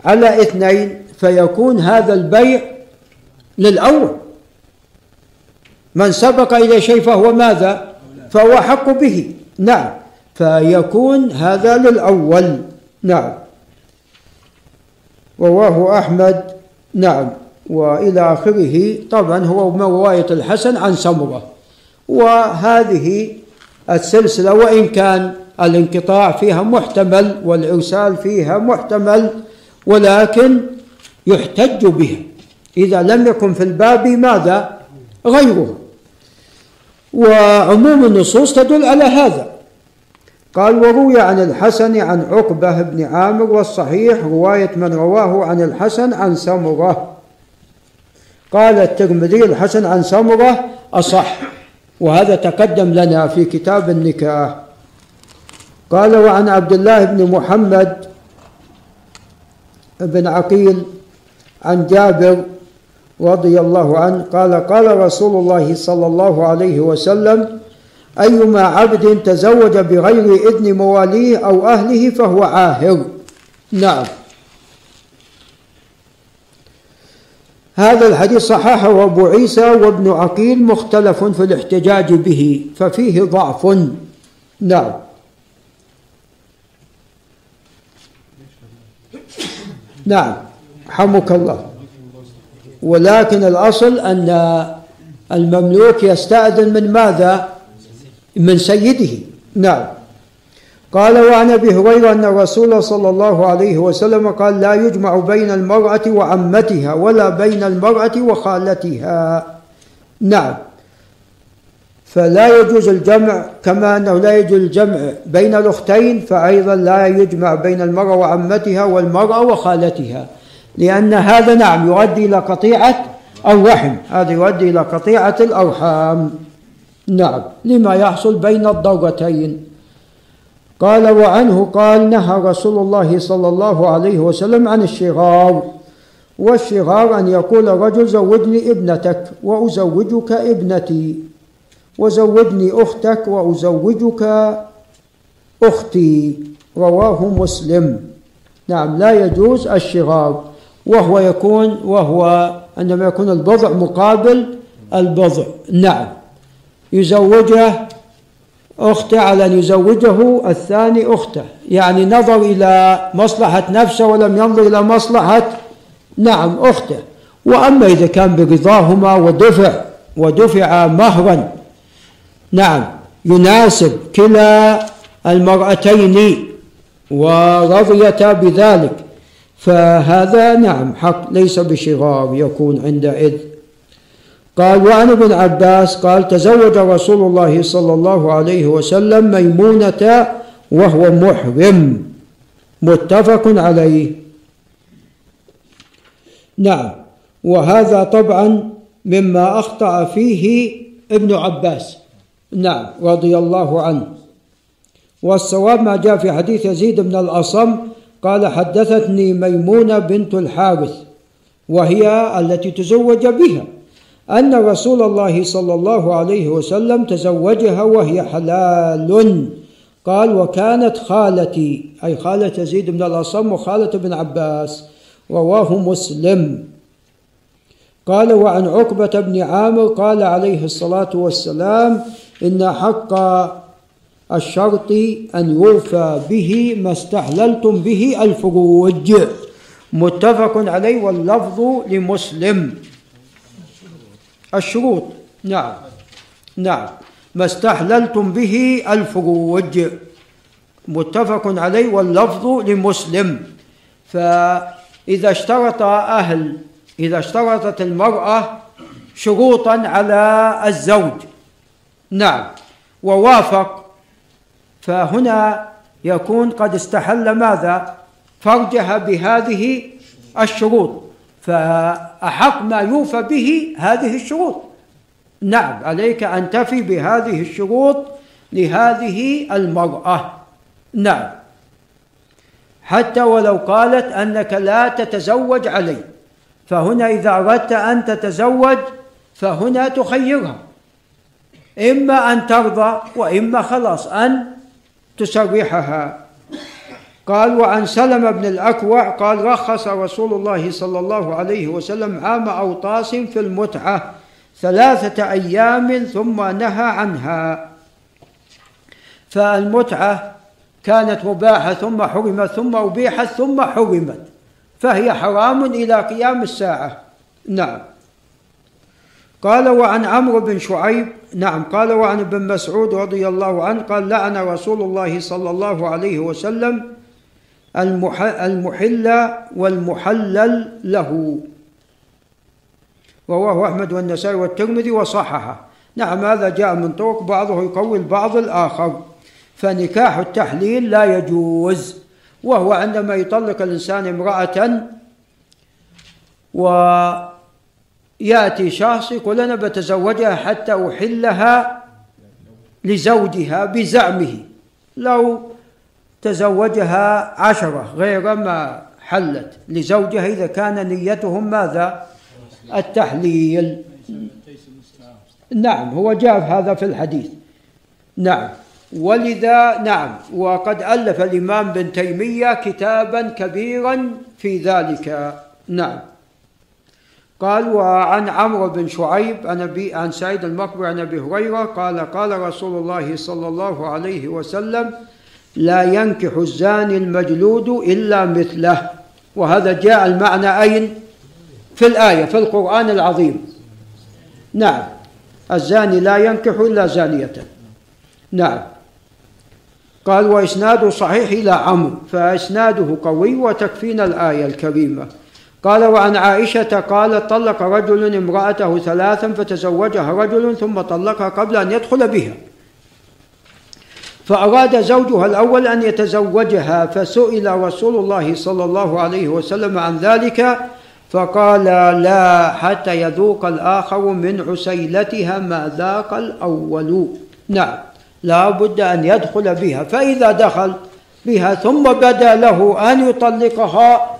على اثنين فيكون هذا البيع للأول. من سبق إلى شيء فهو ماذا؟ فهو حق به. نعم. فيكون هذا للأول. نعم. رواه أحمد. نعم. وإلى آخره طبعا هو من رواية الحسن عن سمرة. وهذه السلسلة وإن كان الانقطاع فيها محتمل والإرسال فيها محتمل ولكن يحتج بها. إذا لم يكن في الباب ماذا؟ غيره. وعموم النصوص تدل على هذا. قال وروي عن الحسن عن عقبة بن عامر والصحيح رواية من رواه عن الحسن عن سمرة. قال الترمذي الحسن عن سمرة أصح. وهذا تقدم لنا في كتاب النكاح. قال وعن عبد الله بن محمد بن عقيل عن جابر رضي الله عنه قال قال رسول الله صلى الله عليه وسلم أيما عبد تزوج بغير إذن مواليه أو أهله فهو عاهر. نعم. هذا الحديث صححه أبو عيسى وابن عقيل مختلف في الاحتجاج به ففيه ضعف. نعم. نعم. حمك الله. ولكن الأصل أن المملوك يستأذن من ماذا؟ من سيده. نعم. قال وعن أبي هريرة أن الرسول صلى الله عليه وسلم قال لا يجمع بين المرأة وعمتها ولا بين المرأة وخالتها. نعم. فلا يجوز الجمع كما أنه لا يجوز الجمع بين الأختين فايضا لا يجمع بين المرأة وعمتها والمرأة وخالتها. لأن هذا نعم يؤدي إلى قطيعة الرحم. هذا يؤدي إلى قطيعة الأرحام. نعم. لما يحصل بين الضرتين قال وعنه قال نهى رسول الله صلى الله عليه وسلم عن الشغار والشغار أن يقول رجل زوجني ابنتك وأزوجك ابنتي وزوجني أختك وأزوجك أختي رواه مسلم. نعم لا يجوز الشغار وهو يكون وهو عندما يكون البضع مقابل البضع. نعم يزوجه أخته على أن يزوجه الثاني أخته. يعني نظر إلى مصلحة نفسه ولم ينظر إلى مصلحة نعم أخته. وأما إذا كان برضاهما ودفع ودفع مهرا نعم يناسب كلا المرأتين ورضيتا بذلك. فهذا نعم حق ليس بشغار يكون عندئذ قال وعن ابن عباس قال تزوج رسول الله صلى الله عليه وسلم ميمونة وهو محرم. متفق عليه. نعم. وهذا طبعا مما أخطأ فيه ابن عباس. نعم رضي الله عنه. والصواب ما جاء في حديث يزيد بن الأصم قال حدثتني ميمونة بنت الحارث وهي التي تزوج بها. أن رسول الله صلى الله عليه وسلم تزوجها وهي حلال. قال وكانت خالتي أي خالة يزيد بن الأصم وخالة ابن عباس رواه مسلم. قال وعن عقبة بن عامر قال عليه الصلاة والسلام إن حق الشرط أن يوفى به ما استحللتم به الفروج متفق عليه واللفظ لمسلم. الشروط. نعم. نعم. ما استحللتم به الفروج متفق عليه واللفظ لمسلم. فإذا اشترط أهل إذا اشترطت المرأة شروطا على الزوج. نعم. ووافق. فهنا يكون قد استحل ماذا؟ فرجها بهذه الشروط. فأحق ما يوفى به هذه الشروط. نعم عليك أن تفي بهذه الشروط لهذه المرأة. نعم. حتى ولو قالت أنك لا تتزوج علي فهنا إذا أردت أن تتزوج فهنا تخيرها. إما أن ترضى وإما خلاص أن تسرحها. قال وعن سلمة بن الأكوع قال رخص رسول الله صلى الله عليه وسلم عام أوطاس في المتعة ثلاثة أيام ثم نهى عنها. فالمتعة كانت مباحة ثم حرمت ثم أبيحت ثم حرمت فهي حرام إلى قيام الساعة. نعم. قال وعن عمرو بن شعيب نعم قال وعن ابن مسعود رضي الله عنه قال لعن رسول الله صلى الله عليه وسلم المحل والمحلل له. رواه أحمد والنسائي والترمذي وصححه. نعم هذا جاء من طرق بعضه يقوي البعض الآخر. فنكاح التحليل لا يجوز. وهو عندما يطلق الإنسان امرأة ويأتي شخص يقول أنا بتزوجها حتى أحلها لزوجها بزعمه. لو تزوجها عشرة غير ما حلت. لزوجها إذا كان نيتهم ماذا؟ التحليل. نعم هو جاء هذا في الحديث. نعم. ولذا نعم. وقد ألف الإمام بن تيمية كتابا كبيرا في ذلك. نعم. قال وعن عمرو بن شعيب عن أبي عن سعيد المقبري عن أبي هريرة قال قال رسول الله صلى الله عليه وسلم لا ينكح الزاني المجلود إلا مثله. وهذا جاء المعنى أين؟ في الآية في القرآن العظيم. نعم الزاني لا ينكح إلا زانية. نعم. قال وإسناده صحيح إلى عمرو فإسناده قوي وتكفينا الآية الكريمة. قال وعن عائشة قالت طلق رجل امرأته ثلاثا فتزوجها رجل ثم طلقها قبل أن يدخل بها. فأراد زوجها الأول أن يتزوجها فسئل رسول الله صلى الله عليه وسلم عن ذلك فقال لا حتى يذوق الآخر من عسيلتها ما ذاق الأول. نعم لا بد أن يدخل بها فإذا دخل بها ثم بدا له أن يطلقها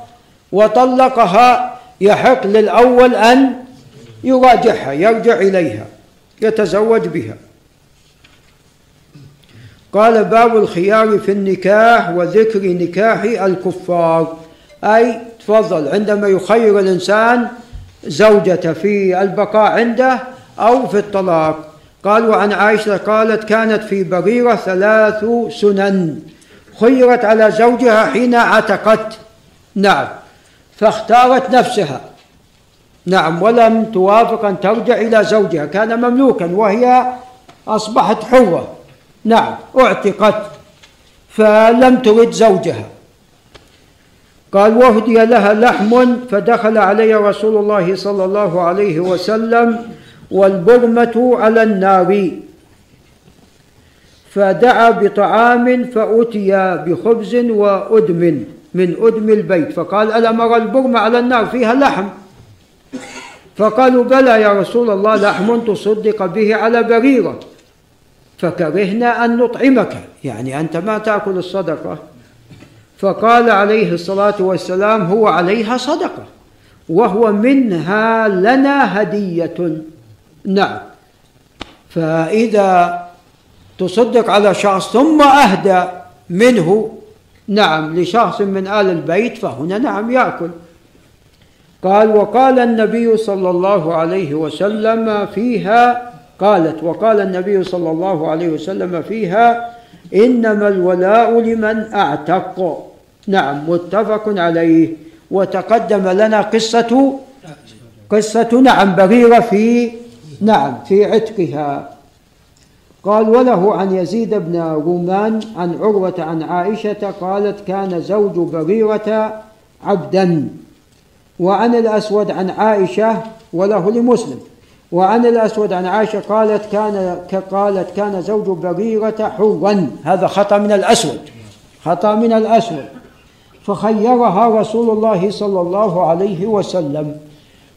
وطلقها يحق للأول أن يراجعها يرجع إليها يتزوج بها. قال باب الخيار في النكاح وذكر نكاح الكفار. أي تفضل عندما يخير الإنسان زوجته في البقاء عنده أو في الطلاق. قال وعن عائشة قالت كانت في بريرة ثلاث سنن. خيرت على زوجها حين عتقت. نعم. فاختارت نفسها. نعم. ولم توافق أن ترجع إلى زوجها. كان مملوكا وهي أصبحت حرة. نعم أعتقت فلم ترد زوجها. قال وهدي لها لحم فدخل علي رسول الله صلى الله عليه وسلم والبرمة على النار. فدعا بطعام فأتي بخبز وأدم من أدم البيت. فقال ألم أرى البرمة على النار فيها لحم؟ فقالوا بلى يا رسول الله لحم تصدق به على بريرة. فكرهنا أن نطعمك. يعني أنت ما تأكل الصدقة. فقال عليه الصلاة والسلام هو عليها صدقة. وهو منها لنا هدية. نعم. فإذا تصدق على شخص ثم أهدى منه نعم لشخص من آل البيت فهنا نعم يأكل. قال وقال النبي صلى الله عليه وسلم فيها قالت وقال النبي صلى الله عليه وسلم فيها إنما الولاء لمن أعتق. نعم متفق عليه. وتقدم لنا قصة قصة نعم بريرة في نعم في عتقها. قال وله عن يزيد بن رومان عن عروة عن عائشة قالت كان زوج بريرة عبدا وعن الأسود عن عائشة وله لمسلم. وعن الأسود عن عائشة قالت كان قالت كان زوج بريرة حرا هذا خطأ من الأسود. خطأ من الأسود. فخيرها رسول الله صلى الله عليه وسلم.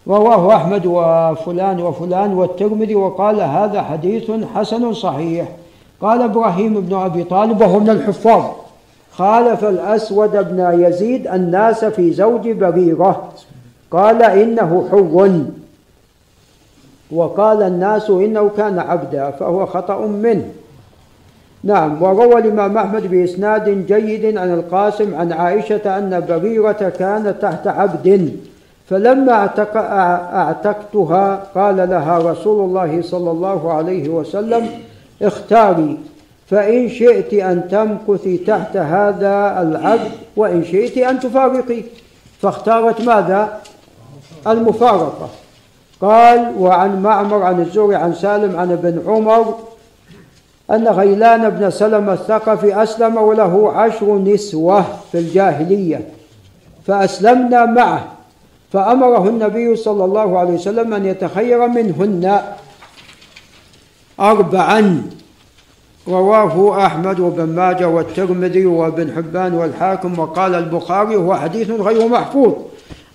رواه أحمد وفلان وفلان والترمذي وقال هذا حديث حسن صحيح. قال إبراهيم بن أبي طالب وهو من الحفاظ. خالف الأسود بن يزيد الناس في زوج بريرة قال إنه حر وقال الناس إنه كان عبدا فهو خطأ منه. نعم وروى الإمام أحمد بإسناد جيد عن القاسم عن عائشة أن بريرة كانت تحت عبد فلما اعتق اعتقتها قال لها رسول الله صلى الله عليه وسلم اختاري فإن شئت أن تمكثي تحت هذا العبد وإن شئت أن تفارقي. فاختارت ماذا؟ المفارقة. قال وعن معمر عن الزهري عن سالم عن ابن عمر أن غيلان بن سلمة الثقفي أسلم وله عشر نسوة في الجاهلية فأسلمنا معه فأمره النبي صلى الله عليه وسلم أن يتخير منهن أربعا. رواه أحمد وابن ماجه والترمذي وابن حبان والحاكم وقال البخاري هو حديث غير محفوظ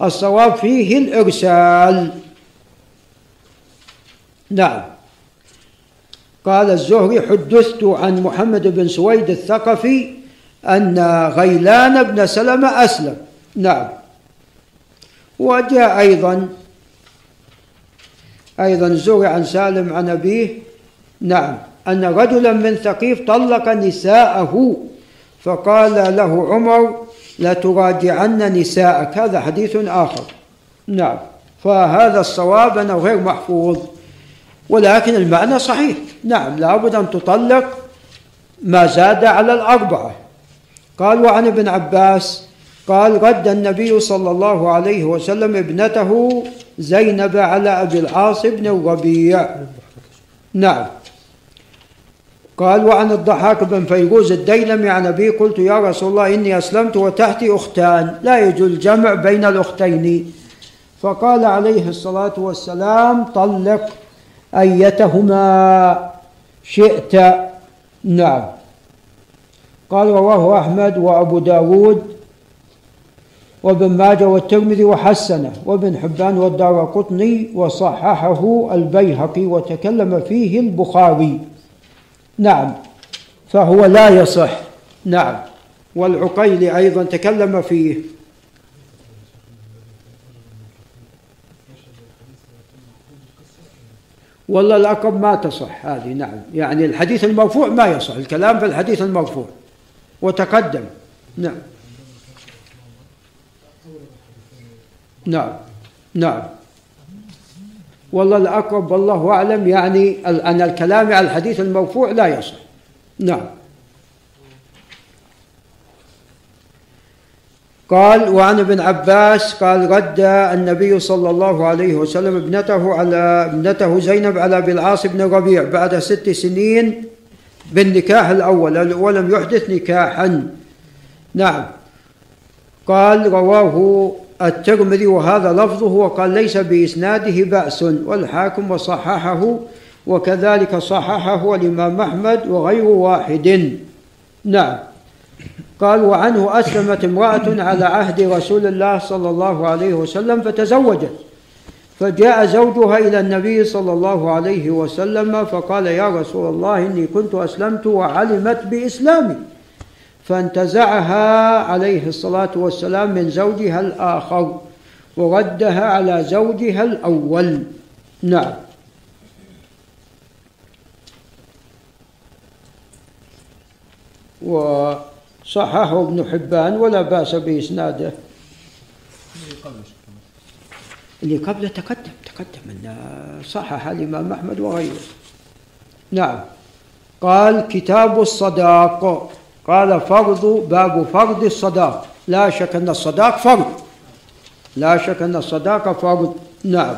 الصواب فيه الإرسال. نعم. قال الزهري حدثت عن محمد بن سويد الثقفي أن غيلان بن سلمة أسلم. نعم. وجاء أيضا أيضا الزهري عن سالم عن أبيه. نعم. أن رجلا من ثقيف طلق نساءه فقال له عمر لا تراجعن نساءك. هذا حديث آخر. نعم. فهذا الصواب أنه غير محفوظ. ولكن المعنى صحيح. نعم لابد أن تطلق ما زاد على الأربعة. قال وعن ابن عباس قال رد النبي صلى الله عليه وسلم ابنته زينب على أبي العاص بن الربيع. نعم. قال وعن الضحاك بن فيروز الديلمي عن أبي قلت يا رسول الله إني أسلمت وتحتي أختان لا يجوز الجمع بين الأختين. فقال عليه الصلاة والسلام طلق. أيتهما شئت؟ نعم. قال رواه أحمد وأبو داود وابن ماجه والترمذي وحسنه وابن حبان والدار قطني وصححه البيهقي وتكلم فيه البخاري. نعم. فهو لا يصح. نعم. والعقيلي أيضا تكلم فيه. والله الأقرب ما تصح. هذه نعم. يعني الحديث المرفوع ما يصح. الكلام في الحديث المرفوع. وتقدم. نعم. نعم. نعم. والله الأقرب والله أعلم يعني أن الكلام على الحديث المرفوع لا يصح. نعم. قال وعن ابن عباس قال رد النبي صلى الله عليه وسلم ابنته على ابنته زينب على ابي العاص بن ربيع بعد ست سنين بالنكاح الأول ولم يحدث نكاحا. نعم. قال رواه الترمذي وهذا لفظه وقال ليس بإسناده بأس والحاكم وصححه وكذلك صححه الإمام أحمد وغير واحد. نعم. قال وعنه أسلمت امرأة على عهد رسول الله صلى الله عليه وسلم فتزوجت. فجاء زوجها إلى النبي صلى الله عليه وسلم فقال يا رسول الله إني كنت أسلمت وعلمت بإسلامي. فانتزعها عليه الصلاة والسلام من زوجها الآخر وردها على زوجها الأول. نعم. وصححه ابن حبان ولا بأس بإسناده. اللي قبله تقدم تقدم أن صحح الإمام أحمد وغيره. نعم. قال كتاب الصداق. قال فرض باب فرض الصداق. لا شك أن الصداق فرض. لا شك أن الصداقة فرض. نعم.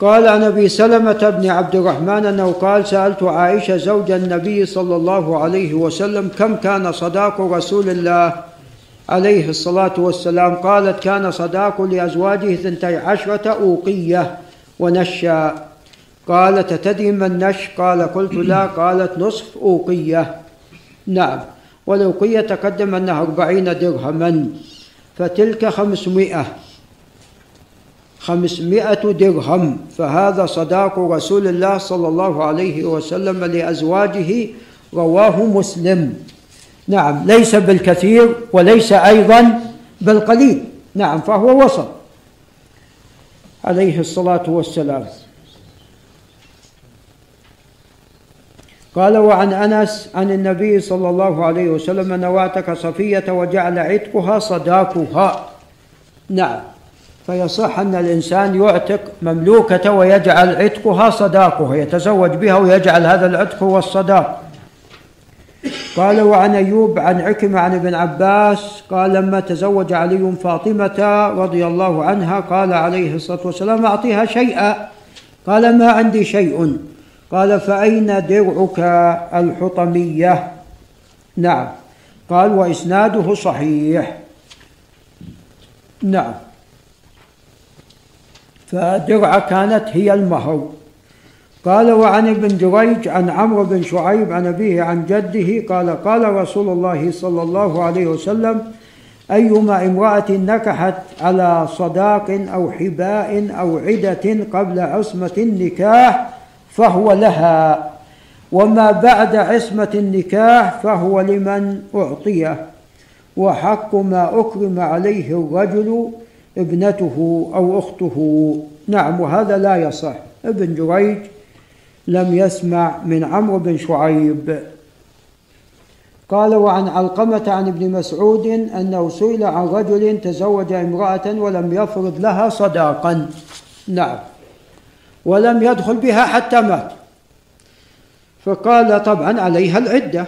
قال عن ابي سلمة بن عبد الرحمن أنه قال سألت عائشة زوج النبي صلى الله عليه وسلم كم كان صداق رسول الله عليه الصلاة والسلام؟ قالت كان صداق لأزواجه ثنتي عشرة أوقية ونشأ. قالت تدري ما النش قال قلت لا قالت نصف أوقية. نعم. والأوقية تقدم أنها أربعين درهما. فتلك خمسمائة. خمسمائة درهم. فهذا صداق رسول الله صلى الله عليه وسلم لأزواجه رواه مسلم. نعم ليس بالكثير وليس أيضا بالقليل. نعم فهو وسط. عليه الصلاة والسلام. قال وعن أنس عن النبي صلى الله عليه وسلم واعتك صفية وجعل عتقها صداقها. نعم. فيصح أن الإنسان يعتق مملوكة ويجعل عتقها صداقها يتزوج بها ويجعل هذا العتق هو الصداق. قال وعن أيوب عن عكرمة عن ابن عباس قال لما تزوج علي فاطمة رضي الله عنها قال عليه الصلاة والسلام أعطيها شيئا. قال ما عندي شيء. قال فأين درعك الحطمية؟ نعم. قال وإسناده صحيح. نعم. فدرعة كانت هي المهر قال وعن ابن جريج عن عمرو بن شعيب عن أبيه عن جده قال قال رسول الله صلى الله عليه وسلم أيما امرأة نكحت على صداق أو حباء أو عدة قبل عصمة النكاح فهو لها وما بعد عصمة النكاح فهو لمن أعطيه وحق ما أكرم عليه الرجل ابنته أو أخته. نعم وهذا لا يصح. ابن جريج لم يسمع من عمرو بن شعيب. قال وعن علقمة عن ابن مسعود أنه سئل عن رجل تزوج امرأة ولم يفرض لها صداقا. نعم. ولم يدخل بها حتى مات. فقال طبعا عليها العدة.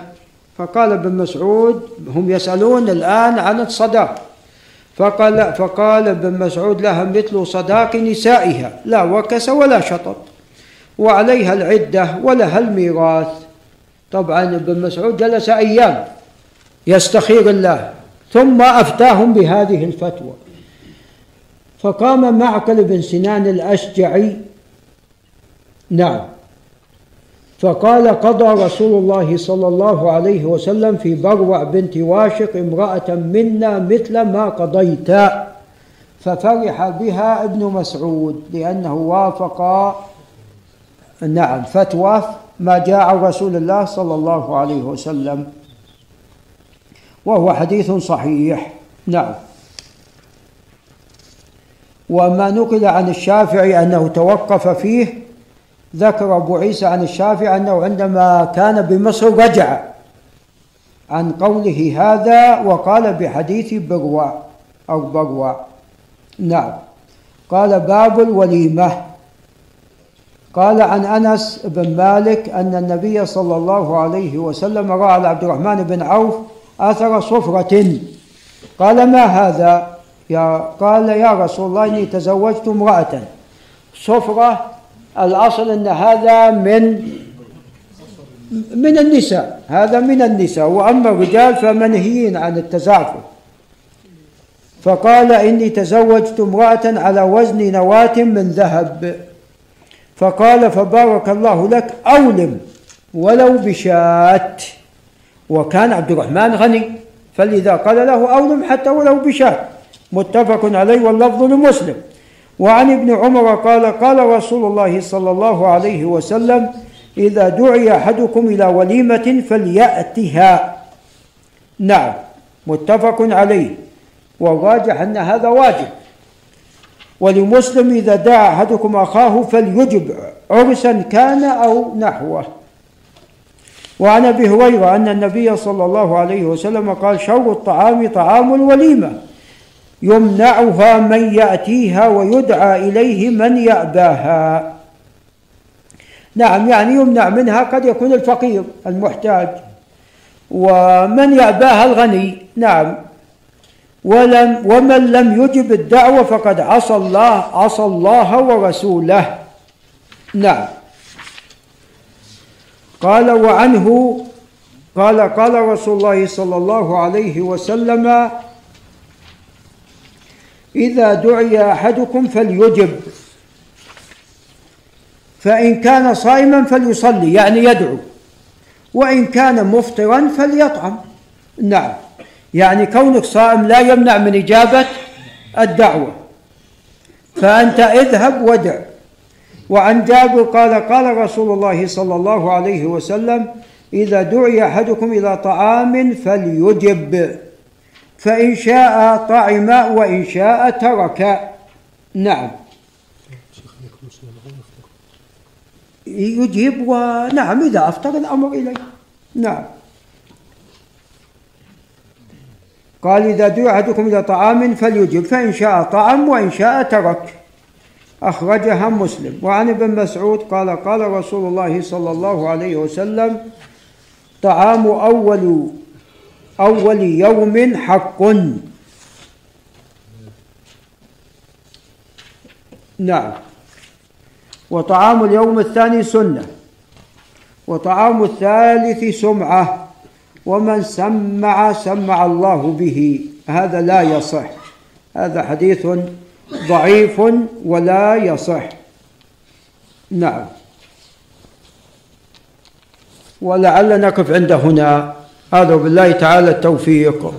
فقال ابن مسعود هم يسألون الآن عن الصداق. فقال فقال ابن مسعود لها مثل صداق نسائها لا وكس ولا شطط وعليها العدة ولها الميراث. طبعا ابن مسعود جلس أيام يستخير الله ثم أفتاهم بهذه الفتوى. فقام معقل بن سنان الأشجعي. نعم. فقال قضى رسول الله صلى الله عليه وسلم في بروع بنت واشق امرأة منا مثل ما قضيت ففرح بها ابن مسعود لأنه وافق. نعم فتوى ما جاء عن رسول الله صلى الله عليه وسلم وهو حديث صحيح. نعم. وما نقل عن الشافعي أنه توقف فيه ذكر أبو عيسى عن الشافعي أنه عندما كان بمصر رجع عن قوله هذا وقال بحديث بروع أو بروع نعم. قال باب الوليمة. قال عن أنس بن مالك أن النبي صلى الله عليه وسلم رأى على عبد الرحمن بن عوف أثر صفرة. قال ما هذا؟ يا قال يا رسول الله إني تزوجت امرأة. صفرة الأصل أن هذا من من النساء هذا من النساء. وأما الرجال فمنهيين عن التزعفر فقال إني تزوجت امرأة على وزن نواة من ذهب. فقال فبارك الله لك أولم ولو بشاة. وكان عبد الرحمن غني فلذا قال له أولم حتى ولو بشاة. متفق عليه واللفظ لمسلم. وعن ابن عمر قال قال رسول الله صلى الله عليه وسلم إذا دعي أحدكم إلى وليمة فليأتها. نعم متفق عليه والراجح أن هذا واجب. ولمسلم إذا دعا أحدكم أخاه فليجب عرسا كان أو نحوه. وعن أبي هريرة أن النبي صلى الله عليه وسلم قال شر الطعام طعام الوليمة. يمنعها من يأتيها ويدعى إليه من يأباها. نعم يعني يمنع منها قد يكون الفقير المحتاج. ومن يأباها الغني. نعم. ولم ومن لم يجب الدعوة فقد عصى الله عصى الله ورسوله. نعم. قال وعنه قال قال رسول الله صلى الله عليه وسلم إذا دعي أحدكم فليجب. فإن كان صائما فليصلي يعني يدعو. وإن كان مفطرا فليطعم. نعم. يعني كونك صائم لا يمنع من إجابة الدعوة. فأنت اذهب ودع وعن جابر قال قال رسول الله صلى الله عليه وسلم إذا دعي أحدكم إلى طعام فليجب. فإن شاء طعم وإن شاء ترك. نعم. يجيب ونعم إذا أفطر الأمر إليه. نعم. قال إذا دعي أحدكم إلى طعام فليجب فإن شاء طعم وإن شاء ترك. أخرجها مسلم. وعن ابن مسعود قال قال رسول الله صلى الله عليه وسلم طعام أول أول يوم حق. نعم. وطعام اليوم الثاني سنة. وطعام الثالث سمعة. ومن سمع سمع الله به. هذا لا يصح. هذا حديث ضعيف ولا يصح. نعم. ولعل نقف عند هنا. هذا بالله تعالى التوفيق.